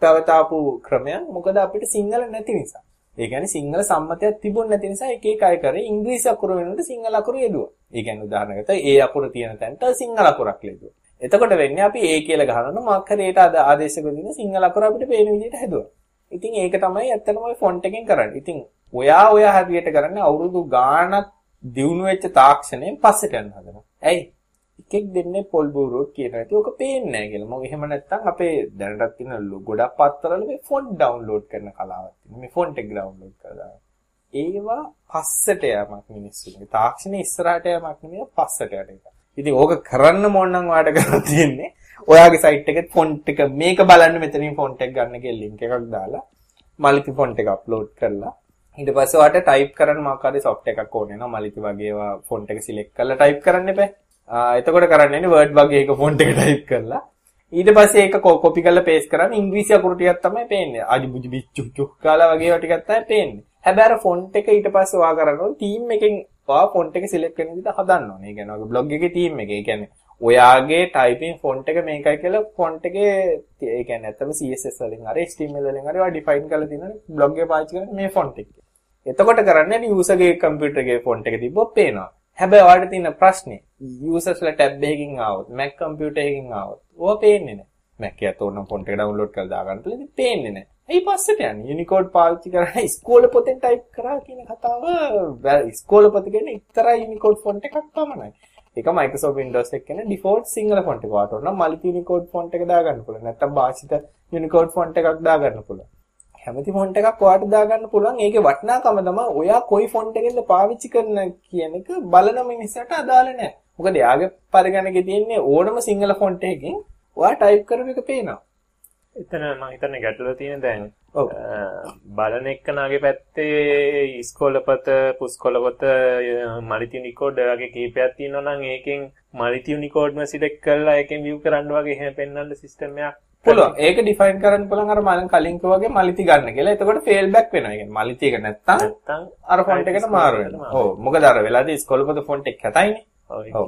පැවතාපු ක්‍රමයක්. මොකද අපිට සිංහල නැති නිසා. ඒ කියන්නේ සිංහල සම්මතයක් තිබුණ නැති නිසා එක එක අය කරේ ඉංග්‍රීසි අකුර වෙනුවට සිංහල අකුර යෙදුවා. ඒ කියන්නේ උදාහරණයකට ඒ අකුර තියෙන තැනට සිංහල අකුරක් යෙදුවා. එතකොට වෙන්නේ අපි ඒ කියලා ගහනවා මාක් හරි ඒට ආදේශක දෙන සිංහල අකුර අපිට පේන විදිහට හැදුවා. ඉතින් ඒක තමයි ඇත්තටම ඔය ෆොන්ට් එකෙන් කරන්නේ. ඉතින් ඔයා ඔයා හරියට කරන්නේ අවුරුදු ගාණක් දියුණු වෙච්ච තාක්ෂණයෙන් පස්සට යන්න හදනවා. ඇයි? එකෙක් දෙන්නේ පොල් බූරුවක් කියන ඇති ඔක පේන්නේ නැහැ කියලා. මොකද එහෙම නැත්නම් අපේ දැනටත් තියෙන ගොඩක් පත්තරවල මේ ෆොන්ට් ඩවුන්ලෝඩ් කරන කලාවක් තියෙනවා. මේ ෆොන්ට් එක ඩවුන්ලෝඩ් කරලා ඒවා පස්සට යamak මිනිස්සුන්ගේ. තාක්ෂණයේ ඉස්සරහට යamak නෙමෙයි පස්සට යන එක. ඉතින් ඕක කරන්න ඕන නම් ඔයාලට කරලා තියෙන්නේ ඔයාගේ සයිට් එකේ ෆොන්ට් එක මේක බලන්න මෙතනින් ෆොන්ට් එක ගන්න කියලා ලින්ක් එකක් දාලා මලිති ෆොන්ට් එක අප්ලෝඩ් කරලා ඊට පස්සේ ඔයාලට ටයිප් කරන්න මොකක් හරි සොෆ්ට් එකක් ඕනේ නෝ මලිති වගේ ඒවා ෆොන්ට් එක සිලෙක්ට් කරලා ටයිප් කරන්න එපා. එතකොට කරන්නේ වර්ඩ් වගේ එක ෆොන්ට් එක ටයිප් කරලා ඊට පස්සේ ඒක කොපි කරලා පේස්ට් කරාම ඉංග්‍රීසි අකුරු ටිකක් තමයි පේන්නේ. අජි බුජි බිච්චු චුක් කාලා වගේ ඒවා ටිකක් තමයි පේන්නේ. හැබැයි අර ෆොන්ට් එක ඊට පස්සේ ඔයා කරනවා ටීම් එකෙන් ඔයා ෆොන්ට් එක සිලෙක්ට් කරන විදිහට හදන්න ඕනේ. ඒ කියන්නේ ඔයාගේ බ්ලොග් එකේ ටීම් එක. ඒ කියන්නේ ඔයාගේ ටයිපින් ෆොන්ට් එක මේකයි කියලා ෆොන්ට් එකේ ඒ කියන්නේ ඇත්තම CSS වලින් හරි HTML වලින් හරි ඔයා ඩිෆයින් කරලා තියෙනවා බ්ලොග් එක පාවිච්චි කරන්නේ මේ ෆොන්ට් එක. එතකොට කරන්නේ යූසර්ගේ කම්පියුටර් එකේ ෆොන්ට් එක තිබ්බොත් පේනවා. හැබැයි ඔයාලට තියෙන ප්‍රශ්නේ යූසර්ස්ලා ටැබ් එකකින් ආවොත් Mac කම්පියුටර් එකකින් ආවොත් ඕවා පේන්නේ නැහැ. Mac එකත් ඕනනම් ෆොන්ට් එක ඩවුන්ලෝඩ් කරලා දාගන්න. ඉතින් පේන්නේ නැහැ. ඇයි පස්සට යන්නේ? යුනිකෝඩ් පාවිච්චි කරලා ඉස්කෝලේ පොතෙන් ටයිප් කරා කියන කතාව ඉස්කෝලේ පොත කියන්නේ එක්තරා යුනිකෝඩ් ෆොන්ට් එකක් පමණයි. ඒක Microsoft Windows එකේ කියන default සිංහල ෆොන්ට් එක වාට ඕන මල්ටි යුනිකෝඩ් ෆොන්ට් එක දාගන්න පුළුවන්. නැත්නම් භාෂිත යුනිකෝඩ් ෆොන්ට් එකක් දාගන්න පුළුවන්. කැමති ෆොන්ට් එකක් ඔයාට දාගන්න පුළුවන්. ඒකේ වටිනාකම තමයි ඔයා කොයි ෆොන්ට් එකෙන්ද පාවිච්චි කරන කියන එක බලන මිනිස්සට අදාළ නැහැ. මොකද එයාගේ පරිගණකේ තියෙන්නේ ඕනම සිංහල ෆොන්ට් එකකින් ඔයා ටයිප් කරපු එක පේනවා. එතන මම හිතන්නේ ගැටලුව තියෙන දැන්. බලන එක්කනාගේ පැත්තේ ඉස්කෝලපත පුස්කොලපත මලිතියුනිකෝඩ් වගේ කීපයක් තියෙනවා නම් ඒකෙන් මලිතියුනිකෝඩ්ම සිලෙක්ට් කරලා ඒකෙන් view කරන්න වගේ එහෙම පෙන්වන්න සිස්ටම් එකක් පුළුවන්. ඒක ඩිෆයින් කරන්න පුළුවන් අර මම කලින් වගේ මලිති ගන්න කියලා. එතකොට ෆේල් බෑක් වෙනවා. කියන්නේ මලිති එක නැත්තම් නැත්තම් අර ෆොන්ට් එකට මාරු වෙනවා. ඔව්. මොකද අර වෙලාදී ඉස්කෝලේ ෆොන්ට් එක කැතයිනේ.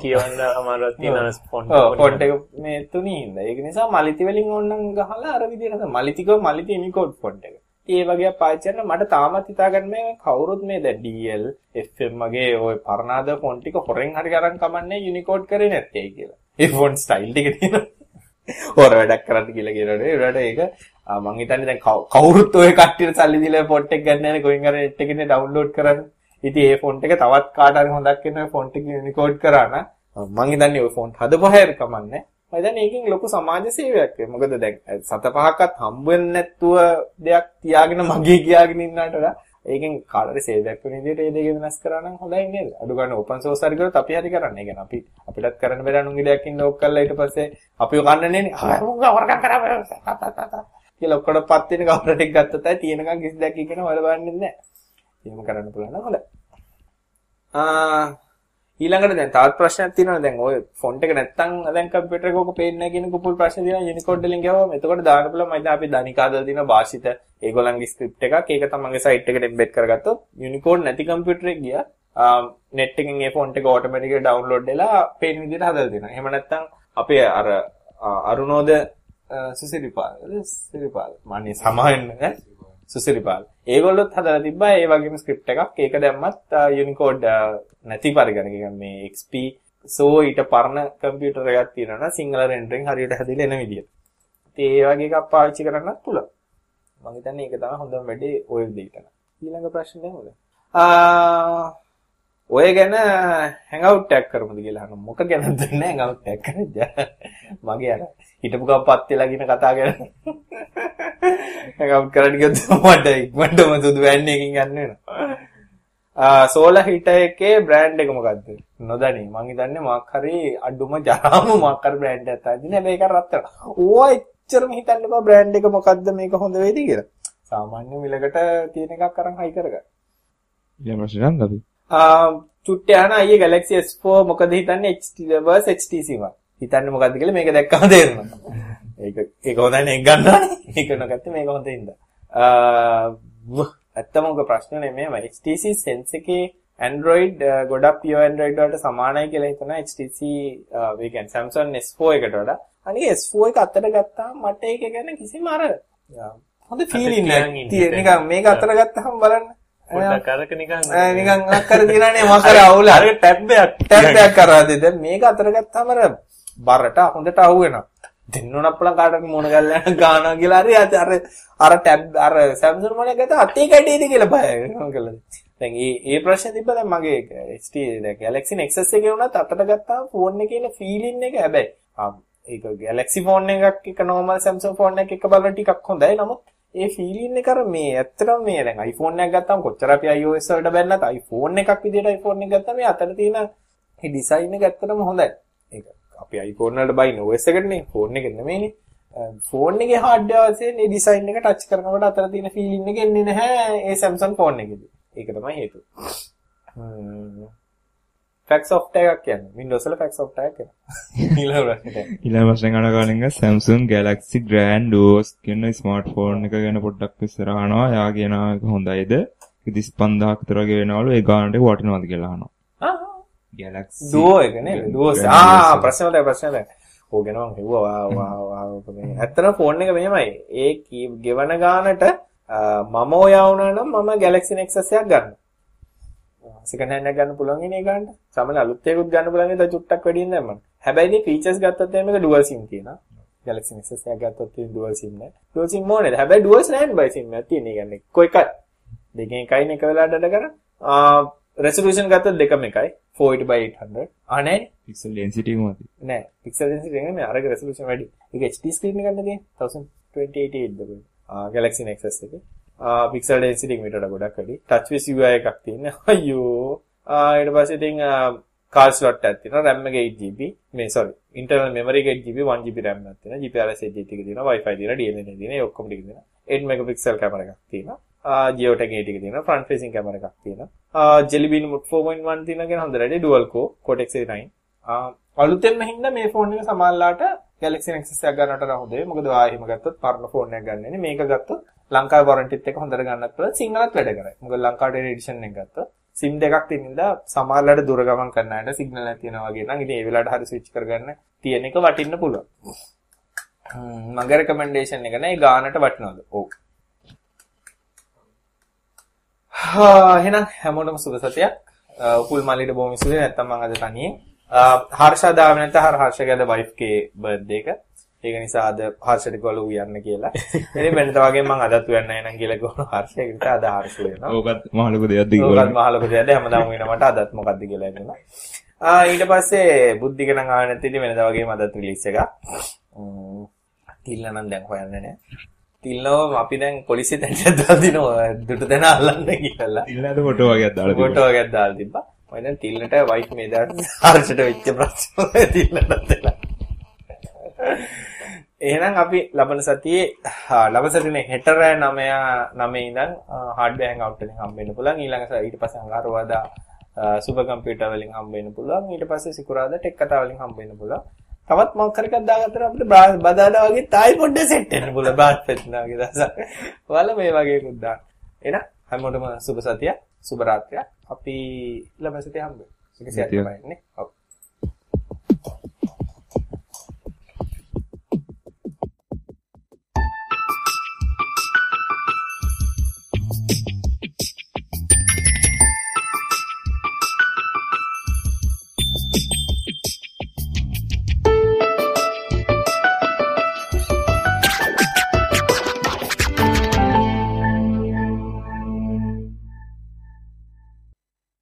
කියවන්න අමාරුවක් තියෙනවා ෆොන්ට් එක මේ තුනී හින්දා. ඒක නිසා මලිති වලින් ඕනනම් ගහලා අර විදිහට තමයි මලිතිකව මලිති යුනිකෝඩ් ෆොන්ට් එක. ඒ වගේ පාවිච්චි කරන මට තාමත් හිතාගන්න මේ කවුරුත් මේ දැන් DL FM වගේ ওই පරණාද ෆොන්ට් ටික හොරෙන් හරි අරන් කමන්නේ යුනිකෝඩ් කරේ නැත්තේ කියලා. ඒ ෆොන්ට් ස්ටයිල් ටික තියෙනවා. හොර වැඩක් කරන්න කියලා කියනකොට ඒකට ඒක ආ, මං හිතන්නේ දැන් කවු- කවුරුත් ඔය කට්ටියට සල්ලි දීලා ෆොන්ට් එක ගන්න නැහැ කොහෙන් හරි නෙට් එකේ ඩවුන්ලෝඩ් කරන්න. ඉතින් ඒ ෆොන්ට් එක තවත් කාට හරි හොඳක් වෙන ෆොන්ට් එක යුනිකෝඩ් කරා නම් මං හිතන්නේ ඔය ෆොන්ට් හදපහයර කමන්නේ. මම හිතන්නේ ඒකෙන් ලොකු සමාජ සේවයක් වෙයි. මොකද දැන් සත පහක්වත් හම්බ වෙන්නේ නැතුව දෙයක් තියාගෙන මගේ කියාගෙන ඉන්නට වඩා ඒකෙන් කාටරි සේවයක් වෙන විදිහට ඒ දෙක වෙනස් කරා නම් හොඳයි නේද? අඩු ගන්න ඕපන් සෝස් හරි කරොත් අපි හරි කරන්නේ. ඒ කියන්නේ අපි අපිටත් කරන්න බැරි අනුන්ගේ දෙයක් ඉන්න ඕක කරලා ඊට පස්සේ අපිව කන්නනේ නේ. ආ මුංග වරකම් කරා කියලා ඔක්කොට පත් වෙන කවුරුත් එක්ක ගත්තත් ඇයි තියෙනකන් කිසි දෙයක් ඉගෙන වල බලන්නේ නැහැ. එහෙම කරන්න පුළුවන් නම් හොඳයි. ආ ඊළඟට දැන් තවත් ප්‍රශ්නයක් තියෙනවා දැන් ඔය ෆොන්ට් එක නැත්තම් දැන් කම්පියුටර් එකක ඔක පේන්නේ නැහැ කියන කුපුල් ප්‍රශ්න තියෙනවා යුනිකෝඩ් වලින් ගියාම එතකොට දාන්න පුළුවන් මම අපි දනිකාදලා තියෙන භාෂිත ඒගොල්ලන්ගේ ස්ක්‍රිප්ට් එකක් ඒක තමන්ගේ සයිට් එකට එම්බෙඩ් කරගත්තොත් යුනිකෝඩ් නැති කම්පියුටර් එක ගියා නෙට් එකෙන් ඒ ෆොන්ට් එක ඔටෝමැටිකලි ඩවුන්ලෝඩ් වෙලා පේන විදිහට හදලා දෙනවා. එහෙම නැත්තම් අපේ අර ආ, අරුණෝද ආ, සුසිරිපාල සුසිරිපාල මන්නේ සමාවෙන්න ඈ සුසිරිපාල. ඒගොල්ලොත් හදලා තිබ්බා ඒ වගේම ස්ක්‍රිප්ට් එකක්. ඒක දැම්මත් යුනිකෝඩ් නැති පරිගණක. කියන්නේ මේ XP සෝ ඊට පරණ කම්පියුටර් එකක් තියෙනවා නම් සිංහල රෙන්ඩරින් හරියට හැදිලා එන විදියට. ඉතින් ඒ වගේ එකක් පාවිච්චි කරන්නත් පුළුවන්. මම හිතන්නේ ඒක තමයි හොඳම වැඩේ ඔය විදිහට. ඊළඟ ප්‍රශ්නේ මොකද? ඔය ගැන හැන්ගවුට් එකක් කරමුද කියලා අහනවා. මොක ගැනද දන්නේ හැන්ගවුට් එකක් කරන්නේ. මගේ අර හිටපු ගම්පත් වෙලා කියන කතා ගැන හැන්ගවුට් කරන්න ගියොත් මට ඉක්මනටම සුදු වැන්න එකකින් ගන්න වෙනවා. සෝලා හිටර් එකේ බ්‍රෑන්ඩ් එක මොකද්ද? නොදැනි. මං හිතන්නේ මොකක් හරි අඩුම ජරාම මොකක් හරි බ්‍රෑන්ඩ් එකක් තියෙන හැබැයි ඒක රත් වෙනවා. ඕවා එච්චරම හිතන්න එපා බ්‍රෑන්ඩ් එක මොකද්ද මේක හොඳ වෙයිද කියලා. සාමාන්‍ය මිලකට තියෙන එකක් අරන් හයි කරගන්න. ඊළඟ ප්‍රශ්නේ නන්ද අපි? ආ චුට්ට යන අයියේ Galaxy S4 මොකද හිතන්නේ HTC versus HTC one. හිතන්නේ මොකද්ද කියලා මේක දැක්කම තේරෙනවා. ඒක ඒක හොඳයි නේ ගන්නවනේ. ඒක නොගත්තේ මේක හොඳින්ද. ආ ඇත්තම උග ප්‍රශ්න නෙමෙයි HTC Sense එකේ Android ගොඩක් pure Android වලට සමානයි කියලා හිතනවා HTC ඒ කියන්නේ Samsung S4 එකට වඩා. අනික S4 එක අතට ගත්තාම මට ඒක ගැන කිසිම අර හොඳ ඉන්න තියෙන නිකන් මේක අතට ගත්තාම බලන්න. පොඩ්ඩක් අරක නිකන් ආ, නිකන් අක්කර දිනන්නේ මොකද අවුල. අර ටැබ් එකක් ටැබ් එකක් කරා දෙද මේක අතර ගත්තාම අර බරට හොඳට අහු වෙනවා. දෙන්නුන අපලන් කාටද මොන ගල්ලන ගානවා කියලා හරි අර අර ටැබ් අර Samsung මොනේ ගත්ත අතේ කැඩේද කියලා බය වෙනවා. දැන් මේ මේ ප්‍රශ්නේ තිබ්බ දැන් මගේ HT දැන් Galaxy Nexus එකේ වුණත් අතට ගත්තාම ෆෝන් එකේ ඉන්න ෆීලින් එක හැබැයි ඒක Galaxy ෆෝන් එකක් එක normal Samsung ෆෝන් එකක් එක බලන ටිකක් හොඳයි. නමුත් ඒ ෆීලින් එක අර මේ ඇත්තටම මේ දැන් iPhone එකක් ගත්තාම කොච්චර අපි iOS වලට බැන්නත් iPhone එකක් විදියට iPhone එක ගත්තාම මේ අතට තියෙන මේ ඩිසයින් එක ඇත්තටම හොඳයි. ඒක අපි iPhone වලට බයින OS එකටනේ ෆෝන් එක නෙමෙයිනේ. ෆෝන් එකේ හાર્ඩ්වෙයාර් වශයෙන් මේ ඩිසයින් එක ටච් කරනකොට අතර තියෙන ෆීලින් එක එන්නේ නැහැ ඒ Samsung ෆෝන් එකේදී. ඒක තමයි හේතුව. ෆැක්ස් ඔෆ් එකක් කියන්නේ Windows වල ෆැක්ස් ඔෆ් එකක් කියනවා. ඊළඟ ප්‍රශ්නෙට. ඊළඟ ප්‍රශ්නේ අහන කාලෙක Samsung Galaxy Grand OS කියන ස්මාර්ට්ෆෝන් එක ගැන පොඩ්ඩක් විස්තර අහනවා. එයා කියනවා හොඳයිද? 35000ක් විතර වගේ වෙනවලු ඒ ගානට වටිනවද කියලා අහනවා. Galaxy දුවෝ එක නේද? දුවෝ ආ ප්‍රශ්න වලට ප්‍රශ්න වලට. ඕගෙන මම හෙව්වා වා වා මේ ඇත්තටම ෆෝන් එක මෙහෙමයි. ඒ ගෙවන ගානට මම ඔයා වුණා නම් මම Galaxy Nexus එකක් ගන්නවා. සෙකන්ඩ් හෑන්ඩ් එකක් ගන්න පුළුවන් ඉන්නේ ගන්න. සමහර අලුත් එකකුත් ගන්න පුළුවන් ඉතින් චුට්ටක් වැඩියෙන් දැම්මම. හැබැයි මේ ෆීචර්ස් ගත්තත් එහෙම මේක ඩුවල් SIM තියෙනවා. Galaxy Nexus එකක් ගත්තොත් තියෙන ඩුවල් SIM නෑ. ඩුවල් SIM ඕනේද? හැබැයි ඩුවල් ස්ටෑන්ඩ් බයි SIM එකක් තියෙන. ඒ කියන්නේ එකයි. දෙකෙන් එකයිනේ එක වෙලාවට අඩ කරා. ආ රෙසොලූෂන් ගත්තොත් දෙකම එකයි 480 by 800 ආ නෑ pixel density මොකද නෑ පික්සල් density නෙමෙයි අරක රෙසොලූෂන් වැඩි ඒක HD screen එකක් නේ තියෙන්නේ 1080 ද ආ Galaxy Nexus එකේ පික්සල් density එක මීටර ගොඩක් වැඩි. Touch with UI එකක් තියෙන්නේ අයියෝ. ආ ඊට පස්සේ ඉතින් කාල් ස්ලොට් එකක් තියෙනවා. RAM එක 8GB මේ sorry internal memory එක 8GB 1GB RAM එකක් තියෙනවා. GPRS edge ටික තියෙනවා. Wi-Fi තියෙනවා. DNA තියෙනවා. ඒ ඔක්කොම ටික තියෙනවා. 8 megapixel කැමරා එකක් තියෙනවා. ජියෝටැග් ඒ ටික තියෙනවා. ෆ්‍රන්ට් ෆේසින් කැමරා එකක් තියෙනවා. ජෙලි බීන් මුඩ් 4.1 තියෙනවා කියන හොඳ රෙඩි ඩුවල් කෝ Cortex A9 අලුතෙන්ම හින්දා මේ ෆෝන් එක සමානලාට Galaxy Nexus එකක් ගන්නට හොඳයි මොකද ආ එහෙම ගත්තොත් පරණ ෆෝන් එකක් ගන්න මේක ගත්තොත් ලංකාවේ වොරන්ටිත් එක හොඳට ගන්නත් පුළුවන් සිංහලත් වැඩ කරයි මොකද ලංකාවට එඩිෂන් එක ගත්තොත් සිම් දෙකක් තියෙන නිසා සමහරලාට දුර ගමන් කරන්න අයට සිග්නල් නැති වෙනවා වගේ නම් ඉතින් ඒ වෙලාවට හරි ස්විච් කරගන්න තියෙන එක වටින්න පුළුවන් මගේ රෙකමෙන්ඩේෂන් එක නෑ ගානට වටිනවද ඔව් එහෙනම් හැමෝටම සුබ සතියක්. උපුල් මල්ලිට බොහොම සුබයි නැත්තම් මම අද තනියෙන්. හර්ෂා දාව නැත්නම් හර හර්ෂගේ වයිෆ් ගේ බර්ත්ඩේ එක. ඒක නිසා අද හර්ෂට ගොළු උයන්න කියලා. ඉතින් වෙනද වගේ මම අදත් උයන්න නැහැ නම් කියලා ගොළු හර්ෂය කිව්වට අද හර්ෂ වෙනවා. ඕකත් මහ ලොකු දෙයක්ද කියලා. ඕකත් මහ ලොකු දෙයක්ද හැමදාම වෙනවට අදත් මොකද්ද කියලා එන්නවා. ආ ඊට පස්සේ බුද්ධික නම් ආව නැති ඉතින් වෙනද වගේම අදත් රිලීස් එකක්. තිල්ල නම් දැන් හොයන්නේ නැහැ. තිල්නව අපි දැන් පොලිසියට ඇටලා දිනවා දුට දෙන අල්ලන්න කියලා. තිල්නට ෆොටෝ වගේක් දාලා තිබ්බා. ෆොටෝ වගේක් දාලා තිබ්බා. මම දැන් තිල්නට වයිෆ් මේ දාට හර්ෂට වෙච්ච ප්‍රශ්න තිල්නට දෙලා. එහෙනම් අපි ලබන සතියේ ලබන සතියේ හෙට රෑ 9 9 ඉඳන් හાર્ඩ්වෙයාර් හැන්ගවුට් එකෙන් හම්බ වෙන්න පුළුවන්. ඊළඟ ඊට පස්සේ අඟහරුවාදා සුපර් කම්පියුටර් වලින් හම්බ වෙන්න පුළුවන්. ඊට පස්සේ සිකුරාදා ටෙක් කතා වලින් හම්බ වෙන්න පුළුවන්. තවත් මොකක් හරි එකක් දාගත්තට අපිට බදාලා වගේ තායි පොඩ්ඩක් සෙට් වෙන්න පුළුවන් බාත් පෙත්නා වගේ දවසක්. ඔයාලා මේ වගේ එකක් දාන්න. එහෙනම් හැමෝටම සුබ සතියක්, සුබ රාත්‍රියක්. අපි ළමයි සතිය හම්බ වෙමු. සිකසියක් තමයි නේ. ඔව්.